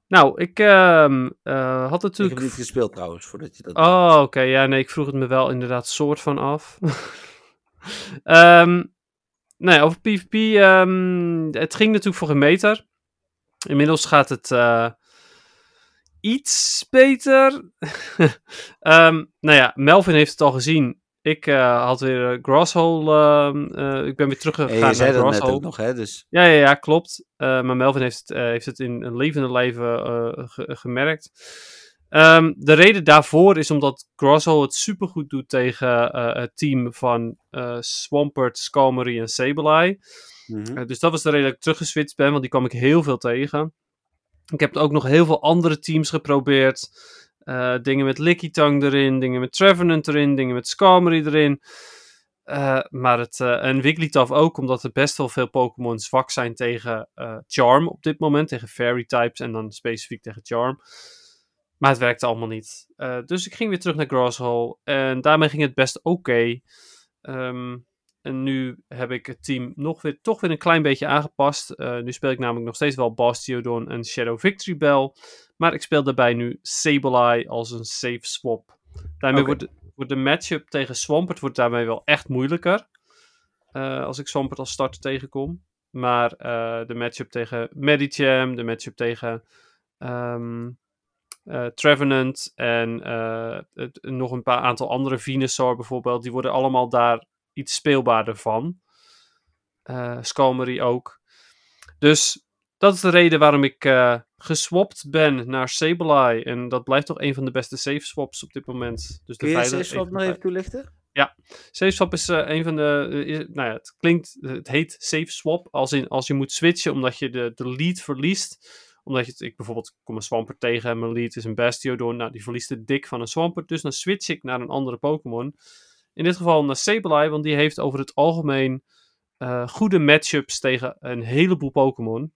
Nou, ik ehm, eh, had Ik heb natuurlijk... niet gespeeld trouwens, voordat je dat. Oh, oké. Ja, nee, ik vroeg het me wel inderdaad soort van af. *laughs* Ehm nee, over PvP. ehm, het ging natuurlijk voor geen meter. Inmiddels gaat het eh, iets beter. *laughs* Ehm nou ja, Melvin heeft het al gezien. Ik eh, had weer eh, Grasshole. ehm, eh, ik ben weer Hey, teruggegaan je zei naar dat net Grasshole. ook nog, hè? Dus Ja, ja, ja, klopt. Maar Melvin heeft het, heeft het in een levende ge- gemerkt. Ehm, de reden daarvoor is omdat Grosso het supergoed doet tegen het team van Swampert, Skarmory en Sableye. mhm. Dus dat was de reden dat ik teruggeswitcht ben, want die kwam ik heel veel tegen. Ik heb ook nog heel veel andere teams geprobeerd. Eh, dingen met Lickitung erin, dingen met Trevenant erin, dingen met Skarmory erin. Eh, maar het, eh, en Wigglytuff ook, omdat er best wel veel Pokémon zwak zijn tegen Charm op dit moment. Tegen Fairy types en dan specifiek tegen Charm. Maar het werkte allemaal niet. Dus ik ging weer terug naar Grasshole. En daarmee ging het best oké. Ehm, en nu heb ik het team nog weer, toch weer een klein beetje aangepast. Eh, nu speel ik namelijk nog steeds wel Bastiodon en Shadow Victory Bell. Maar ik speel daarbij nu Sableye als een safe swap. Daarmee wordt, de- wordt de matchup tegen Swampert wordt daarmee wel echt moeilijker. eh, als ik Swampert als starter tegenkom. Maar eh, de matchup tegen Medicham, de matchup tegen eh, Trevenant en het- nog een paar aantal andere Venusaur bijvoorbeeld, die worden allemaal daar iets speelbaarder van. Skarmory ook. Dus dat is de reden waarom ik eh geswapt ben naar Sableye. En dat blijft toch een van de beste safe swaps op dit moment. Dus de Kun je veilige- Safe Swap een nog even toelichten? Safe swap is eh, een van de. is- nou ja, het klinkt. Het heet safe swap. Als, in, als je moet switchen omdat je de, de lead verliest. Omdat je. het- Ik bijvoorbeeld kom een Swampert tegen en mijn lead is een Bastiodon. Nou, die verliest de dik van een Swampert. Dus dan switch ik naar een andere Pokémon. In dit geval naar Sableye, want die heeft over het algemeen eh, goede matchups tegen een heleboel Pokémon.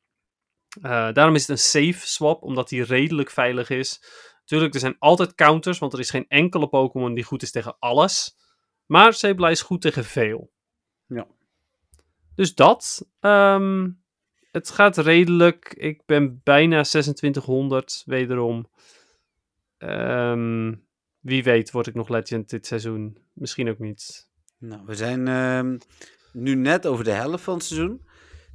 Eh, daarom is het een safe swap, omdat die redelijk veilig is. Natuurlijk, er zijn altijd counters, want er is geen enkele Pokémon die goed is tegen alles. Maar Sableye is goed tegen veel. Ja. Dus dat. ehm, het gaat redelijk. Ik ben bijna 2600 wederom. Ehm, wie weet word ik nog legend dit seizoen. Misschien ook niet. Nou, we zijn ehm, nu net over de helft van het seizoen.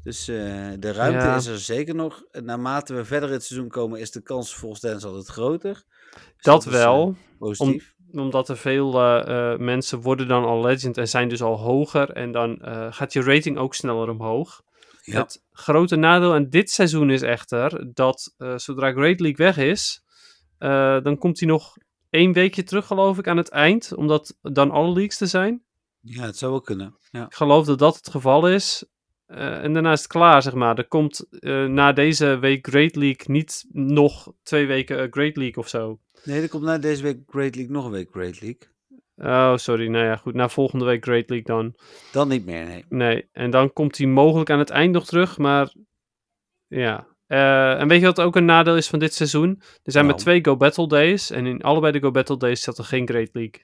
Dus eh, de ruimte Ja. is er zeker nog. Naarmate we verder in het seizoen komen, is de kans volgens Dennis altijd groter. Dus dat is, wel. eh, positief. omdat er veel eh, eh, mensen worden dan al legend en zijn dus al hoger. En dan eh, gaat je rating ook sneller omhoog. Ja. Het grote nadeel aan dit seizoen is echter dat eh, zodra Great League weg is, eh, dan komt hij nog één weekje terug, geloof ik, aan het eind. Omdat dan alle leagues er zijn. ja, het zou wel kunnen. Ja. Ik geloof dat dat het geval is. Eh, en daarna is het klaar, zeg maar. Er komt eh, na deze week Great League niet nog twee weken eh, Great League of zo. Nee, er komt na deze week Great League nog een week Great League. Oh, sorry. Nou ja, goed. Na volgende week Great League dan. Dan niet meer, nee. Nee, en dan komt hij mogelijk aan het eind nog terug, maar ja, Eh, en weet je wat ook een nadeel is van dit seizoen? Er zijn maar Nou. twee Go Battle Days. En in allebei de Go Battle Days zat er geen Great League.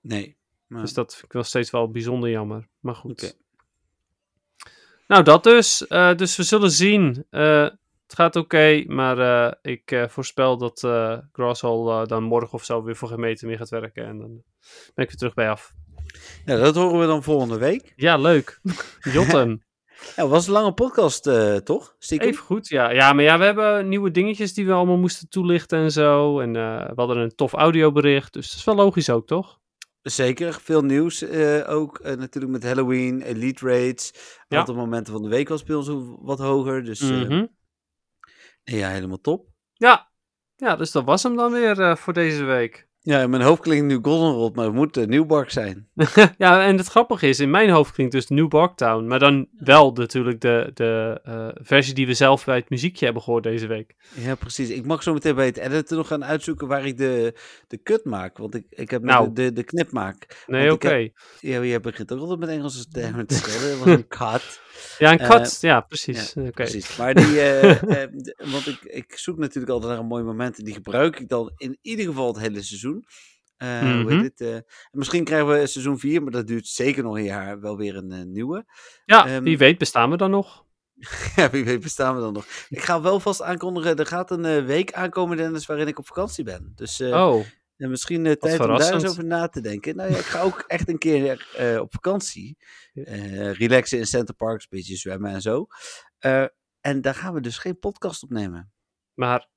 Nee. Maar, Dus dat vind ik nog steeds wel bijzonder jammer. Maar goed. Nou, dat dus. Eh, dus we zullen zien. Eh, het gaat oké, maar ik voorspel dat eh Grasshall dan morgen of zo weer voor geen meter meer gaat werken. En dan ben ik weer terug bij af. ja, dat horen we dan volgende week. Ja, leuk. *laughs* Jotten. Ja, was een lange podcast, eh, toch? Stiekem? Even goed, ja. Ja, maar ja, we hebben nieuwe dingetjes die we allemaal moesten toelichten en zo. En eh, we hadden een tof audiobericht, dus dat is wel logisch ook, toch? Zeker, veel nieuws eh, ook. natuurlijk met Halloween, Elite. Een Ja. aantal momenten van de week was bij ons wat hoger. Dus Mhm. ja, helemaal top. Ja. ja, dus dat was hem dan weer voor deze week. Ja, in mijn hoofd klinkt nu Goldenrod, maar het moet uh, Nieuwbark zijn. *laughs* ja, en het grappige is, in mijn hoofd klinkt dus New Barktown. Maar dan wel natuurlijk de, de eh, versie die we zelf bij het muziekje hebben gehoord deze week. Ja, precies. Ik mag zo meteen bij het editen nog gaan uitzoeken waar ik de, de cut maak. Want ik, ik heb Nou. de, de, de knip maak. Nee, oké. ik Ja, je begint ook altijd met Engelse termen te *laughs* stellen. Dat was een cut. Ja, een Eh, cut. ja, precies. Precies. Maar die, *laughs* eh, eh, want ik, ik zoek natuurlijk altijd naar een mooi moment. En die gebruik ik dan in ieder geval het hele seizoen. Hoe heet het? eh, en misschien krijgen we seizoen 4, maar dat duurt zeker nog een jaar. Wel weer een nieuwe. Ja, Ehm, wie weet bestaan we dan nog. *laughs* ja, wie weet bestaan we dan nog. Ik ga wel vast aankondigen. Er gaat een week aankomen, Dennis, waarin ik op vakantie ben. Dus Oh, en misschien eh, tijd om daar eens over na te denken. Nou ja, ik ga ook *laughs* echt een keer eh, op vakantie. Eh, relaxen in Center Parks, een beetje zwemmen en zo. En daar gaan we dus geen podcast opnemen. maar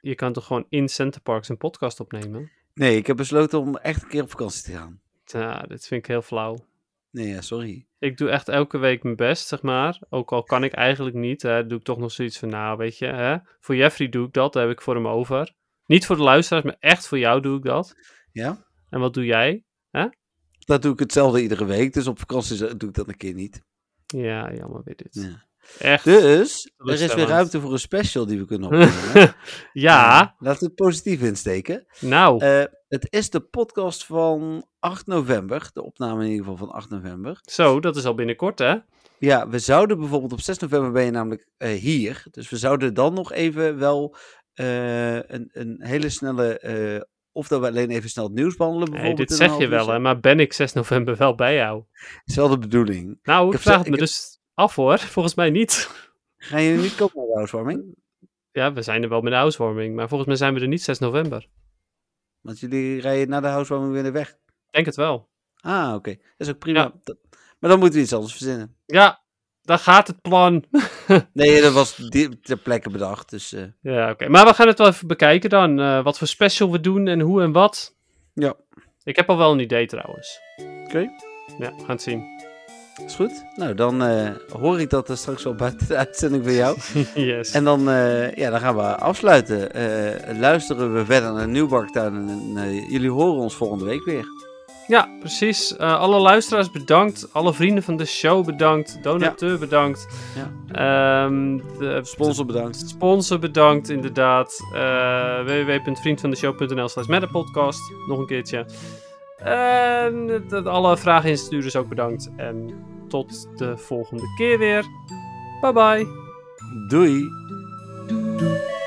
je kan toch gewoon in Center Parks een podcast opnemen? Nee, ik heb besloten om echt een keer op vakantie te gaan. Ja, dit vind ik heel flauw. Nee, ja, sorry. Ik doe echt elke week mijn best, zeg maar. Ook al kan ik eigenlijk niet, hè, doe ik toch nog zoiets van, nou, weet je, hè, voor Jeffrey doe ik dat, daar heb ik voor hem over. Niet voor de luisteraars, maar echt voor jou doe ik dat. Ja? En wat doe jij? Dat doe ik hetzelfde iedere week, dus op vakantie doe ik dat een keer niet. Ja, jammer weer dit. Ja. Echt. Dus, er is weer ruimte voor een special die we kunnen *laughs* opnemen. ja, Laten we het positief insteken. nou, Eh, het is de podcast van 8 november. De opname in ieder geval van 8 november. zo, dat is al binnenkort, hè? Ja, we zouden bijvoorbeeld op 6 november ben je namelijk eh, hier. Dus we zouden dan nog even wel eh, een, een hele snelle... eh, of dat we alleen even snel het nieuws behandelen Nee, bijvoorbeeld. dit zeg je wel, hè? Maar ben ik 6 november wel bij jou? is wel de bedoeling. Nou, ik, heb vraag het ik me heb- dus af, hoor. *laughs* Volgens mij niet. Ga je niet komen naar de housewarming? *laughs* Ja, we zijn er wel met de housewarming, maar volgens mij zijn we er niet 6 november. Want jullie rijden na de housewarming weer weg. Denk het wel. Ah, oké. Dat is ook prima. Ja. Maar dan moeten we iets anders verzinnen. Ja, daar gaat het plan. *laughs* Nee, dat was *laughs* ter plekke bedacht. Dus eh, Ja, oké. Maar we gaan het wel even bekijken dan. eh, wat voor special we doen en hoe en wat. ja, Ik heb al wel een idee trouwens. oké. Ja, we gaan het zien. Is goed. Nou, dan eh, hoor ik dat er straks wel buiten de uitzending bij jou. *laughs* yes. En dan, ja, dan gaan we afsluiten. Luisteren we verder naar Nieuwbarktuin. En jullie horen ons volgende week weer. Ja, precies. Eh, alle luisteraars bedankt. Alle vrienden van de show bedankt. Donateur bedankt. Ehm, de Sponsor bedankt. sponsor bedankt, inderdaad. Eh www.vriendvandeshow.nl slash metapodcast. Nog een keertje. En alle vragen instuurders ook bedankt. En tot de volgende keer weer. Bye bye. Doei. Doei.